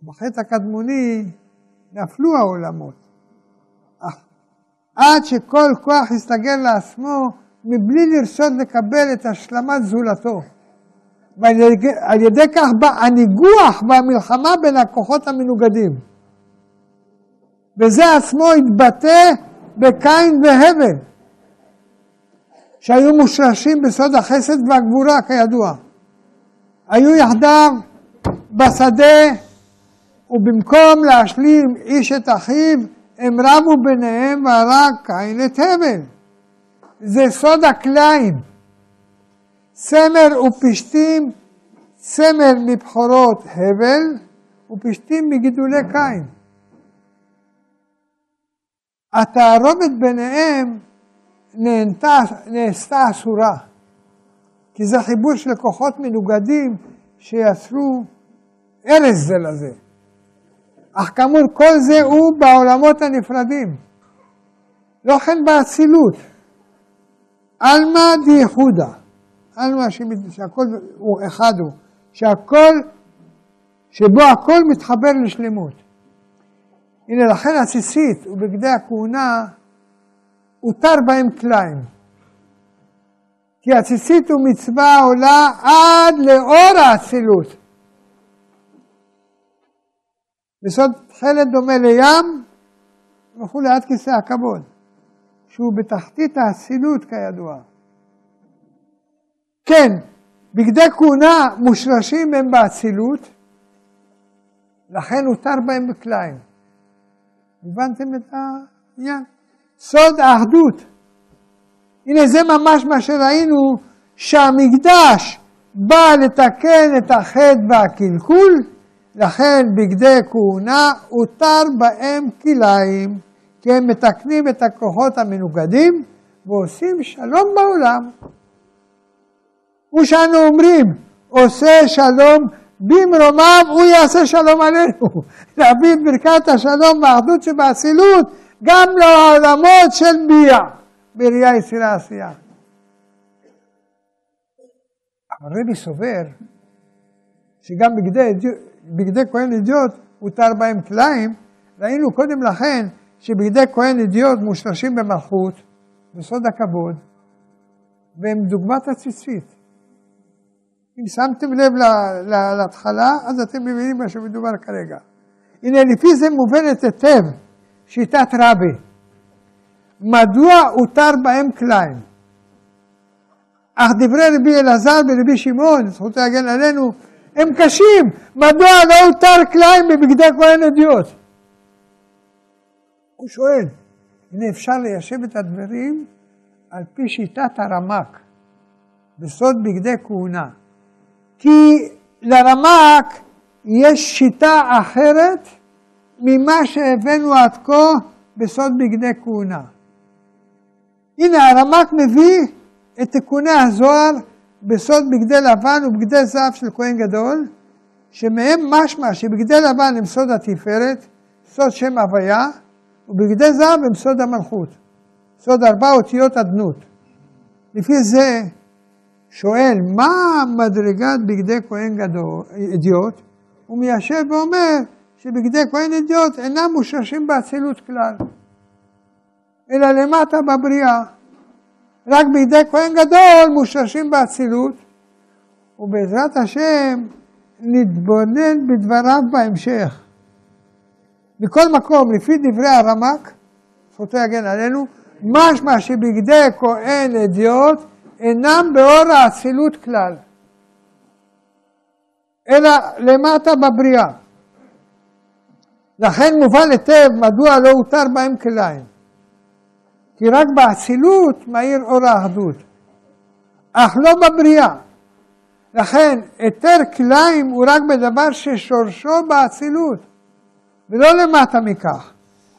בחטא הקדמוני נפלו העולמות. אך עד שכל כוח יסתגל לעצמו מבלי לרצות לקבל את השלמת זולתו. ועל ידי כך בא הניגוח והמלחמה בין הכוחות המנוגדים. וזה עצמו התבטא בקין והבל, שהיו מושרשים בסוד החסד והגבורה כידוע. היו יחדיו בשדה, ובמקום להשלים איש את אחיו, הם רבו ביניהם והרג קין את הבל. זה סוד הקלעים. צמר ופשתים, צמר מבחורות הבל, ופשתים מגידולי קין. התערובת ביניהם נהנתה, נעשתה אסורה, כי זה חיבור של כוחות מנוגדים שיצרו ארז זה לזה. אך כאמור, כל זה הוא בעולמות הנפרדים. לא כן באצילות. עלמא דייחודה. עלמא שהכל הוא אחד הוא. שהכל, שבו הכל מתחבר לשלמות. הנה לכן הציצית ובגדי הכהונה הותר בהם כליים. כי הציצית הוא מצווה עולה עד לאור האצילות. יסוד תכלת דומה לים וכולי עד כיסא הכבוד, שהוא בתחתית האצילות כידוע. כן, בגדי כהונה מושרשים הם באצילות, לכן הותר בהם בכליים. הבנתם את העניין? סוד האחדות. הנה זה ממש מה שראינו, שהמקדש בא לתקן את החטא והקלקול, לכן בגדי כהונה הותר בהם כליים, כי הם מתקנים את הכוחות המנוגדים ועושים שלום בעולם. ושאנו אומרים, עושה שלום במרומיו, הוא יעשה שלום עלינו. להביא את ברכת השלום והאחדות שבאצילות גם לעולמות של ביה, בראייה יצירה עשייה. אבל רבי סובר שגם בגדי, בגדי כהן אידיוט הותר בהם כליים, ראינו קודם לכן שבגדי כהן אידיוט מושרשים במלכות, בסוד הכבוד, והם דוגמת הציצית. אם שמתם לב להתחלה, אז אתם מבינים מה שמדובר כרגע. הנה, לפי זה מובנת היטב שיטת רבי. מדוע הותר בהם כליים? אך דברי רבי אלעזר ורבי שמעון, זכותו להגן עלינו, הם קשים. מדוע לא הותר כליים בבגדי כהן אדיוט? הוא שואל, הנה אפשר ליישב את הדברים על פי שיטת הרמק, בסוד בגדי כהונה. כי לרמק יש שיטה אחרת ממה שהבאנו עד כה בסוד בגדי כהונה. הנה הרמק מביא את תיקוני הזוהר בסוד בגדי לבן ובגדי זהב של כהן גדול, שמהם משמע שבגדי לבן הם סוד התפארת, סוד שם הוויה, ובגדי זהב הם סוד המלכות, סוד ארבע אותיות אדנות. לפי זה שואל, מה מדרגת בגדי כהן גדול, אדיוט? הוא מיישב ואומר שבגדי כהן אדיוט אינם מושרשים באצילות כלל, אלא למטה בבריאה. רק בידי כהן גדול מושרשים באצילות, ובעזרת השם נתבונן בדבריו בהמשך. מכל מקום, לפי דברי הרמק, זכותו יגן עלינו, משמע שבגדי כהן אדיוט אינם באור האצילות כלל, אלא למטה בבריאה. לכן מובן היטב מדוע לא הותר בהם כליים. כי רק באצילות מאיר אור האחדות, אך לא בבריאה. לכן היתר כליים הוא רק בדבר ששורשו באצילות, ולא למטה מכך.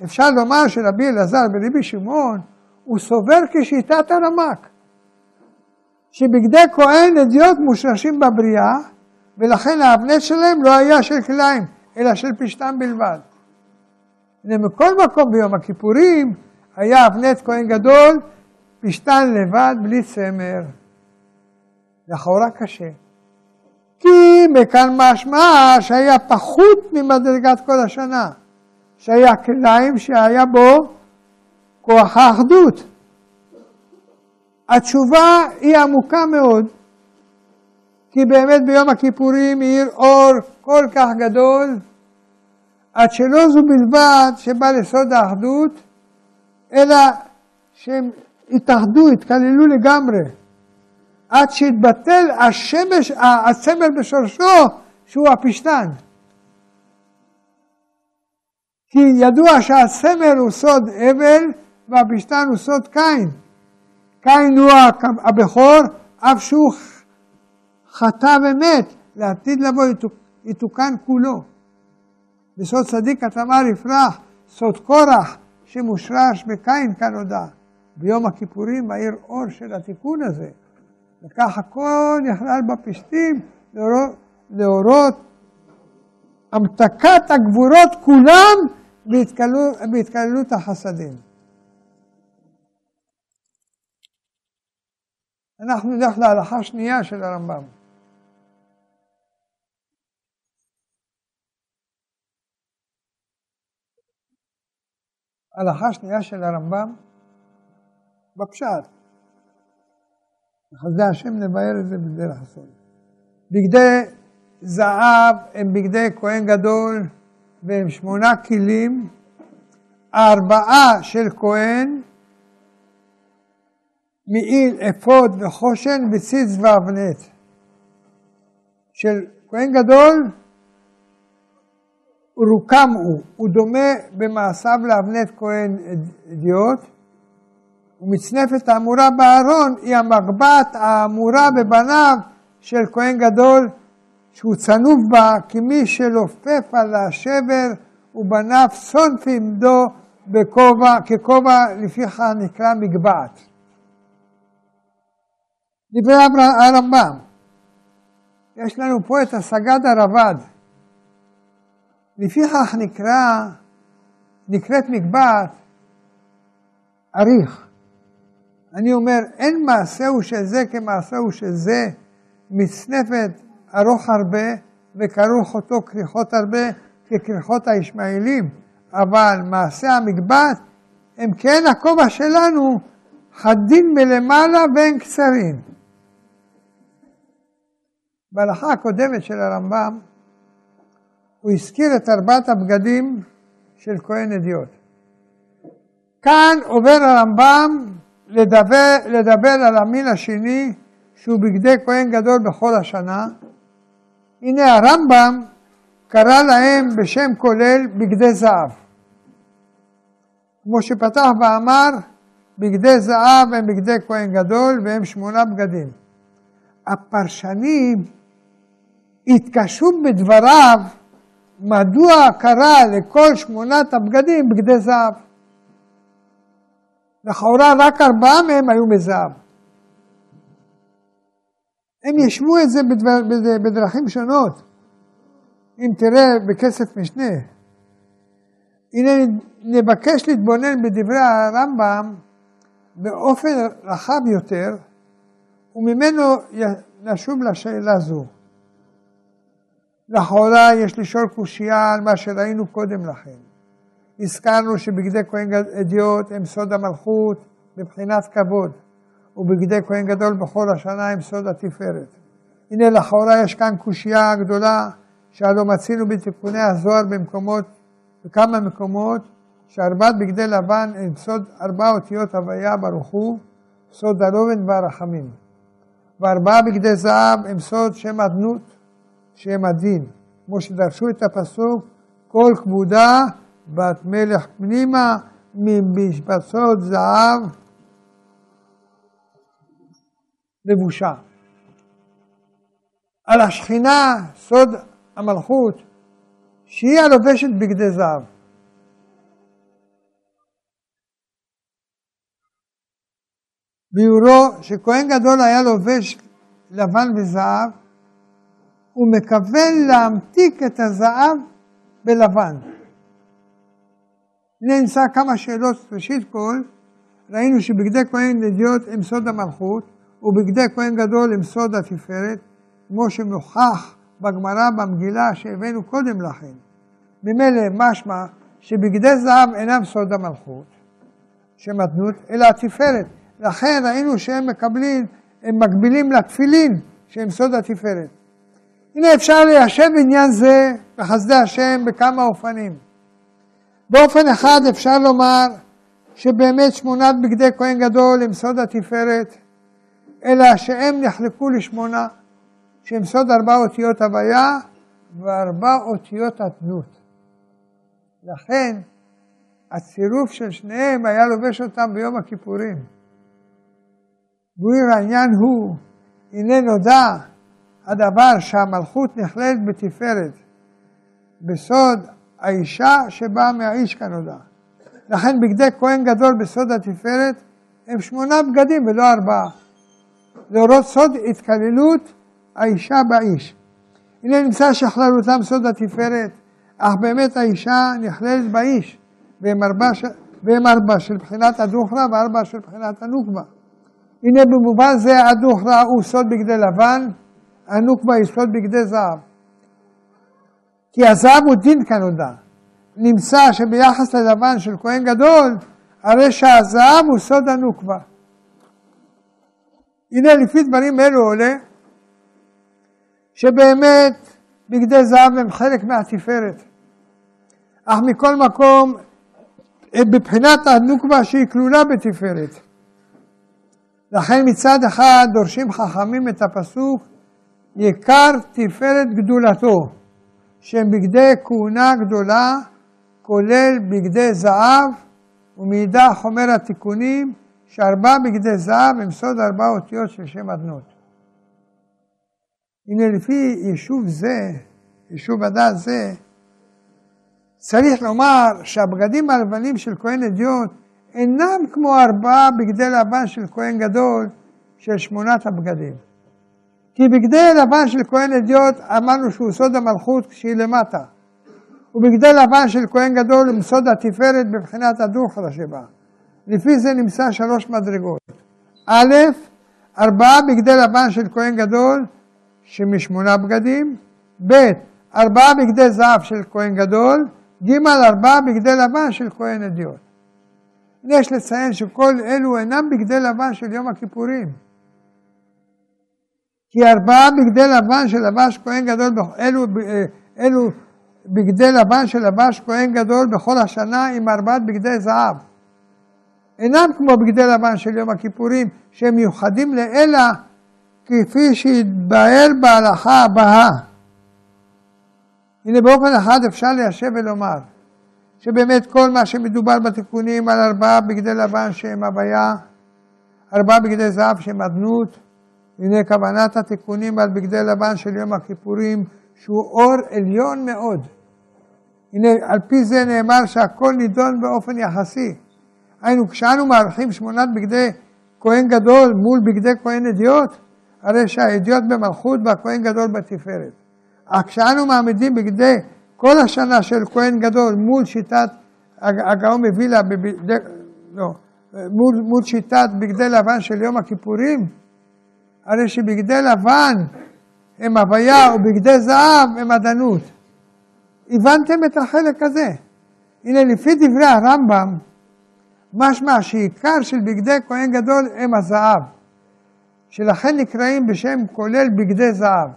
אפשר לומר שרבי אלעזר ורבי שמעון הוא סובר כשיטת הרמק. שבגדי כהן אדיוט מושרשים בבריאה, ולכן האבנט שלהם לא היה של כליים, אלא של פשטם בלבד. מכל מקום ביום הכיפורים היה אבנט כהן גדול, פשטן לבד, בלי צמר. לכאורה קשה. כי מכאן משמע שהיה פחות ממדרגת כל השנה, שהיה כליים שהיה בו כוח האחדות. התשובה היא עמוקה מאוד. כי באמת ביום הכיפורים האיר אור כל כך גדול, עד שלא זו בלבד שבא לסוד האחדות, אלא שהם התאחדו, התקללו לגמרי, עד שהתבטל השמש, הסמל בשורשו, שהוא הפשתן. כי ידוע שהסמל הוא סוד אבל והפשתן הוא סוד קין. קין הוא הבכור, אף שהוא חטא ומת, לעתיד לבוא יתוקן כולו. בסוד צדיק התמר יפרח, סוד קורח שמושרש בקין כנודע. ביום הכיפורים מאיר אור של התיקון הזה. וכך הכל נכלל בפשתים להורות, להורות המתקת הגבורות כולם בהתקללות החסדים. אנחנו נלך להלכה שנייה של הרמב"ם. הלכה שנייה של הרמב"ם, בפשט. בחסדי השם נבהר את זה בדרך הסוד. בגדי זהב הם בגדי כהן גדול והם שמונה כלים, ארבעה של כהן, מעיל, אפוד וחושן וציץ ואבנט. של כהן גדול רוקם הוא, הוא דומה במעשיו לאבנט כהן אדיוט, ומצנפת האמורה בארון היא המגבעת האמורה בבניו של כהן גדול שהוא צנוף בה כמי שלופף על השבר ובניו סונפים דו בכובע, ככובע לפיך נקרא מגבעת. דברי הרמב"ם, יש לנו פה את הסגד הרב"ד. לפיכך נקרא, נקראת מגבעת אריך. אני אומר, אין מעשהו של זה כמעשהו של זה, מצנפת ארוך הרבה וכרוך אותו כריכות הרבה ככריכות הישמעאלים, אבל מעשה המגבעת הם כן הכובע שלנו חדים מלמעלה והם קצרים. בהלכה הקודמת של הרמב"ם הוא הזכיר את ארבעת הבגדים של כהן אדיוט. כאן עובר הרמב"ם לדבר, לדבר על המין השני שהוא בגדי כהן גדול בכל השנה. הנה הרמב"ם קרא להם בשם כולל בגדי זהב. כמו שפתח ואמר, בגדי זהב הם בגדי כהן גדול והם שמונה בגדים. הפרשנים התקשו בדבריו מדוע קרא לכל שמונת הבגדים בגדי זהב. לכאורה רק ארבעה מהם היו מזהב. הם ישבו את זה בדבר, בדרכים שונות. אם תראה בכסף משנה. הנה נבקש להתבונן בדברי הרמב"ם באופן רחב יותר, וממנו נשוב לשאלה זו. לכאורה יש לשאול קושייה על מה שראינו קודם לכן. הזכרנו שבגדי כהן אדיוט הם סוד המלכות מבחינת כבוד, ובגדי כהן גדול בכל השנה הם סוד התפארת. הנה לכאורה יש כאן קושייה גדולה, שהלא מצינו בתיקוני הזוהר במקומות, בכמה מקומות, שארבעת בגדי לבן הם סוד ארבע אותיות הוויה ברוך הוא, סוד הלובן והרחמים. וארבעה בגדי זהב הם סוד שם אדנות, שם הדין. כמו שדרשו את הפסוק, כל כבודה בת מלך פנימה ממשבצות זהב לבושה. על השכינה, סוד המלכות, שהיא הלובשת בגדי זהב. ביורו שכהן גדול היה לובש לבן וזהב, הוא מכוון להמתיק את הזהב בלבן. נמצא כמה שאלות. ראשית כל, ראינו שבגדי כהן נדיעות הם סוד המלכות, ובגדי כהן גדול הם סוד התפארת, כמו שמוכח בגמרא במגילה שהבאנו קודם לכן. ממילא משמע שבגדי זהב אינם סוד המלכות, שמתנות, אלא התפארת. לכן ראינו שהם מקבלים, הם מקבילים לתפילין, שהם סוד התפארת. הנה אפשר ליישב עניין זה בחסדי השם בכמה אופנים. באופן אחד אפשר לומר שבאמת שמונת בגדי כהן גדול הם סוד התפארת, אלא שהם נחלקו לשמונה, שהם סוד ארבע אותיות הוויה וארבע אותיות התנות. לכן הצירוף של שניהם היה לובש אותם ביום הכיפורים. בויר העניין הוא, הנה נודע הדבר שהמלכות נכללת בתפארת, בסוד האישה שבאה מהאיש כנודע. לכן בגדי כהן גדול בסוד התפארת הם שמונה בגדים ולא ארבעה. להורות סוד התקללות האישה באיש. הנה נמצא שכללותם סוד התפארת, אך באמת האישה נכללת באיש, והם ארבע, והם ארבע של בחינת הדוכרא וארבע של בחינת הנוקבה. הנה במובן זה הדוכרא הוא סוד בגדי לבן, הנוקבה היא סוד בגדי זהב. כי הזהב הוא דין כנודע. נמצא שביחס ללבן של כהן גדול, הרי שהזהב הוא סוד הנוקבה. הנה לפי דברים אלו עולה שבאמת בגדי זהב הם חלק מהתפארת. אך מכל מקום, בבחינת הנוקבה שהיא כלולה בתפארת. לכן מצד אחד דורשים חכמים את הפסוק יקר תפארת גדולתו, שהם בגדי כהונה גדולה, כולל בגדי זהב, ומאידך אומר התיקונים שארבע בגדי זהב הם סוד ארבע אותיות של שם אדנות. הנה לפי יישוב זה, יישוב הדעת זה, צריך לומר שהבגדים הלבנים של כהן אדיוט אינם כמו ארבעה בגדי לבן של כהן גדול של שמונת הבגדים. כי בגדי לבן של כהן אדיוט אמרנו שהוא סוד המלכות כשהיא למטה. ובגדי לבן של כהן גדול הוא סוד התפארת בבחינת הדוכרא שבה. לפי זה נמצא שלוש מדרגות. א', ארבעה בגדי לבן של כהן גדול שמשמונה בגדים, ב', ארבעה בגדי זהב של כהן גדול, ג', ארבעה בגדי לבן של כהן אדיוט. יש לציין שכל אלו אינם בגדי לבן של יום הכיפורים. כי ארבעה בגדי לבן של לבש כהן גדול, אלו, אה, אלו בגדי לבן של לבש כהן גדול בכל השנה עם ארבעת בגדי זהב. אינם כמו בגדי לבן של יום הכיפורים, שהם מיוחדים לאלה כפי שהתבהר בהלכה הבאה. הנה באופן אחד אפשר ליישב ולומר שבאמת כל מה שמדובר בתיקונים על ארבעה בגדי לבן שהם הוויה, ארבעה בגדי זהב שהם אדנות, הנה כוונת התיקונים על בגדי לבן של יום הכיפורים שהוא אור עליון מאוד. הנה על פי זה נאמר שהכל נידון באופן יחסי. היינו כשאנו מערכים שמונת בגדי כהן גדול מול בגדי כהן אדיוט, הרי שהאדיוט במלכות והכהן גדול בתפארת. אך כשאנו מעמידים בגדי כל השנה של כהן גדול מול שיטת הגאון מווילה, לא, מול, מול שיטת בגדי לבן של יום הכיפורים, הרי שבגדי לבן הם הוויה ובגדי זהב הם עדנות. הבנתם את החלק הזה? הנה, לפי דברי הרמב"ם, משמע שעיקר של בגדי כהן גדול הם הזהב, שלכן נקראים בשם כולל בגדי זהב.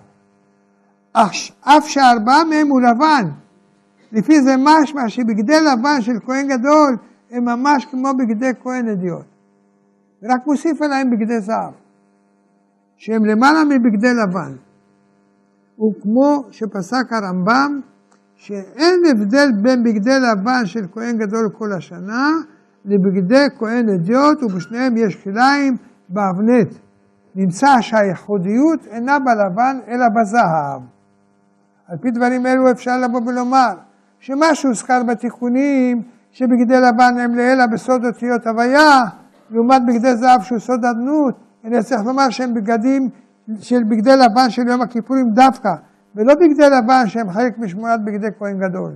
אף שארבעה מהם הוא לבן. לפי זה משמע שבגדי לבן של כהן גדול הם ממש כמו בגדי כהן אדיוט. רק מוסיף עליהם בגדי זהב, שהם למעלה מבגדי לבן. וכמו שפסק הרמב"ם, שאין הבדל בין בגדי לבן של כהן גדול כל השנה לבגדי כהן אדיוט, ובשניהם יש כליים באבנט. נמצא שהייחודיות אינה בלבן אלא בזהב. על פי דברים אלו אפשר לבוא ולומר שמה שהוזכר בתיקונים, שבגדי לבן הם לעילה בסוד אותיות הוויה, לעומת בגדי זהב שהוא סוד אדנות, אני צריך לומר שהם בגדים של בגדי לבן של יום הכיפורים דווקא, ולא בגדי לבן שהם חלק משמונת בגדי כהן גדול.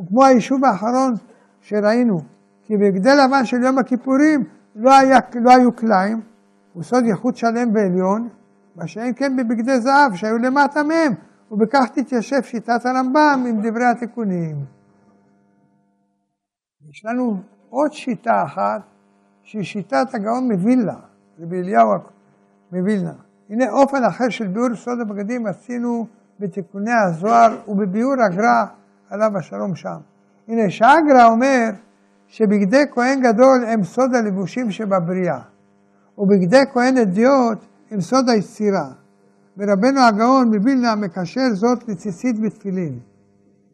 וכמו היישוב האחרון שראינו, כי בגדי לבן של יום הכיפורים לא, היה, לא היו הוא סוד ייחוד שלם ועליון, מה שאין כן בבגדי זהב שהיו למטה מהם, ובכך תתיישב שיטת הרמב"ם עם דברי התיקונים. יש לנו עוד שיטה אחת, שהיא שיטת הגאון מווילנה, רבי אליהו מווילנה. הנה אופן אחר של ביאור סוד הבגדים עשינו בתיקוני הזוהר ובביאור הגר"א עליו השלום שם. הנה שהגר"א אומר שבגדי כהן גדול הם סוד הלבושים שבבריאה, ובגדי כהן אדיוט הם סוד היצירה. ורבנו הגאון מווילנה מקשר זאת לציצית בתפילין,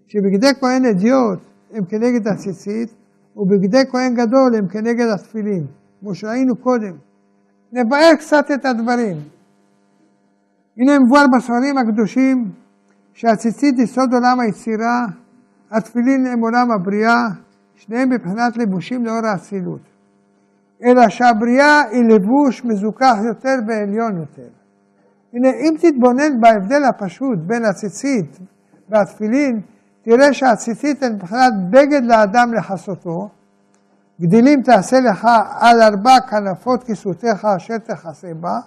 שבגדי כהן אדיוט הם כנגד הציצית, ובגדי כהן גדול הם כנגד התפילין, כמו שראינו קודם. נבאר קצת את הדברים. הנה מבואר בספרים הקדושים שהציצית היא סוד עולם היצירה, התפילין הם עולם הבריאה, שניהם מבחינת לבושים לאור האצילות. אלא שהבריאה היא לבוש מזוכח יותר ועליון יותר. הנה, אם תתבונן בהבדל הפשוט בין הציצית והתפילין, תראה שהציצית הן מבחינת בגד לאדם לכסותו, גדילים תעשה לך על ארבע כנפות כסותיך אשר תכסה בה,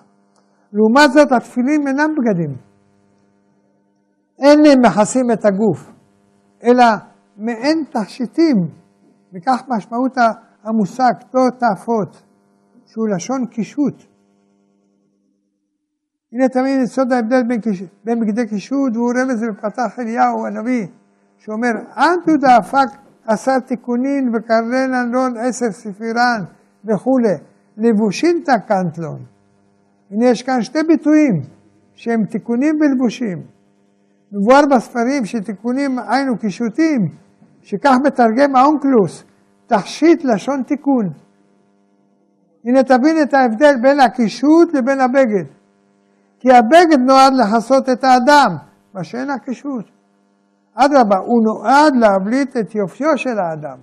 לעומת זאת התפילין אינם בגדים. אין הם מכסים את הגוף, אלא מעין תכשיטים, וכך משמעות המושג תור תאפות, שהוא לשון קישוט. הנה תמיד יסוד ההבדל בין, בין בגדי קישוט, והוא רמז בפתח אליהו הנביא, שאומר, אנטו דאפק עשר תיקונין וקרנן לון עשר ספירן וכולי, לבושין תקנטלון. הנה יש כאן שתי ביטויים שהם תיקונים ולבושים. מבואר בספרים שתיקונים היינו קישוטים, שכך מתרגם האונקלוס, תכשיט לשון תיקון. הנה תבין את ההבדל בין הקישוט לבין הבגד. כי הבגד נועד לכסות את האדם, מה שאין הקישוט. אדרבה, הוא נועד להבליט את יופיו של האדם.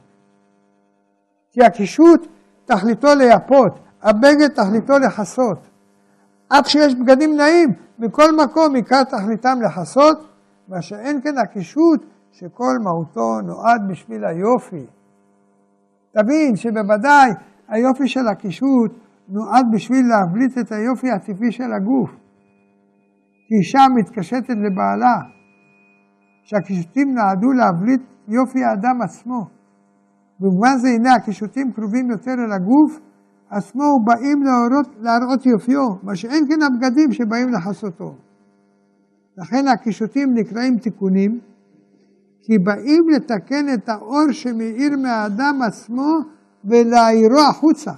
כי הקישוט תכליתו לייפות, הבגד תכליתו לכסות. אף שיש בגדים נעים, מכל מקום עיקר תכליתם לכסות, מה שאין כן הקישוט שכל מהותו נועד בשביל היופי. תבין שבוודאי היופי של הקישוט נועד בשביל להבליט את היופי הטבעי של הגוף. כי אישה מתקשטת לבעלה, שהקישוטים נועדו להבליט יופי האדם עצמו. במובן זה הנה הקישוטים קרובים יותר אל הגוף עצמו ובאים להראות, להראות יופיו, מה שאין כן הבגדים שבאים לכסותו. לכן הקישוטים נקראים תיקונים, כי באים לתקן את האור שמאיר מהאדם עצמו ולהעירו החוצה.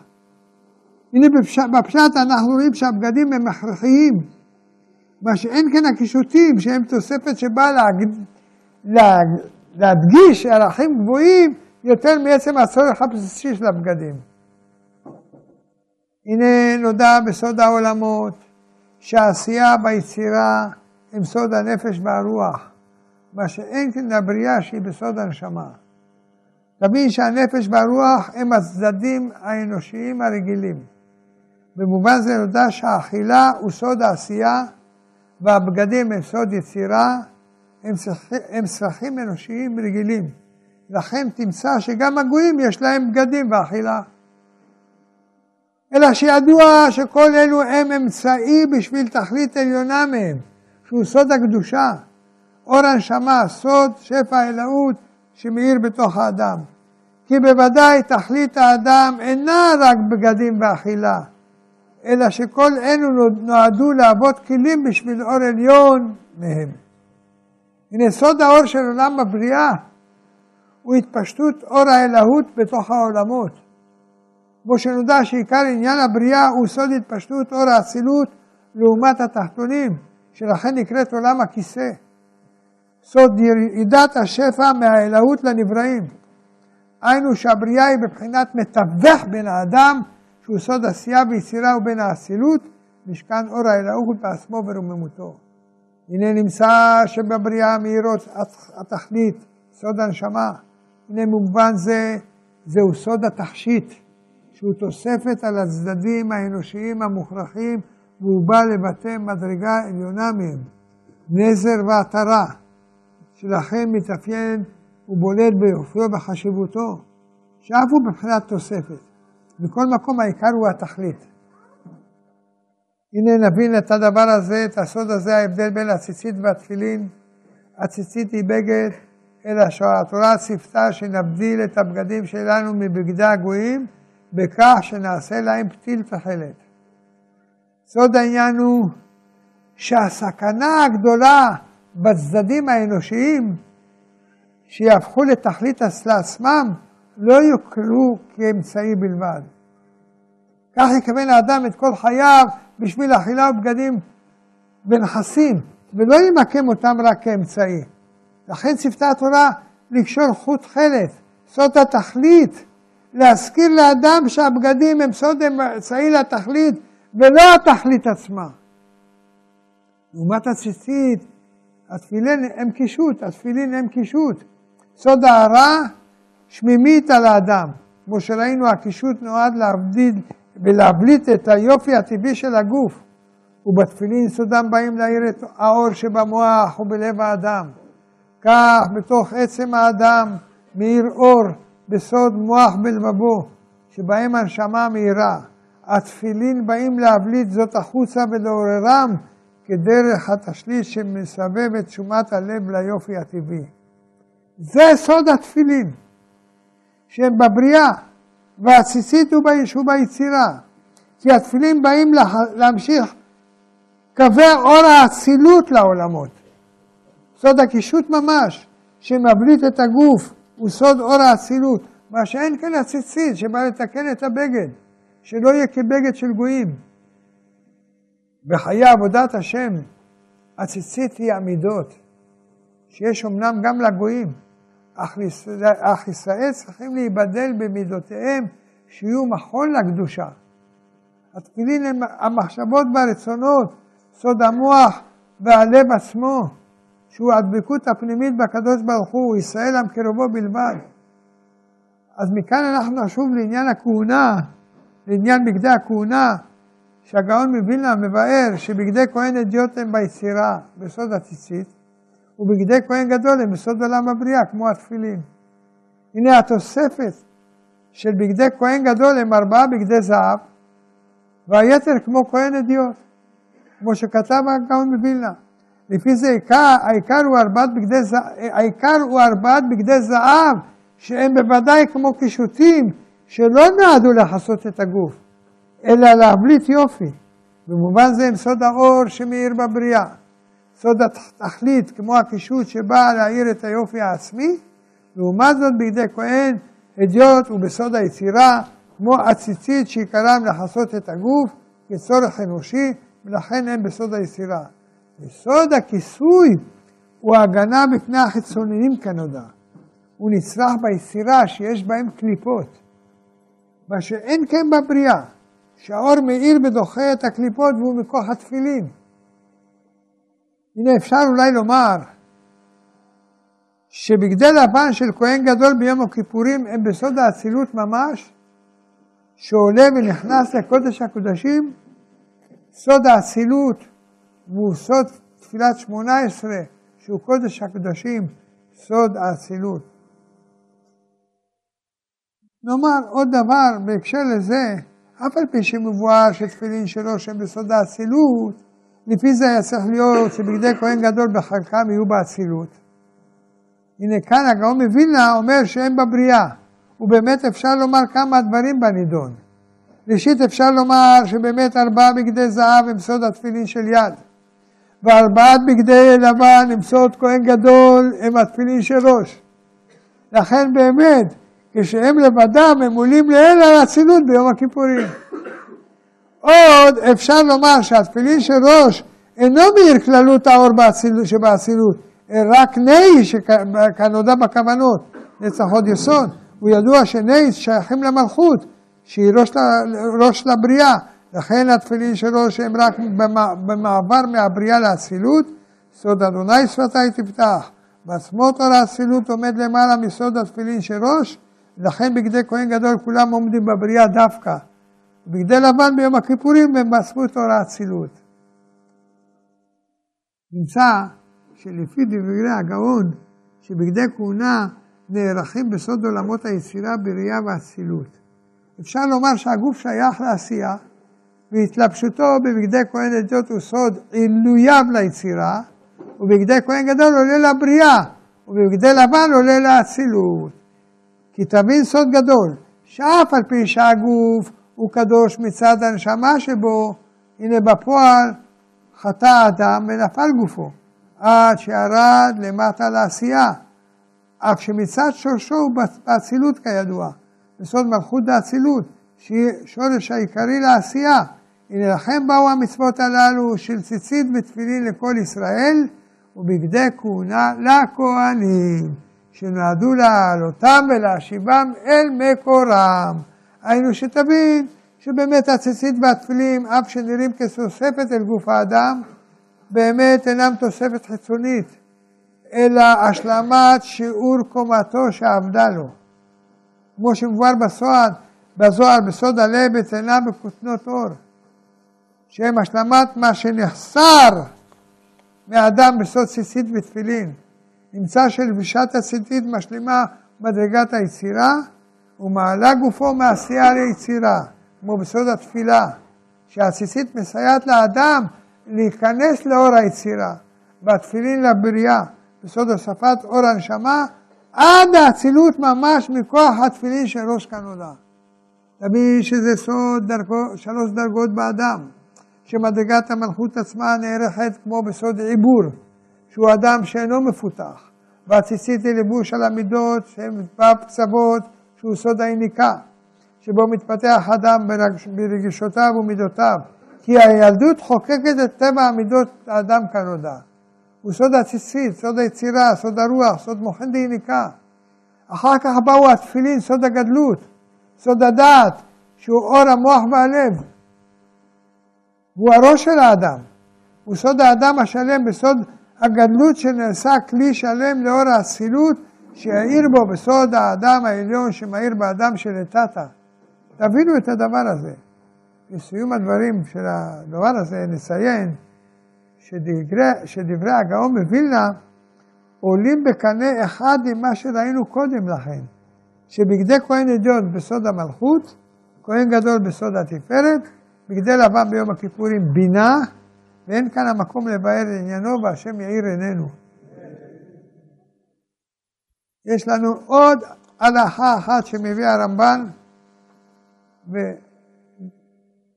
הנה בפשט אנחנו רואים שהבגדים הם הכרחיים, מה שאין כן הקישוטים שהם תוספת שבאה להג... לה... להדגיש ערכים גבוהים יותר מעצם הצורך הבסיסי של הבגדים. הנה נודע בסוד העולמות שהעשייה ביצירה הם סוד הנפש והרוח, מה שאין כן לבריאה שהיא בסוד הנשמה. תבין שהנפש והרוח הם הצדדים האנושיים הרגילים. במובן זה נודע שהאכילה הוא סוד העשייה והבגדים הם סוד יצירה, הם, הם צרכים אנושיים רגילים. לכן תמצא שגם הגויים יש להם בגדים ואכילה. אלא שידוע שכל אלו הם אמצעי בשביל תכלית עליונה מהם, שהוא סוד הקדושה, אור הנשמה, סוד שפע אלוהות שמאיר בתוך האדם. כי בוודאי תכלית האדם אינה רק בגדים ואכילה, אלא שכל אלו נועדו להוות כלים בשביל אור עליון מהם. הנה סוד האור של עולם הבריאה הוא התפשטות אור האלוהות בתוך העולמות. כמו שנודע שעיקר עניין הבריאה הוא סוד התפשטות אור האצילות לעומת התחתונים, שלכן נקראת עולם הכיסא. סוד ירידת השפע מהאלוהות לנבראים. היינו שהבריאה היא בבחינת מתווך בין האדם, שהוא סוד עשייה ויצירה ובין האצילות, משכן אור האלוהות בעצמו ורוממותו. הנה נמצא שבבריאה מאירות התכלית, סוד הנשמה. הנה במובן זה, זהו סוד התכשיט. שהוא תוספת על הצדדים האנושיים המוכרחים, והוא בא לבטא מדרגה עליונה מהם, נזר ועטרה, שלכן מתאפיין ובולט ביופיו ובחשיבותו, שאף הוא בבחינת תוספת. בכל מקום העיקר הוא התכלית. הנה נבין את הדבר הזה, את הסוד הזה, ההבדל בין הציצית והתפילין. הציצית היא בגד, אלא שהתורה ציפתה שנבדיל את הבגדים שלנו מבגדי הגויים, בכך שנעשה להם פתיל תכלת. סוד העניין הוא שהסכנה הגדולה בצדדים האנושיים, שיהפכו לתכלית לעצמם, לא יוכרו כאמצעי בלבד. כך יקבל האדם את כל חייו בשביל אכילה ובגדים בנכסים, ולא ימקם אותם רק כאמצעי. לכן צוותה התורה לקשור חוט חלת, זאת התכלית, להזכיר לאדם שהבגדים הם סוד אמצעי לתכלית ולא התכלית עצמה. לעומת הציצית, התפילין הם קישוט, התפילין הם קישוט. סוד ההרה שמימית על האדם. כמו שראינו, הקישוט נועד להבדיל ולהבליט את היופי הטבעי של הגוף. ובתפילין סודם באים להאיר את האור שבמוח ובלב האדם. כך בתוך עצם האדם מאיר אור בסוד מוח בלבבו, שבהם הנשמה מאירה. התפילין באים להבליט זאת החוצה ולעוררם כדרך התשליט שמסבב את תשומת הלב ליופי הטבעי. זה סוד התפילין, שהם בבריאה, והציצית הוא שהוא ביצירה. כי התפילין באים להמשיך קווי אור האצילות לעולמות. סוד הקישוט ממש, שמבליט את הגוף, הוא סוד אור האצילות. מה שאין כן הציצית, שבא לתקן את הבגד, שלא יהיה כבגד של גויים. בחיי עבודת השם, הציצית היא המידות, שיש אמנם גם לגויים, אך ישראל צריכים להיבדל במידותיהם שיהיו מחול לקדושה. התפילין הם המחשבות והרצונות, סוד המוח והלב עצמו, שהוא הדבקות הפנימית בקדוש ברוך הוא, ישראל עם קרובו בלבד. אז מכאן אנחנו נשוב לעניין הכהונה, לעניין בגדי הכהונה, שהגאון מווילנה מבאר שבגדי כהן אדיוט הם ביצירה, בסוד הציצית, ובגדי כהן גדול הם בסוד עולם הבריאה, כמו התפילין. הנה התוספת של בגדי כהן גדול הם ארבעה בגדי זהב, והיתר כמו כהן אדיוט, כמו שכתב הגאון מווילנה. לפי זה העיקר, העיקר, הוא ארבעת בגדי, זהב, בגדי זהב, שהם בוודאי כמו קישוטים, שלא נועדו לכסות את הגוף, אלא להבליט יופי. במובן זה הם סוד האור שמאיר בבריאה. סוד התכלית, כמו הקישוט שבא להאיר את היופי העצמי, לעומת זאת בידי כהן, הדיוט ובסוד היצירה, כמו עציצית שעיקרם לכסות את הגוף כצורך אנושי, ולכן הם בסוד היצירה. וסוד הכיסוי הוא ההגנה בפני החיצוניים כנודע. הוא נצרך ביצירה שיש בהם קליפות, מה שאין כן בבריאה, שהאור מאיר ודוחה את הקליפות והוא מכוח התפילין. הנה אפשר אולי לומר שבגדי לבן של כהן גדול ביום הכיפורים הם בסוד האצילות ממש, שעולה ונכנס לקודש הקודשים, סוד האצילות והוא סוד תפילת שמונה עשרה, שהוא קודש הקודשים, סוד האצילות. נאמר עוד דבר בהקשר לזה, אף על פי שמבואר שתפילין שלו שהם בסוד האצילות, לפי זה היה צריך להיות שבגדי כהן גדול בחלקם יהיו באצילות. הנה כאן הגאון מווילנה אומר שהם בבריאה, ובאמת אפשר לומר כמה דברים בנידון. ראשית אפשר לומר שבאמת ארבעה בגדי זהב הם סוד התפילין של יד, וארבעת בגדי לבן הם סוד כהן גדול הם התפילין של ראש. לכן באמת, כשהם לבדם הם עולים לאל על האצילות ביום הכיפורים. עוד אפשר לומר שהתפילין של ראש אינו מאיר כללות האור שבאצילות, אלא רק נעי שכנודע בכוונות, נצח עוד יסוד. הוא ידוע שנעי שייכים למלכות, שהיא ראש, ראש לבריאה, לכן התפילין של ראש הם רק במעבר מהבריאה לאצילות, סוד אדוני שפתי תפתח. בעצמות אור האצילות עומד למעלה מסוד התפילין של ראש, לכן בגדי כהן גדול כולם עומדים בבריאה דווקא. בגדי לבן ביום הכיפורים הם מסרו את אור האצילות. נמצא שלפי דברי הגאון, שבגדי כהונה נערכים בסוד עולמות היצירה בראייה ואצילות. אפשר לומר שהגוף שייך לעשייה, והתלבשותו בבגדי כהן עדות הוא סוד עילוייו ליצירה, ובגדי כהן גדול עולה לבריאה, ובבגדי לבן עולה לאצילות. כי תבין סוד גדול, שאף על פי שהגוף הוא קדוש מצד הנשמה שבו, הנה בפועל חטא האדם ונפל גופו, עד שירד למטה לעשייה, אף שמצד שורשו הוא באצילות כידוע, בסוד מלכות דאצילות, שהיא שורש העיקרי לעשייה. הנה לכם באו המצוות הללו של ציצית ותפילין לכל ישראל, ובגדי כהונה לכהנים, שנועדו להעלותם ולהשיבם אל מקורם. היינו שתבין שבאמת הציצית והתפילין, אף שנראים כתוספת אל גוף האדם, באמת אינם תוספת חיצונית, אלא השלמת שיעור קומתו שאבדה לו. כמו שמובן בסועד, בזוהר, בסוד הלב, אצלנה בכותנות אור, שהם השלמת מה שנחסר מאדם בסוד ציצית ותפילין. נמצא שלבישת הציצית משלימה מדרגת היצירה ומעלה גופו מעשייה ליצירה, כמו בסוד התפילה, שהציצית מסייעת לאדם להיכנס לאור היצירה, והתפילין לבריאה, בסוד הוספת אור הנשמה, עד האצילות ממש מכוח התפילין של ראש כנודה. תבין שזה סוד דרכו, שלוש דרגות באדם, שמדרגת המלכות עצמה נערכת כמו בסוד עיבור, שהוא אדם שאינו מפותח, והציצית היא לבוש על המידות שהן קצוות, שהוא סוד היניקה, שבו מתפתח אדם ברגישותיו ומידותיו, כי הילדות חוקקת את טבע המידות האדם כנודע. הוא סוד הציצית, סוד היצירה, סוד הרוח, סוד מוחין דיניקה. אחר כך באו התפילין, סוד הגדלות, סוד הדעת, שהוא אור המוח והלב. הוא הראש של האדם. הוא סוד האדם השלם בסוד הגדלות שנעשה כלי שלם לאור האצילות שיאיר בו בסוד האדם העליון שמאיר באדם שלטאטה. תבינו את הדבר הזה. לסיום הדברים של הדבר הזה נציין שדברי, שדברי הגאון מווילנה עולים בקנה אחד עם מה שראינו קודם לכן, שבגדי כהן עדיון בסוד המלכות, כהן גדול בסוד התפארת, בגדי לבן ביום הכיפורים בינה, ואין כאן המקום לבאר עניינו והשם יאיר עינינו. יש לנו עוד הלכה אחת שמביא הרמב"ן,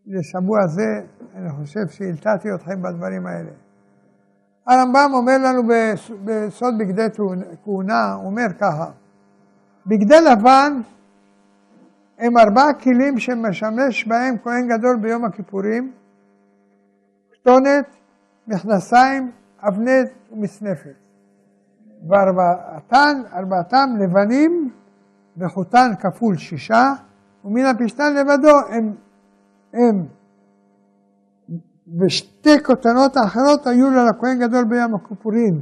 ולשבוע זה אני חושב שהלתעתי אתכם בדברים האלה. הרמב"ם אומר לנו בסוד בגדי כהונה, הוא אומר ככה, בגדי לבן הם ארבעה כלים שמשמש בהם כהן גדול ביום הכיפורים, כתונת, מכנסיים, אבנת ומצנפת. וארבעתן, ארבעתם לבנים וחוטן כפול שישה, ומן הפשתן לבדו הם, הם ושתי כותנות האחרות היו לו לכהן גדול ביום הכיפורים.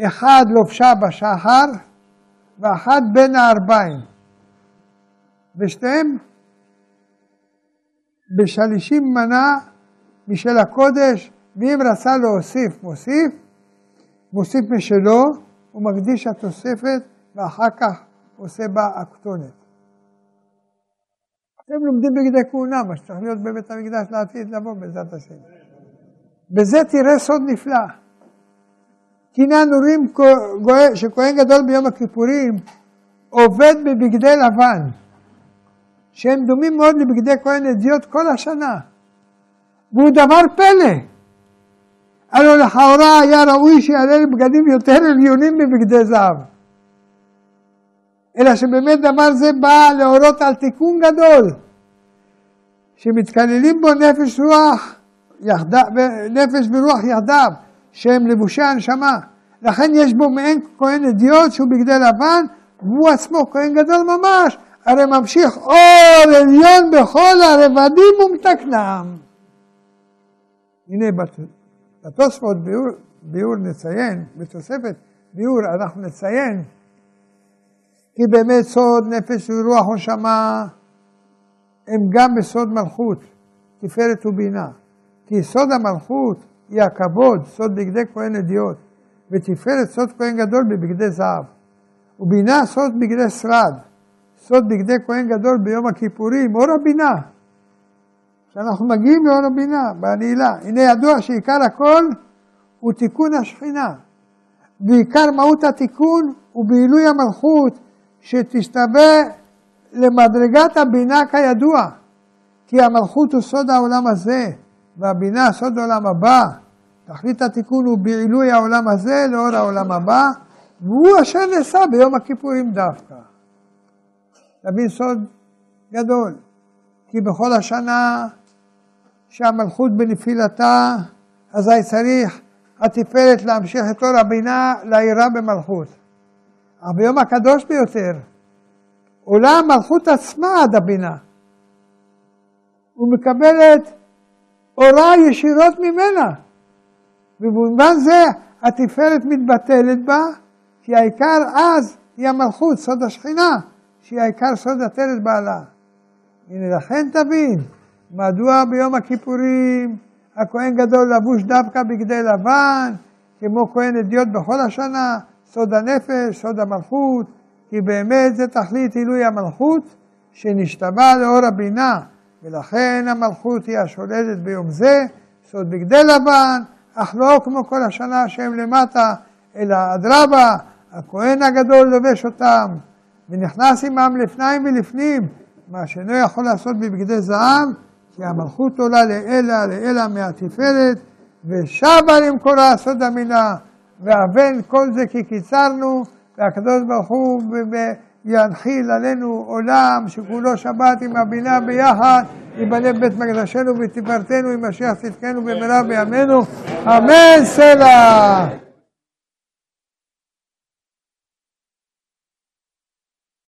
אחד לובשה בשחר ואחת בין הארבעים. ושתיהם בשלישים מנה משל הקודש, ואם רצה להוסיף, מוסיף, מוסיף משלו, הוא מקדיש התוספת ואחר כך עושה בה הכתונת. אתם לומדים בגדי כהונה, מה שצריך להיות בבית המקדש לעתיד לבוא בעזרת השם. בזה תראה סוד נפלא. קינן אורים שכהן גדול ביום הכיפורים עובד בבגדי לבן, שהם דומים מאוד לבגדי כהן אדיוט כל השנה. והוא דבר פלא. הלוא לכאורה היה ראוי שיעלה לבגדים יותר עליונים מבגדי זהב. אלא שבאמת דבר זה בא להורות על תיקון גדול, שמתקללים בו נפש רוח יחדיו, נפש ורוח יחדיו, שהם לבושי הנשמה. לכן יש בו מעין כהן אדיוט שהוא בגדי לבן, והוא עצמו כהן גדול ממש, הרי ממשיך אור עליון בכל הרבדים ומתקנם. הנה בתוספות ביאור, ביאור נציין, בתוספת ביאור אנחנו נציין כי באמת סוד נפש ורוח ונשמה הם גם בסוד מלכות, תפארת ובינה. כי סוד המלכות היא הכבוד, סוד בגדי כהן אדיוט, ותפארת סוד כהן גדול בבגדי זהב. ובינה סוד בגדי שרד, סוד בגדי כהן גדול ביום הכיפורים, אור הבינה. כשאנחנו מגיעים לאור הבינה, בנעילה. הנה ידוע שעיקר הכל הוא תיקון השכינה. ועיקר מהות התיקון הוא בעילוי המלכות שתשתווה למדרגת הבינה כידוע, כי המלכות הוא סוד העולם הזה, והבינה סוד העולם הבא, תכלית התיקון הוא בעילוי העולם הזה לאור העולם הבא, והוא אשר נעשה ביום הכיפורים דווקא. תבין סוד גדול, כי בכל השנה שהמלכות בנפילתה, אזי צריך התפארת להמשיך את אור הבינה לעירה במלכות. אבל ביום הקדוש ביותר עולה המלכות עצמה עד הבינה ומקבלת אורה ישירות ממנה. ובמובן זה התפארת מתבטלת בה, כי העיקר אז היא המלכות, סוד השכינה, שהיא העיקר סוד עטרת בעלה. הנה לכן תבין, מדוע ביום הכיפורים הכהן גדול לבוש דווקא בגדי לבן, כמו כהן אדיוט בכל השנה, סוד הנפש, סוד המלכות, כי באמת זה תכלית עילוי המלכות, שנשתבע לאור הבינה, ולכן המלכות היא השולטת ביום זה, סוד בגדי לבן, אך לא כמו כל השנה שהם למטה, אלא אדרבה, הכהן הגדול לובש אותם, ונכנס עמם לפניים ולפנים, מה שאינו יכול לעשות בבגדי זהב, כי המלכות עולה לעילה, לעילה מהתפארת, ושבה למקורה סוד המילה, ואבן כל זה כי קיצרנו, והקדוש ברוך הוא ינחיל עלינו עולם שכולו שבת עם הבינה ביחד, ייבנה בית מקדשנו ותפארתנו עם משיח צדקנו במהרה בימינו, אמן סלע.